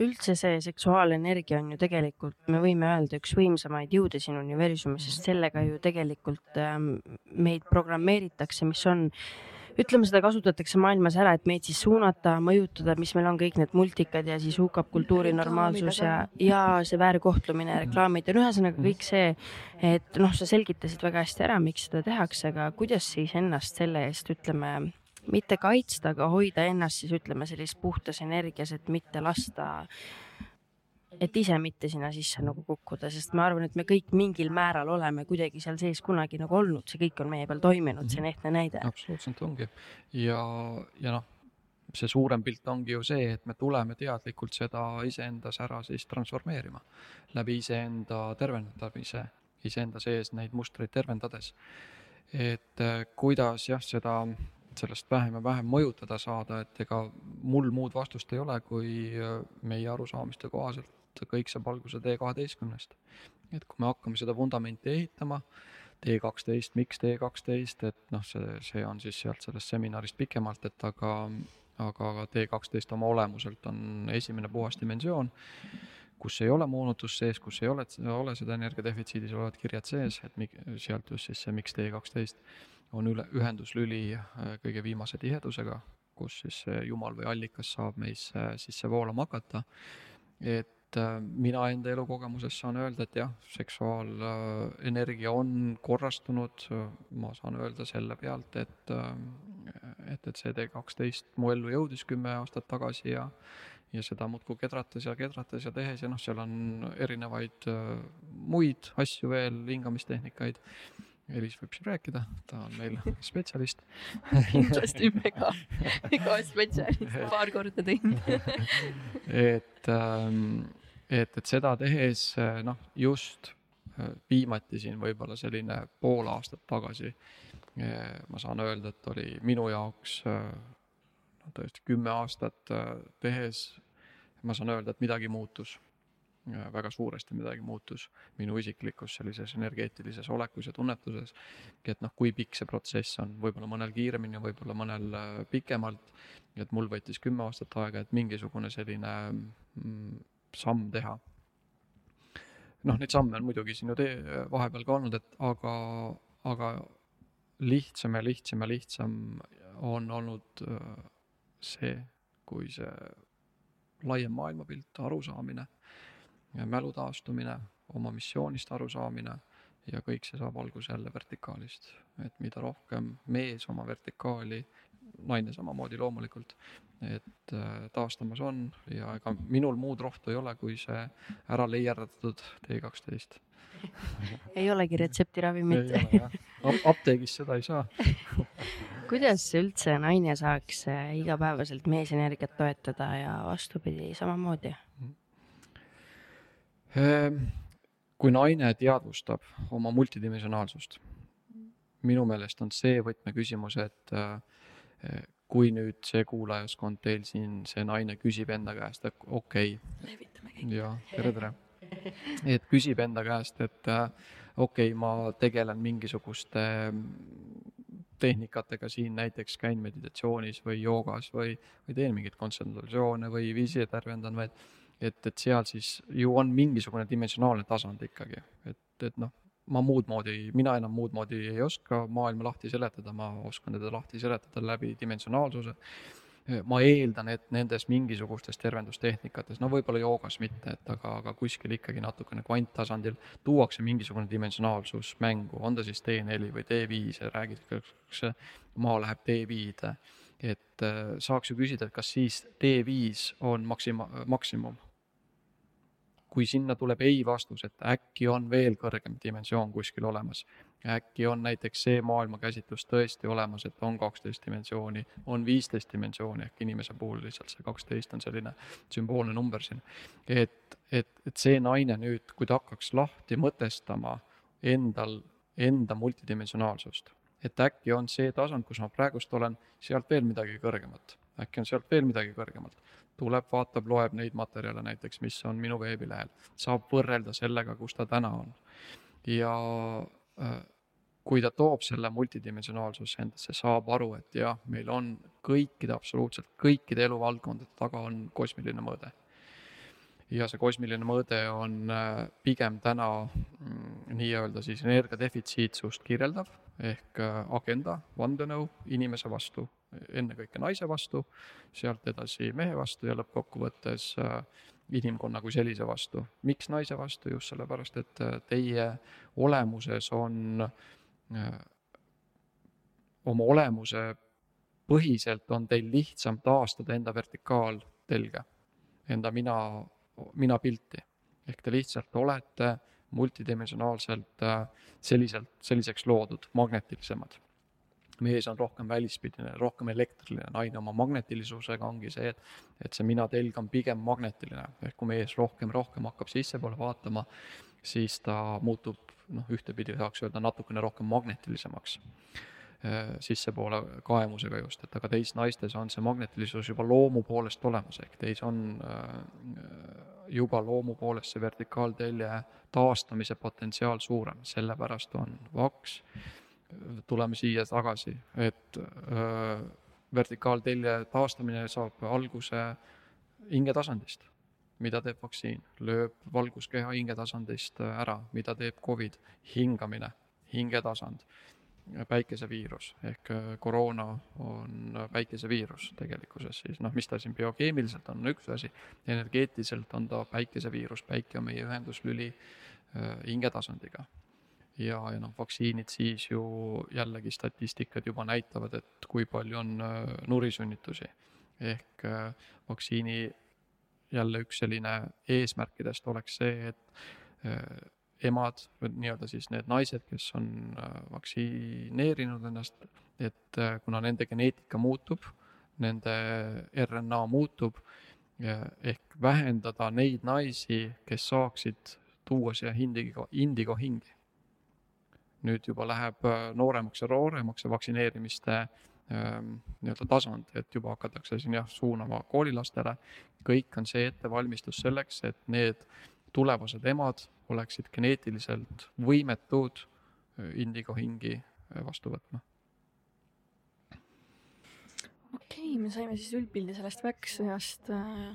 Üldse see seksuaalenergia on ju tegelikult, me võime öelda, üks võimsamaid jõude siin universumis, sest sellega ju tegelikult ähm, meid programmeeritakse, mis on ütleme, seda kasutatakse maailmas ära, et meid siis suunata, mõjutada, mis meil on kõik need multikad ja siis hukkab kultuuri normaalsus ja, ja see väärkohtlemine, reklaamid ja ühesõnaga kõik see, et noh, sa selgitasid väga hästi ära, miks seda tehakse, aga kuidas siis ennast selle eest, ütleme, mitte kaitsta, aga hoida ennast siis ütleme sellises puhtas energias, et mitte lasta et ise mitte sinna sisse nagu kukkuda, sest ma arvan, et me kõik mingil määral oleme kuidagi seal sees kunagi nagu olnud, see kõik on meie peal toiminud, see on Mhm. ehtne näide. absoluutselt ongi ja, ja noh, see suurem pilt ongi ju see, et me tuleme teadlikult seda iseendas ära siis transformeerima läbi iseenda tervendamise, iseenda sees neid mustreid tervendades. et äh, kuidas jah, seda, sellest vähem ja vähem mõjutada saada, et ega mul muud vastust ei ole, kui meie arusaamiste kohaselt kõik saab alguse T kaheteistkümnest. et kui me hakkame seda vundamenti ehitama, T kaksteist, miks T kaksteist, et noh, see, see on siis sealt sellest seminarist pikemalt, et aga, aga T kaksteist oma olemuselt on esimene puhas dimensioon, kus ei ole moonutust sees, kus ei ole, ole seda energiadefitsiidis olevat kirjad sees, et mi-, sealt just siis see miks T kaksteist on üle, ühenduslüli äh, kõige viimase tihedusega, kus siis see jumal või allikas saab meisse sisse voolama hakata. et äh, mina enda elukogemusest saan öelda, et jah, seksuaalenergia on korrastunud, ma saan öelda selle pealt, et, äh, et, et see T12 mu ellu jõudis kümme aastat tagasi ja ja seda muudkui kedrates ja kedrates ja tehes ja noh, seal on erinevaid äh, muid asju veel, hingamistehnikaid. Elis võib siin rääkida, ta on meil spetsialist. kindlasti mega, mega spetsialist, paar korda teinud. et, ähm, et, et seda tehes noh, just äh, viimati siin võib-olla selline pool aastat tagasi äh, ma saan öelda, et oli minu jaoks äh, no tõesti kümme aastat tehes, ma saan öelda, et midagi muutus. Väga suuresti midagi muutus minu isiklikus sellises energeetilises olekus ja tunnetuses. et noh, kui pikk see protsess on, võib-olla mõnel kiiremini, võib-olla mõnel pikemalt. et mul võttis kümme aastat aega, et mingisugune selline mm, samm teha. noh, neid samme on muidugi siin ju tee vahepeal ka olnud, et aga, aga lihtsam ja lihtsam ja lihtsam on olnud see, kui see laiem maailmapilt, arusaamine, mälu taastumine, oma missioonist arusaamine ja kõik see saab alguse jälle vertikaalist. et mida rohkem mees oma vertikaali, naine samamoodi loomulikult, et taastamas on ja ega minul muud rohtu ei ole, kui see ära leierdatud T kaksteist. ei olegi retseptiravimit. apteegis seda ei saa kuidas üldse naine saaks igapäevaselt meesenergiat toetada ja vastupidi samamoodi? Kui naine teadvustab oma multidimensionaalsust, minu meelest on see võtmeküsimus, et kui nüüd see kuulajaskond teil siin, see naine küsib enda käest, et okei okay,. ja tere, tere. et küsib enda käest, et okei okay,, ma tegelen mingisuguste tehnikatega siin näiteks käin meditatsioonis või joogas või, või teen mingeid kontsentratsioone või viisi tervendan, vaid et, et seal siis ju on mingisugune dimensionaalne tasand ikkagi, et, et noh, ma muud moodi, mina enam muud moodi ei oska maailma lahti seletada, ma oskan teda lahti seletada läbi dimensionaalsuse. ma eeldan, et nendes mingisugustes tervendustehnikates, no võib-olla joogas mitte, et aga, aga kuskil ikkagi natukene kvanttasandil tuuakse mingisugune dimensionaalsus mängu, on ta siis D4 või D5 ja räägitakse, maa läheb D5-de. et saaks ju küsida, et kas siis D5 on maksima-, maksimum kui sinna tuleb ei vastus, et äkki on veel kõrgem dimensioon kuskil olemas, äkki on näiteks see maailmakäsitlus tõesti olemas, et on kaksteist dimensiooni, on viisteist dimensiooni, ehk inimese puhul lihtsalt see kaksteist on selline sümboolne number siin. et, et, et see naine nüüd, kui ta hakkaks lahti mõtestama endal, enda multidimensionaalsust, et äkki on see tasand, kus ma praegust olen, sealt veel midagi kõrgemat, äkki on sealt veel midagi kõrgemalt tuleb, vaatab, loeb neid materjale näiteks, mis on minu veebilehel, saab võrrelda sellega, kus ta täna on. ja kui ta toob selle multidimensionaalsuse endasse, saab aru, et jah, meil on kõikide, absoluutselt kõikide eluvaldkondade taga on kosmiline mõõde. ja see kosmiline mõõde on pigem täna mm, nii-öelda siis energiadefitsiitsust kirjeldav, ehk äh, agenda, vandenõu inimese vastu, ennekõike naise vastu, sealt edasi mehe vastu ja lõppkokkuvõttes äh, inimkonna kui sellise vastu. miks naise vastu? just sellepärast, et äh, teie olemuses on, oma olemuse põhiselt on teil lihtsam taastada enda vertikaaltelge, enda mina, minapilti. ehk te lihtsalt olete multidimensionaalselt äh, selliselt, selliseks loodud, magnetilisemad. Mees on rohkem välispidine, rohkem elektriline, naine oma magnetilisusega ongi see, et, et see mina telg on pigem magnetiline, ehk kui mees rohkem, rohkem hakkab sissepoole vaatama, siis ta muutub noh, ühtepidi tahaks öelda natukene rohkem magnetilisemaks äh, sissepoole kaemusega just, et aga teis naistes on see magnetilisus juba loomu poolest olemas, ehk teis on äh, juba loomu poolest see vertikaaltelje taastamise potentsiaal suurem, sellepärast on vaks, tuleme siia tagasi, et öö, vertikaaltelje taastamine saab alguse hingetasandist. mida teeb vaktsiin, lööb valguskeha hingetasandist ära, mida teeb Covid, hingamine, hingetasand päikeseviirus ehk äh, koroona on päikeseviirus tegelikkuses, siis noh, mis ta siin biokeemiliselt on, on üks asi, energeetiliselt on ta päikeseviirus, päike on meie ühenduslüli äh, hingetasandiga. Ja, ja noh, vaktsiinid siis ju jällegi statistikad juba näitavad, et kui palju on äh, nurisünnitusi. ehk vaktsiini jälle üks selline eesmärkidest oleks see, et emad või nii-öelda siis need naised, kes on äh, vaktsineerinud ennast, et äh, kuna nende geneetika muutub, nende RNA muutub, ehk vähendada neid naisi, kes saaksid tuua siia indigo, indigo hingi. Nüüd juba läheb äh, nooremaks ja nooremaks see vaktsineerimiste ähm, nii-öelda tasand, et juba hakatakse siin jah, suunama koolilastele. kõik on see ettevalmistus selleks, et need tulevased emad oleksid geneetiliselt võimetud äh, indigo hingi äh, vastu võtma. okei okay,, me saime siis üldpildi sellest väksõjast äh,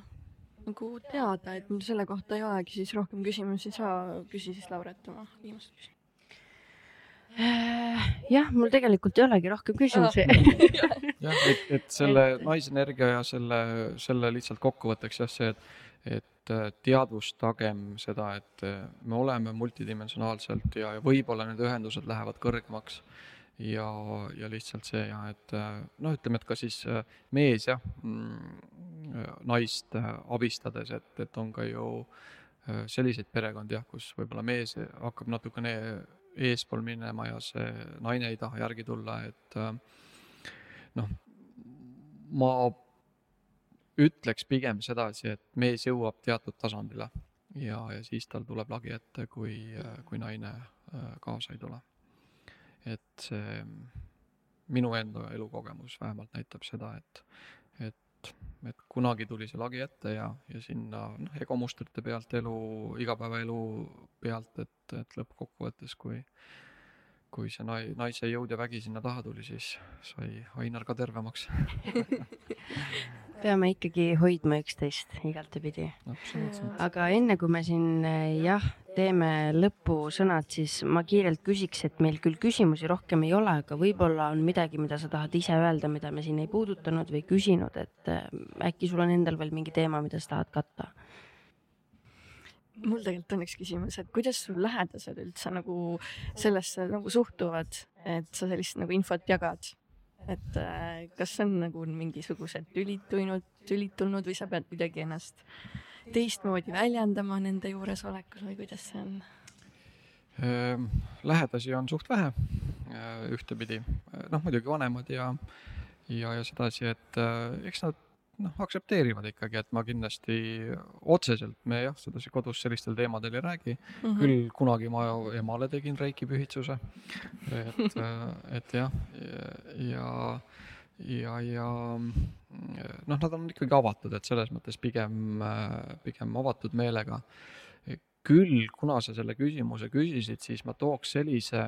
nagu teada, et mul selle kohta ei olegi siis rohkem küsimusi, sa küsi siis Lauret oma viimast küsimust jah, mul tegelikult ei olegi rohkem küsimusi. Jah, et, et selle naisenergia ja selle, selle lihtsalt kokkuvõtteks jah, see, et, et et äh, teadvustagem seda, et äh, me oleme multidimensionaalselt ja, ja võib-olla need ühendused lähevad kõrgemaks. Ja, ja lihtsalt see ja et äh, noh, ütleme, et ka siis mees jah, mm, naist abistades, et, et on ka ju selliseid perekondi jah, kus võib-olla mees hakkab natukene eespool minema ja see naine ei taha järgi tulla, et noh, ma ütleks pigem sedasi, et mees jõuab teatud tasandile ja, ja siis tal tuleb lagi ette, kui, kui naine äh, kaasa ei tule. et see minu enda elukogemus vähemalt näitab seda, et, et, et kunagi tuli see lagi ette ja, ja sinna noh, egomustrite pealt elu, igapäevaelu pealt, et, et lõppkokkuvõttes, kui kui see nai-, naise jõud ja vägi sinna taha tuli, siis sai Ainar ka tervemaks peame ikkagi hoidma üksteist igatepidi. aga enne kui me siin jah, teeme lõpusõnad, siis ma kiirelt küsiks, et meil küll küsimusi rohkem ei ole, aga võib-olla on midagi, mida sa tahad ise öelda, mida me siin ei puudutanud või küsinud, et äh, äkki sul on endal veel mingi teema, mida sa tahad katta? mul tegelikult on üks küsimus, et kuidas sul lähedased üldse nagu sellesse nagu suhtuvad, et sa sellist nagu infot jagad? Et äh, kas on nagu mingisugused tülitunud, tülitunud või sa pead kuidagi ennast teistmoodi väljendama nende juuresolekus või kuidas see on? Ehm, lähedasi on suht vähe äh, ühtepidi, noh muidugi vanemad ja, ja, ja sedasi, et äh, eks nad noh, aktsepteerivad ikkagi, et ma kindlasti otseselt, me jah, sedasi kodus sellistel teemadel ei räägi mm. -hmm. küll kunagi ma emale tegin reiki pühitsuse. et, et jah, ja, ja, ja noh, nad on ikkagi avatud, et selles mõttes pigem, pigem avatud meelega. küll, kuna sa selle küsimuse küsisid, siis ma tooks sellise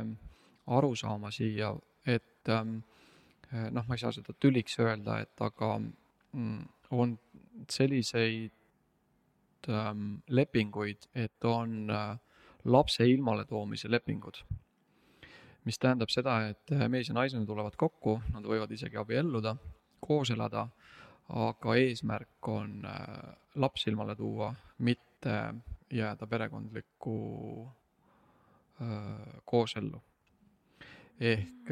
arusaama siia, et noh, ma ei saa seda tüliks öelda, et aga on selliseid ähm, lepinguid, et on äh, lapse ilmaletoomise lepingud. mis tähendab seda, et äh, mees ja naisena tulevad kokku, nad võivad isegi abielluda, koos elada, aga eesmärk on äh, laps ilmale tuua, mitte jääda perekondlikku äh, koosellu. ehk,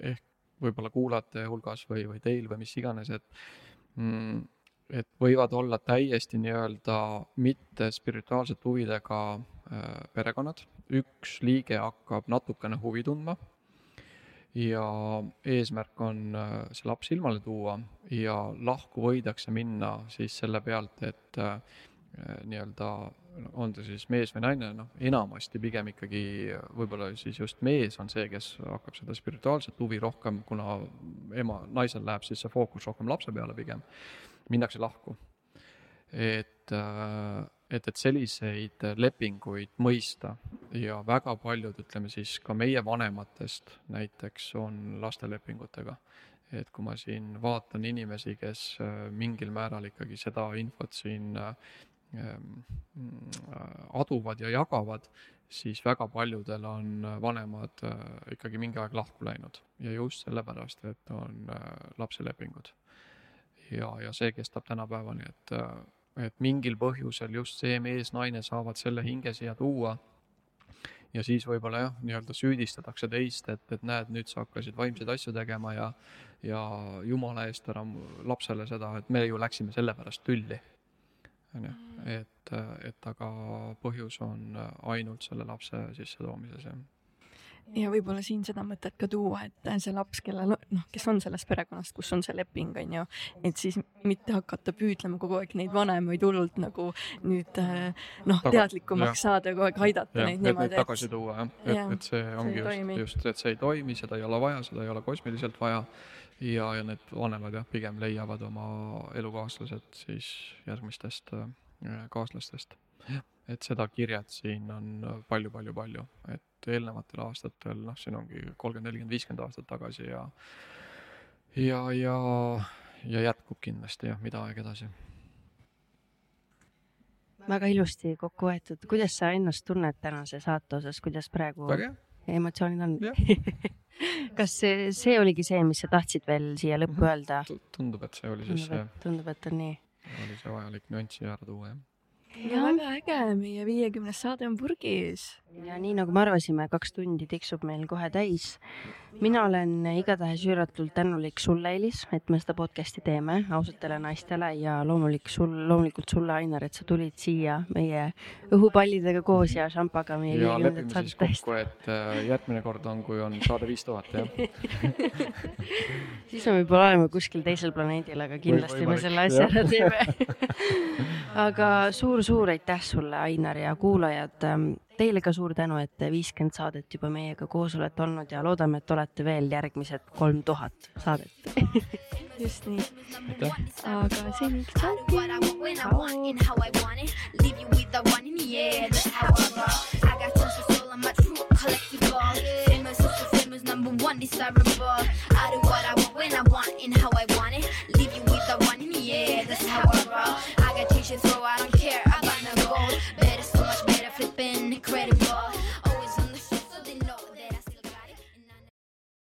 ehk võib-olla kuulajate hulgas või, või teil või mis iganes, et mm, et võivad olla täiesti nii-öelda mitte spirituaalsete huvidega äh, perekonnad, üks liige hakkab natukene huvi tundma ja eesmärk on äh, see laps ilmale tuua ja lahku võidakse minna siis selle pealt, et äh, nii-öelda on ta siis mees või naine, noh, enamasti pigem ikkagi võib-olla siis just mees on see, kes hakkab seda spirituaalset huvi rohkem, kuna ema, naisel läheb siis see fookus rohkem lapse peale pigem minnakse lahku. et, äh, et, et selliseid lepinguid mõista ja väga paljud, ütleme siis ka meie vanematest näiteks on lastelepingutega. et kui ma siin vaatan inimesi, kes äh, mingil määral ikkagi seda infot siin äh, aduvad ja jagavad, siis väga paljudel on vanemad ikkagi mingi aeg lahku läinud ja just sellepärast, et on lapselepingud ja, ja see kestab tänapäevani, et, et mingil põhjusel just see mees-naine saavad selle hinge siia tuua. ja siis võib-olla jah, nii-öelda süüdistatakse teist, et, et näed, nüüd sa hakkasid vaimseid asju tegema ja, ja jumala eest ära lapsele seda, et me ju läksime selle pärast tülli. On ju, et, et aga põhjus on ainult selle lapse sissetoomises, jah. Ja võib-olla siin seda mõtet ka tuua, et see laps, kellel noh, kes on sellest perekonnast, kus on see leping, on ju, et siis mitte hakata püüdlema kogu aeg neid vanemaid hullult nagu nüüd eh, noh, teadlikumaks ja. saada kogu aeg aidata ja, neid niimoodi. tagasi tuua jah, et, et see ongi see just, just, et see ei toimi, seda ei ole vaja, seda ei ole kosmiliselt vaja ja, ja need vanemad jah, pigem leiavad oma elukaaslased siis järgmistest äh, kaaslastest. et seda kirjet siin on palju-palju-palju, et et eelnevatel aastatel, noh, siin ongi kolmkümmend, nelikümmend, viiskümmend aastat tagasi ja ja, ja, ja jätkub kindlasti jah, mida aeg edasi. väga ilusti kokku võetud, kuidas sa ennast tunned tänase saate osas, kuidas praegu emotsioonid on? kas see, see oligi see, mis sa tahtsid veel siia lõppu mhm. öelda? tundub, et see oli siis see. tundub, et on nii. oli see vajalik nüanss ära tuua, jah ja väga äge, meie viiekümnes saade on purgis. ja nii nagu me arvasime, kaks tundi tiksub meil kohe täis. mina olen igatahes üüratult tänulik sulle, Elis, et me seda podcast'i teeme ausatele naistele ja loomulik sul, loomulikult sulle, Ainar, et sa tulid siia meie õhupallidega koos ja šampaga meie viiekümnendat saadet tähistada. et äh, järgmine kord on, kui on saade viis tuhat, jah siis me võib-olla oleme kuskil teisel planeedil, aga kindlasti või, me selle asja ära teeme aga suur-suur aitäh sulle, Ainar ja kuulajad. Ähm, teile ka suur tänu, et viiskümmend saadet juba meiega koos olete olnud ja loodame, et olete veel järgmised kolm tuhat saadet just nii. aga seniks number one desirable. I do what I want when I want and how I want it. Leave you with the one in the air, that's how I roll. I got t-shirts, so I don't care.